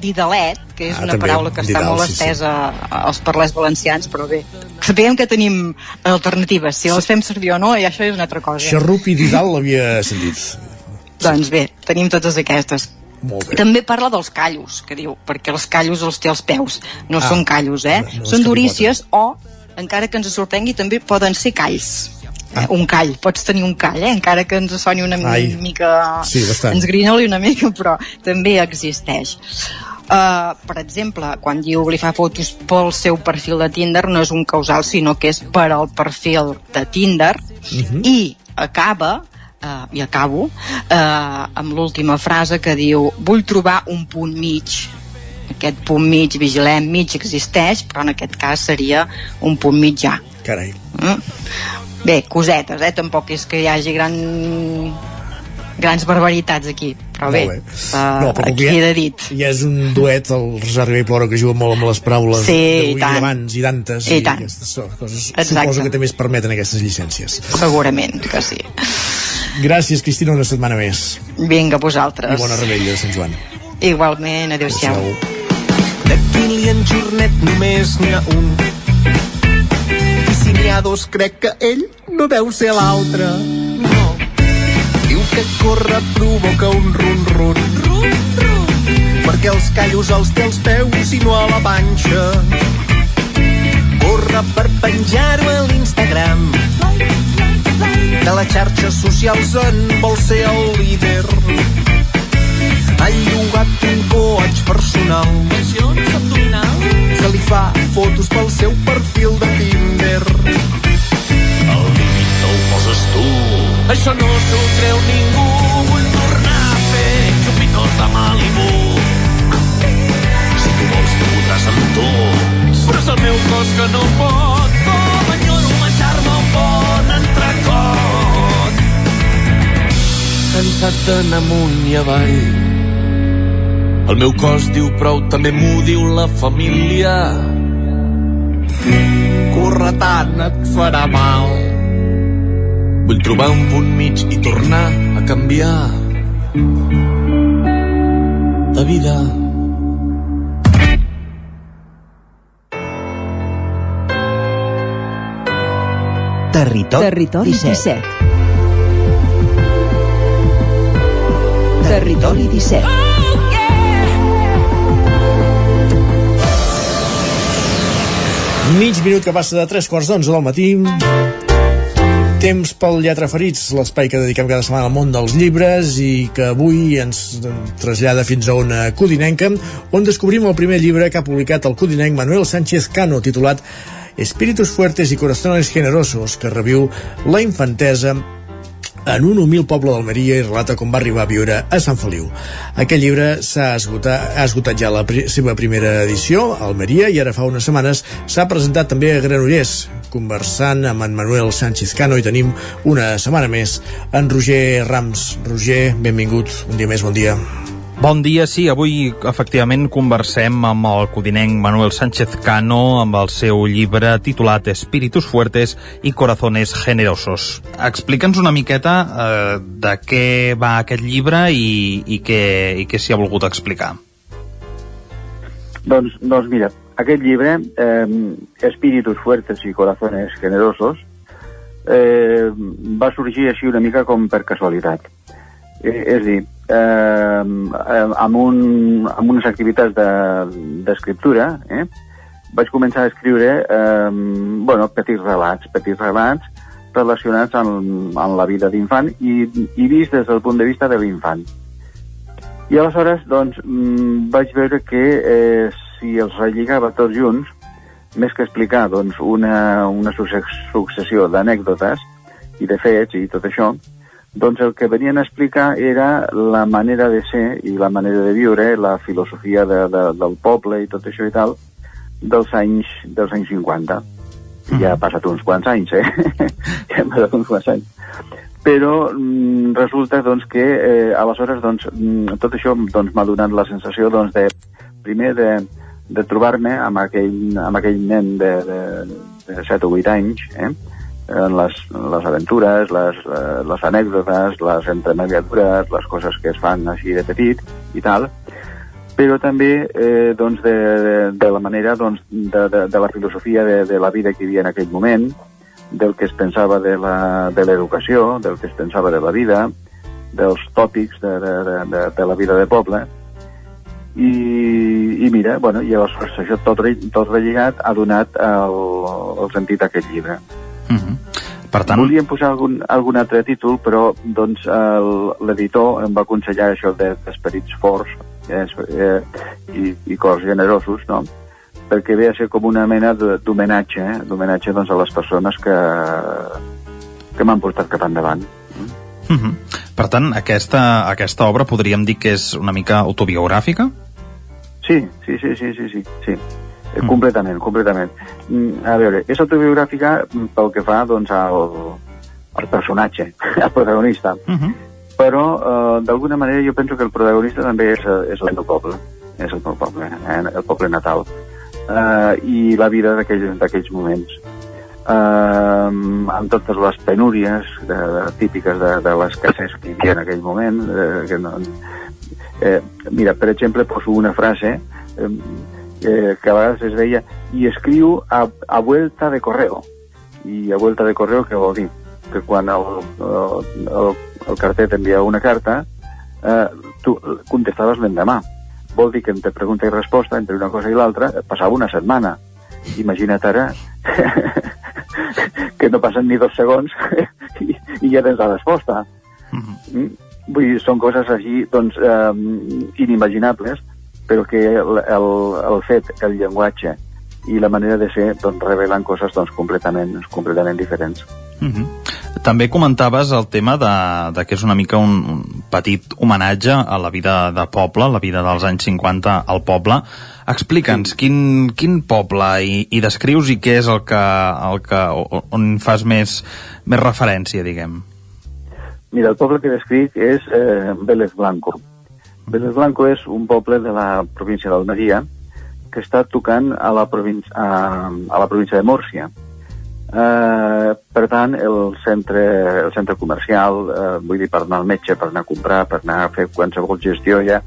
didalet, que és Ah, una paraula que està didal, molt sí, sí. estesa als parlers valencians, però bé, sapiguem que tenim alternatives, si les fem servir o no, i això és una altra cosa. Xarrup i Didal l'havia sentit. (laughs) Doncs bé, tenim totes aquestes. Molt bé. També parla dels callos, que diu, perquè els callos els té als peus, no Ah, són callos, eh? no, no són durícies o, encara que ens sorprengui, també poden ser calls. Eh? Un call, pots tenir un call, eh? encara que ens soni una Ai. mica... Sí, bastant. Ens grinoli una mica, però també existeix. Uh, per exemple, quan diu li fa fotos pel seu perfil de Tinder no és un causal, sinó que és per al perfil de Tinder Mhm. i acaba uh, i acabo uh, amb l'última frase que diu vull trobar un punt mig aquest punt mig, vigilem, mig existeix però en aquest cas seria un punt mitjà Carai. Mm? Bé, cosetes, eh? Tampoc és que hi hagi gran... grans barbaritats aquí. Però bé, bé. uh, No, però que queda ja, dit. ja és un duet, el Roser Ribé i Plora, que juga molt amb les paraules Sí, d'avui i d'abans i d'antes. I tant. aquestes coses Exacte. suposo que també es permeten aquestes llicències. Segurament que sí. Gràcies, Cristina, una setmana més. Vinga, vosaltres. I bona rebella de Sant Joan. Igualment, adéu-siau. De Kilian Jornet només n'hi ha un. I si n'hi ha dos, crec que ell no deu ser l'altre. No. Que córrer provoca un run-run. Run-run. Perquè els callos els té als peus i no a la panxa. Corre per penjar-ho a l'Instagram. De les xarxes socials en vol ser el líder. Ha llogat un coach personal que li fa fotos pel seu perfil de Tinder. El límit el poses tu. Això no s'ho creu ningú, vull tornar a fer xupitos de Malibu. Si tu vols, tu podràs amb tots. Però és el meu cos que no pot, com enyoro menjar-me un bon entrecot. Cansat d'anar amunt i avall, el meu cos diu prou, també m'ho diu la família. Córrer tant et farà mal. Vull trobar un punt mig i tornar a canviar de vida. Territori, Territori 17. 17. Territori 17. Mig minut que passa de 3 quarts d'onze del matí. Temps pel Lletra Ferits, l'espai que dediquem cada setmana al món dels llibres i que avui ens trasllada fins a una codinenca, on descobrim el primer llibre que ha publicat el codinenc Manuel Sánchez Cano, titulat Espíritus fuertes y corazones generosos, que reviu la infantesa en un humil poble d'Almeria i relata com va arribar a viure a Sant Feliu. Aquest llibre s'ha esgotat, esgotat ja la pri seva primera edició a Almeria i ara fa unes setmanes s'ha presentat també a Granollers. Conversant amb en Manuel Sánchez Cano i tenim una setmana més en Roger Rams. Roger, benvingut, un dia més, bon dia. Bon dia, sí, avui efectivament conversem amb el codinenc Manuel Sánchez Cano amb el seu llibre titulat Espíritus fuertes i corazones generosos. Explica'ns una miqueta eh, de què va aquest llibre i, i què, i què s'hi ha volgut explicar. Doncs, doncs mira, aquest llibre, eh, Espíritus fuertes i corazones generosos, eh, va sorgir així una mica com per casualitat. Eh, és dir, eh, amb, un, amb unes activitats d'escriptura, de, eh, vaig començar a escriure eh, bueno, petits relats, petits relats relacionats amb, amb la vida d'infant i, i vist des del punt de vista de l'infant. I aleshores, doncs, mm, vaig veure que eh, si els relligava tots junts, més que explicar doncs, una, una successió d'anècdotes i de fets i tot això, doncs el que venien a explicar era la manera de ser i la manera de viure, la filosofia de, de, del poble i tot això i tal, dels anys, dels anys 50. I ja ha passat uns quants anys, eh? (laughs) ja ha passat uns quants anys. Però mm, resulta doncs, que eh, aleshores doncs, mm, tot això doncs, m'ha donat la sensació doncs, de, primer de, de trobar-me amb, aquell, amb aquell nen de, de, de 7 o 8 anys, eh? Les, les aventures, les, eh, les anècdotes, les entremediatures, les coses que es fan així de petit i tal, però també eh, doncs de, de, de la manera doncs, de, de, de la filosofia de, de la vida que hi havia en aquell moment, del que es pensava de l'educació, de del que es pensava de la vida, dels tòpics de, de, de, de, de la vida de poble, i, i mira, bueno, i llavors això tot, tot relligat ha donat el, el sentit a aquest llibre. Mm -hmm. Per tant... Volíem posar algun, algun altre títol, però doncs l'editor em va aconsellar això d'esperits de, forts eh, eh, i, i cors generosos, no? perquè ve a ser com una mena d'homenatge, eh? d'homenatge doncs, a les persones que, que m'han portat cap endavant. Mm -hmm. Per tant, aquesta, aquesta obra podríem dir que és una mica autobiogràfica? Sí, sí, sí, sí, sí, sí, sí. Mm. Completament, completament. A veure, és autobiogràfica pel que fa doncs, al, al personatge, (laughs) al protagonista. Mm -hmm. però eh, d'alguna manera jo penso que el protagonista també és, eh, és el meu poble, és el meu poble, eh, el poble natal, eh, i la vida d'aquells d'aquells moments. Eh, amb totes les penúries de, de, típiques de, de l'escassez que hi havia en aquell moment, eh, que no, eh, mira, per exemple, poso una frase eh, eh, que a vegades es deia i escriu a, a vuelta de correo. I a vuelta de correo què vol dir? Que quan el, el, el, el carter t'enviava una carta, eh, tu contestaves l'endemà. Vol dir que entre pregunta i resposta, entre una cosa i l'altra, passava una setmana. Imagina't ara (laughs) que no passen ni dos segons (laughs) i, i ja tens la resposta. Uh -huh. Vull dir, són coses així, doncs, eh, inimaginables, però que el, el, el fet, el llenguatge i la manera de ser, doncs, revelen coses, doncs, completament, completament diferents. Uh -huh. També comentaves el tema de, de que és una mica un, un petit homenatge a la vida de poble, la vida dels anys 50 al poble. Explica'ns sí. quin, quin poble i, i descrius i què és el que, el que on fas més, més referència, diguem. Mira, el poble que descric és eh, Vélez Blanco. Blanco és un poble de la província d'Almeria que està tocant a la, província, a, a la província de Múrcia. Eh, per tant, el centre, el centre comercial, eh, vull dir, per anar al metge, per anar a comprar, per anar a fer qualsevol gestió ja,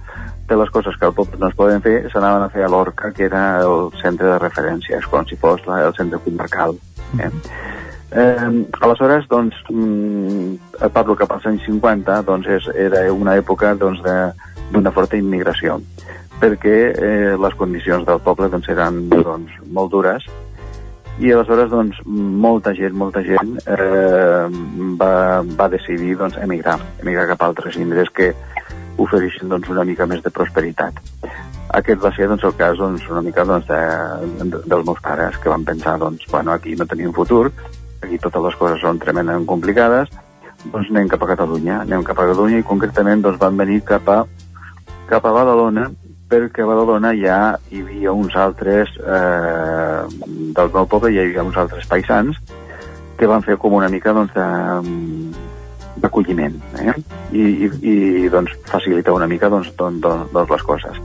de les coses que al poble no es poden fer, s'anaven a fer a l'Orca, que era el centre de referència, és com si fos la, el centre comarcal. Eh? Eh, aleshores, doncs, mm, parlo cap als anys 50, doncs és, era una època doncs, d'una forta immigració, perquè eh, les condicions del poble doncs, eren doncs, molt dures, i aleshores doncs, molta gent, molta gent eh, va, va decidir doncs, emigrar, emigrar cap a altres indrets que ofereixen doncs, una mica més de prosperitat. Aquest va ser doncs, el cas doncs, una mica doncs, de, de, dels meus pares, que van pensar doncs, bueno, aquí no tenim futur, aquí totes les coses són tremendament complicades, doncs anem cap a Catalunya, anem cap a Catalunya i concretament doncs, van venir cap a, cap a Badalona perquè a Badalona ja hi havia uns altres eh, del meu poble, hi havia uns altres paisans que van fer com una mica doncs, de, d'acolliment eh? I, i, i doncs, facilitar una mica doncs, doncs, doncs, doncs les coses.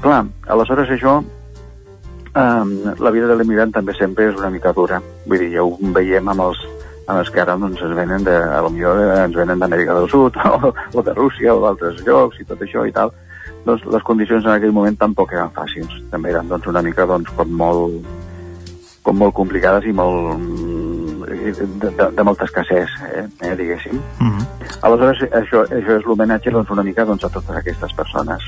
Clar, aleshores això um, la vida de l'emigrant també sempre és una mica dura. Vull dir, ja ho veiem amb els, amb els que ara doncs, es venen de, a lo millor ens venen d'Amèrica del Sud (laughs) o, o de Rússia o d'altres llocs i tot això i tal, doncs les condicions en aquell moment tampoc eren fàcils. També eren doncs, una mica doncs, com, molt, com molt complicades i molt, de, de, de molta escassez, eh, eh, diguéssim. Mm -hmm. Aleshores, això, això és l'homenatge doncs, una mica doncs, a totes aquestes persones.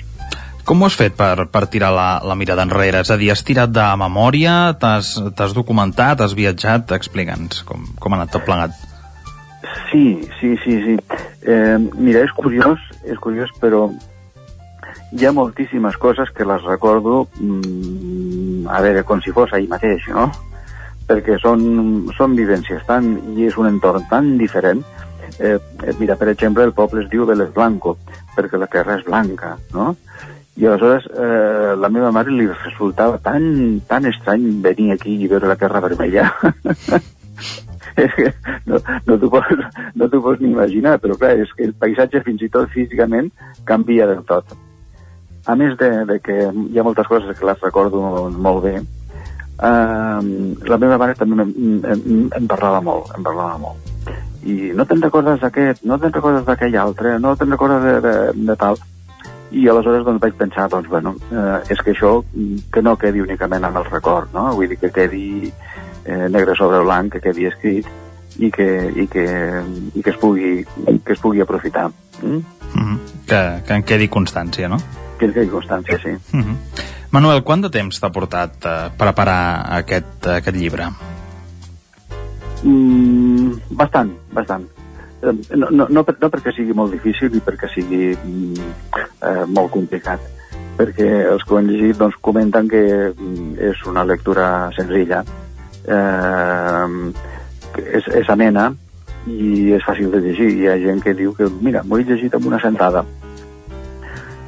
Com ho has fet per, per tirar la, la mirada enrere? És a dir, has tirat de memòria, t'has documentat, has viatjat? Explica'ns com, com ha anat tot plegat. Sí, sí, sí, sí. Eh, mira, és curiós, és curiós, però hi ha moltíssimes coses que les recordo mmm, a veure, com si fos ahir mateix, no? Perquè són, són vivències tan, i és un entorn tan diferent. Eh, mira, per exemple, el poble es diu Vélez Blanco, perquè la terra és blanca, no? I aleshores eh, la meva mare li resultava tan, tan estrany venir aquí i veure la terra vermella. (laughs) és que no, no t'ho pots, no pots ni imaginar, però clar, és que el paisatge fins i tot físicament canvia del tot a més de, de que hi ha moltes coses que les recordo molt bé, eh, la meva mare també em, em, parlava molt, em parlava molt. I no te'n recordes d'aquest, no te'n recordes d'aquell altre, no te'n recordes de, de, de tal. I aleshores doncs, vaig pensar, doncs, bueno, eh, és que això que no quedi únicament en el record, no? Vull dir que quedi eh, negre sobre blanc, que quedi escrit i que, i que, i que, es, pugui, que es pugui aprofitar. Mm? Mm -hmm. que, que en quedi constància, no? que és constància, sí. Mhm. -huh. Manuel, quant de temps t'ha portat eh, preparar aquest, aquest llibre? Mm, bastant, bastant. Eh, no, no, no, no perquè sigui molt difícil ni perquè sigui mm, eh, molt complicat, perquè els que ho han llegit doncs, comenten que mm, és una lectura senzilla, eh, és, és amena i és fàcil de llegir. Hi ha gent que diu que, mira, m'ho he llegit amb una sentada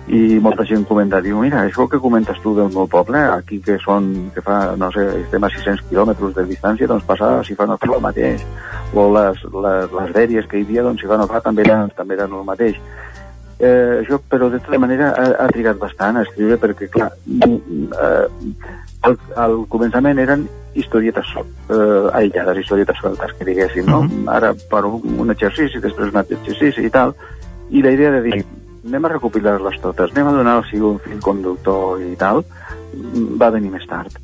i molta gent comenta, diu, mira, això que comentes tu del meu poble, aquí que són, que fa, no sé, estem a 600 quilòmetres de distància, doncs passa, si fa no fa el mateix, o les, les, les dèries que hi havia, doncs si fa no fa també eren, també eren el mateix. Eh, això, però de tota manera ha, ha trigat bastant a escriure perquè, clar, eh, al, al començament eren historietes eh, aïllades, historietes soltes, que diguéssim, no? Uh -huh. Ara per un, un exercici, després un altre exercici i tal, i la idea de dir, anem a recopilar-les totes, anem a donar-los un fil conductor i tal, va venir més tard.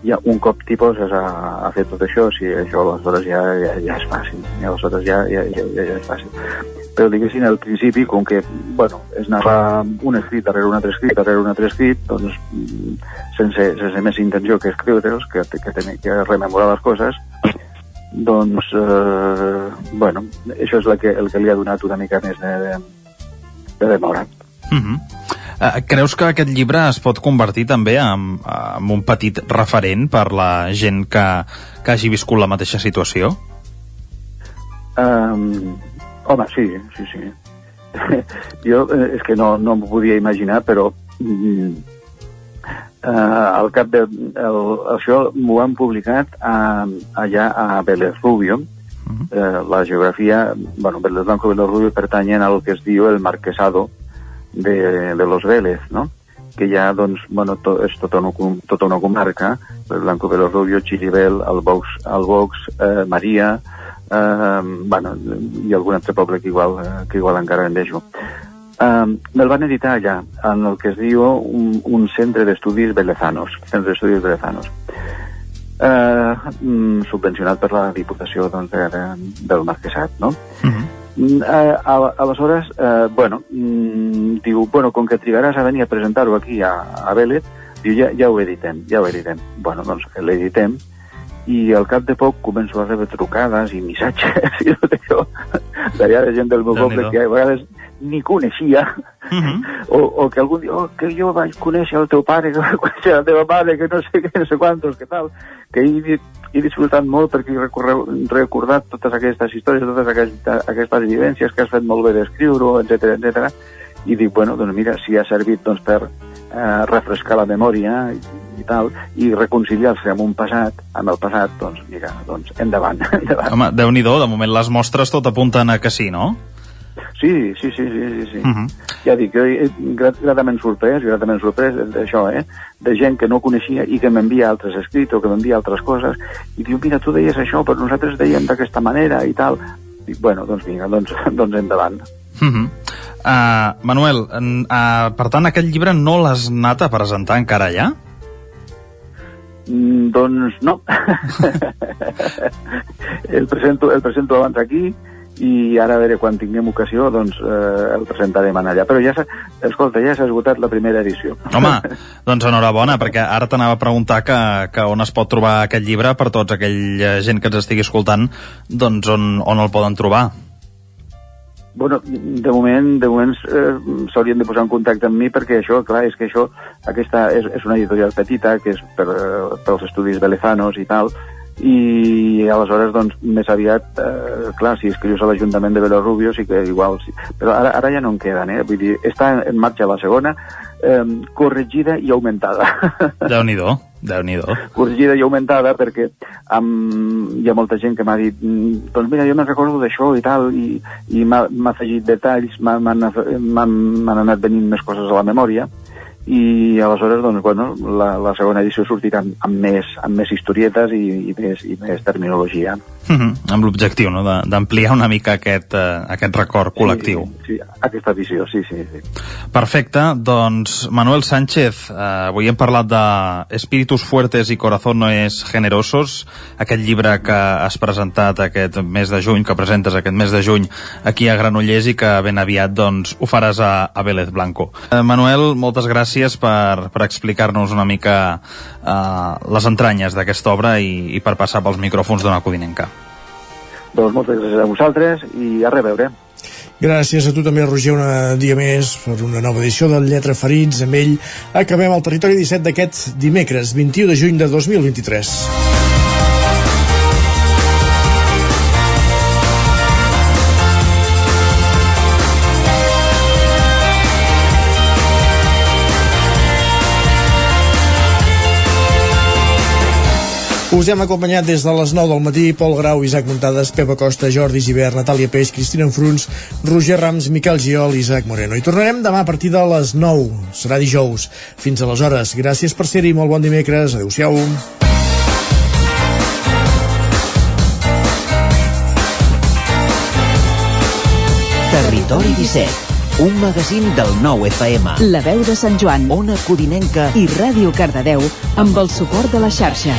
Ja, un cop t'hi poses a, a fer tot això, si això aleshores ja, ja, ja és fàcil, ja, aleshores ja, ja, ja, ja, és fàcil. Però diguéssim, al principi, com que, bueno, es anava un escrit darrere un altre escrit, darrere un altre escrit, doncs, sense, sense més intenció que escriure'ls, que, que tenir que rememorar les coses, doncs, eh, bueno, això és el que, el que li ha donat una mica més de, de, de demora. Uh -huh. uh, creus que aquest llibre es pot convertir també en, en un petit referent per la gent que, que hagi viscut la mateixa situació? Um, home, sí, sí, sí. (laughs) jo eh, és que no, no m'ho podia imaginar, però mm, uh, al cap de... El, això m'ho han publicat a, allà a Vélez Rubio, uh -huh. eh, la geografia, bueno, Vélez Blanco i Vélez Rubio pertanyen al que es diu el marquesado de, de los Vélez, no? que ja doncs, bueno, to, és tota una, tota una comarca, el Blanco los Rubio, Chiribel, el Box, el Box eh, Maria, eh, bueno, i algun altre poble que igual, eh, que igual encara en deixo. Eh, me'l van editar allà, en el que es diu un, un centre d'estudis velezanos, centre d'estudis velezanos eh, mm, subvencionat per la Diputació doncs, de, de, del Marquesat, no? Uh -huh. Mm, eh, aleshores, eh, bueno, mm, diu, bueno, com que trigaràs a venir a presentar-ho aquí a, a Vélez, diu, ja, ja ho editem, ja ho editem. Bueno, doncs l'editem, i al cap de poc començo a rebre trucades i missatges (laughs) i tot això. D'allà de gent del meu poble que a vegades ni coneixia. Uh -huh. o, o que algú diu oh, que jo vaig conèixer el teu pare que vaig conèixer la teva mare que no sé què, no sé quantos, que tal. Que he, he disfrutat molt perquè he recordat totes aquestes històries totes aquestes, aquestes vivències que has fet molt bé d'escriure-ho, etc etc i dic, bueno, doncs mira, si ha servit doncs, per eh, refrescar la memòria i, tal, i reconciliar-se amb un passat, amb el passat, doncs mira, doncs endavant. (laughs) endavant. Home, déu nhi de moment les mostres tot apunten a que sí, no? Sí, sí, sí, sí, sí. sí. Uh -huh. Ja dic, jo grat, gratament sorprès, gratament sorprès d'això, eh? De gent que no coneixia i que m'envia altres escrits o que m'envia altres coses i diu, mira, tu deies això, però nosaltres dèiem d'aquesta manera i tal. Dic, bueno, doncs vinga, doncs, (laughs) doncs endavant. Uh -huh. uh, Manuel, uh, per tant, aquest llibre no l'has anat a presentar encara allà? Mm, doncs no. (laughs) el, presento, el presento abans aquí i ara a veure quan tinguem ocasió doncs eh, el presentarem allà. Però ja escolta, ja s'ha esgotat la primera edició. Home, (laughs) doncs enhorabona perquè ara t'anava a preguntar que, que on es pot trobar aquest llibre per tots aquella gent que ens estigui escoltant doncs on, on el poden trobar Bueno, de moment, de moment eh, s'haurien de posar en contacte amb mi perquè això, clar, és que això, aquesta és, és una editorial petita que és per, eh, pels estudis belezanos i tal, i aleshores doncs més aviat eh, clar, si escrius a l'Ajuntament de Belorrubio sí que igual, sí. però ara, ara ja no en queden eh? vull dir, està en marxa la segona eh, corregida i augmentada Déu-n'hi-do déu nhi corregida i augmentada perquè amb, hi ha molta gent que m'ha dit mm, doncs mira, jo me'n recordo d'això i tal i, i m'ha afegit detalls m'han anat venint més coses a la memòria i aleshores doncs, bueno, la, la segona edició sortirà amb, amb, més, amb més historietes i, i, més, i més terminologia. Mhm, -huh. Amb l'objectiu no? d'ampliar una mica aquest, uh, aquest record col·lectiu. Sí, sí, aquesta visió, sí, sí, sí. Perfecte, doncs Manuel Sánchez, uh, avui hem parlat de Espíritus fuertes i corazones generosos, aquest llibre que has presentat aquest mes de juny, que presentes aquest mes de juny aquí a Granollers i que ben aviat doncs, ho faràs a, a Vélez Blanco. Uh, Manuel, moltes gràcies per, per explicar-nos una mica uh, les entranyes d'aquesta obra i, i per passar pels micròfons d'una codinenca. Doncs moltes gràcies a vosaltres i a reveure. Gràcies a tu també, Roger, un dia més per una nova edició del Lletra Ferits. Amb ell acabem el territori 17 d'aquest dimecres, 21 de juny de 2023. Us hem acompanyat des de les 9 del matí Pol Grau, Isaac Montades, Pepa Costa, Jordi Givert, Natàlia Peix, Cristina Enfruns, Roger Rams, Miquel Giol i Isaac Moreno. I tornarem demà a partir de les 9. Serà dijous. Fins aleshores. Gràcies per ser-hi. Molt bon dimecres. Adéu-siau. Territori 17, un magazín del nou FM. La veu de Sant Joan, Ona Codinenca i Ràdio Cardedeu amb el suport de la xarxa.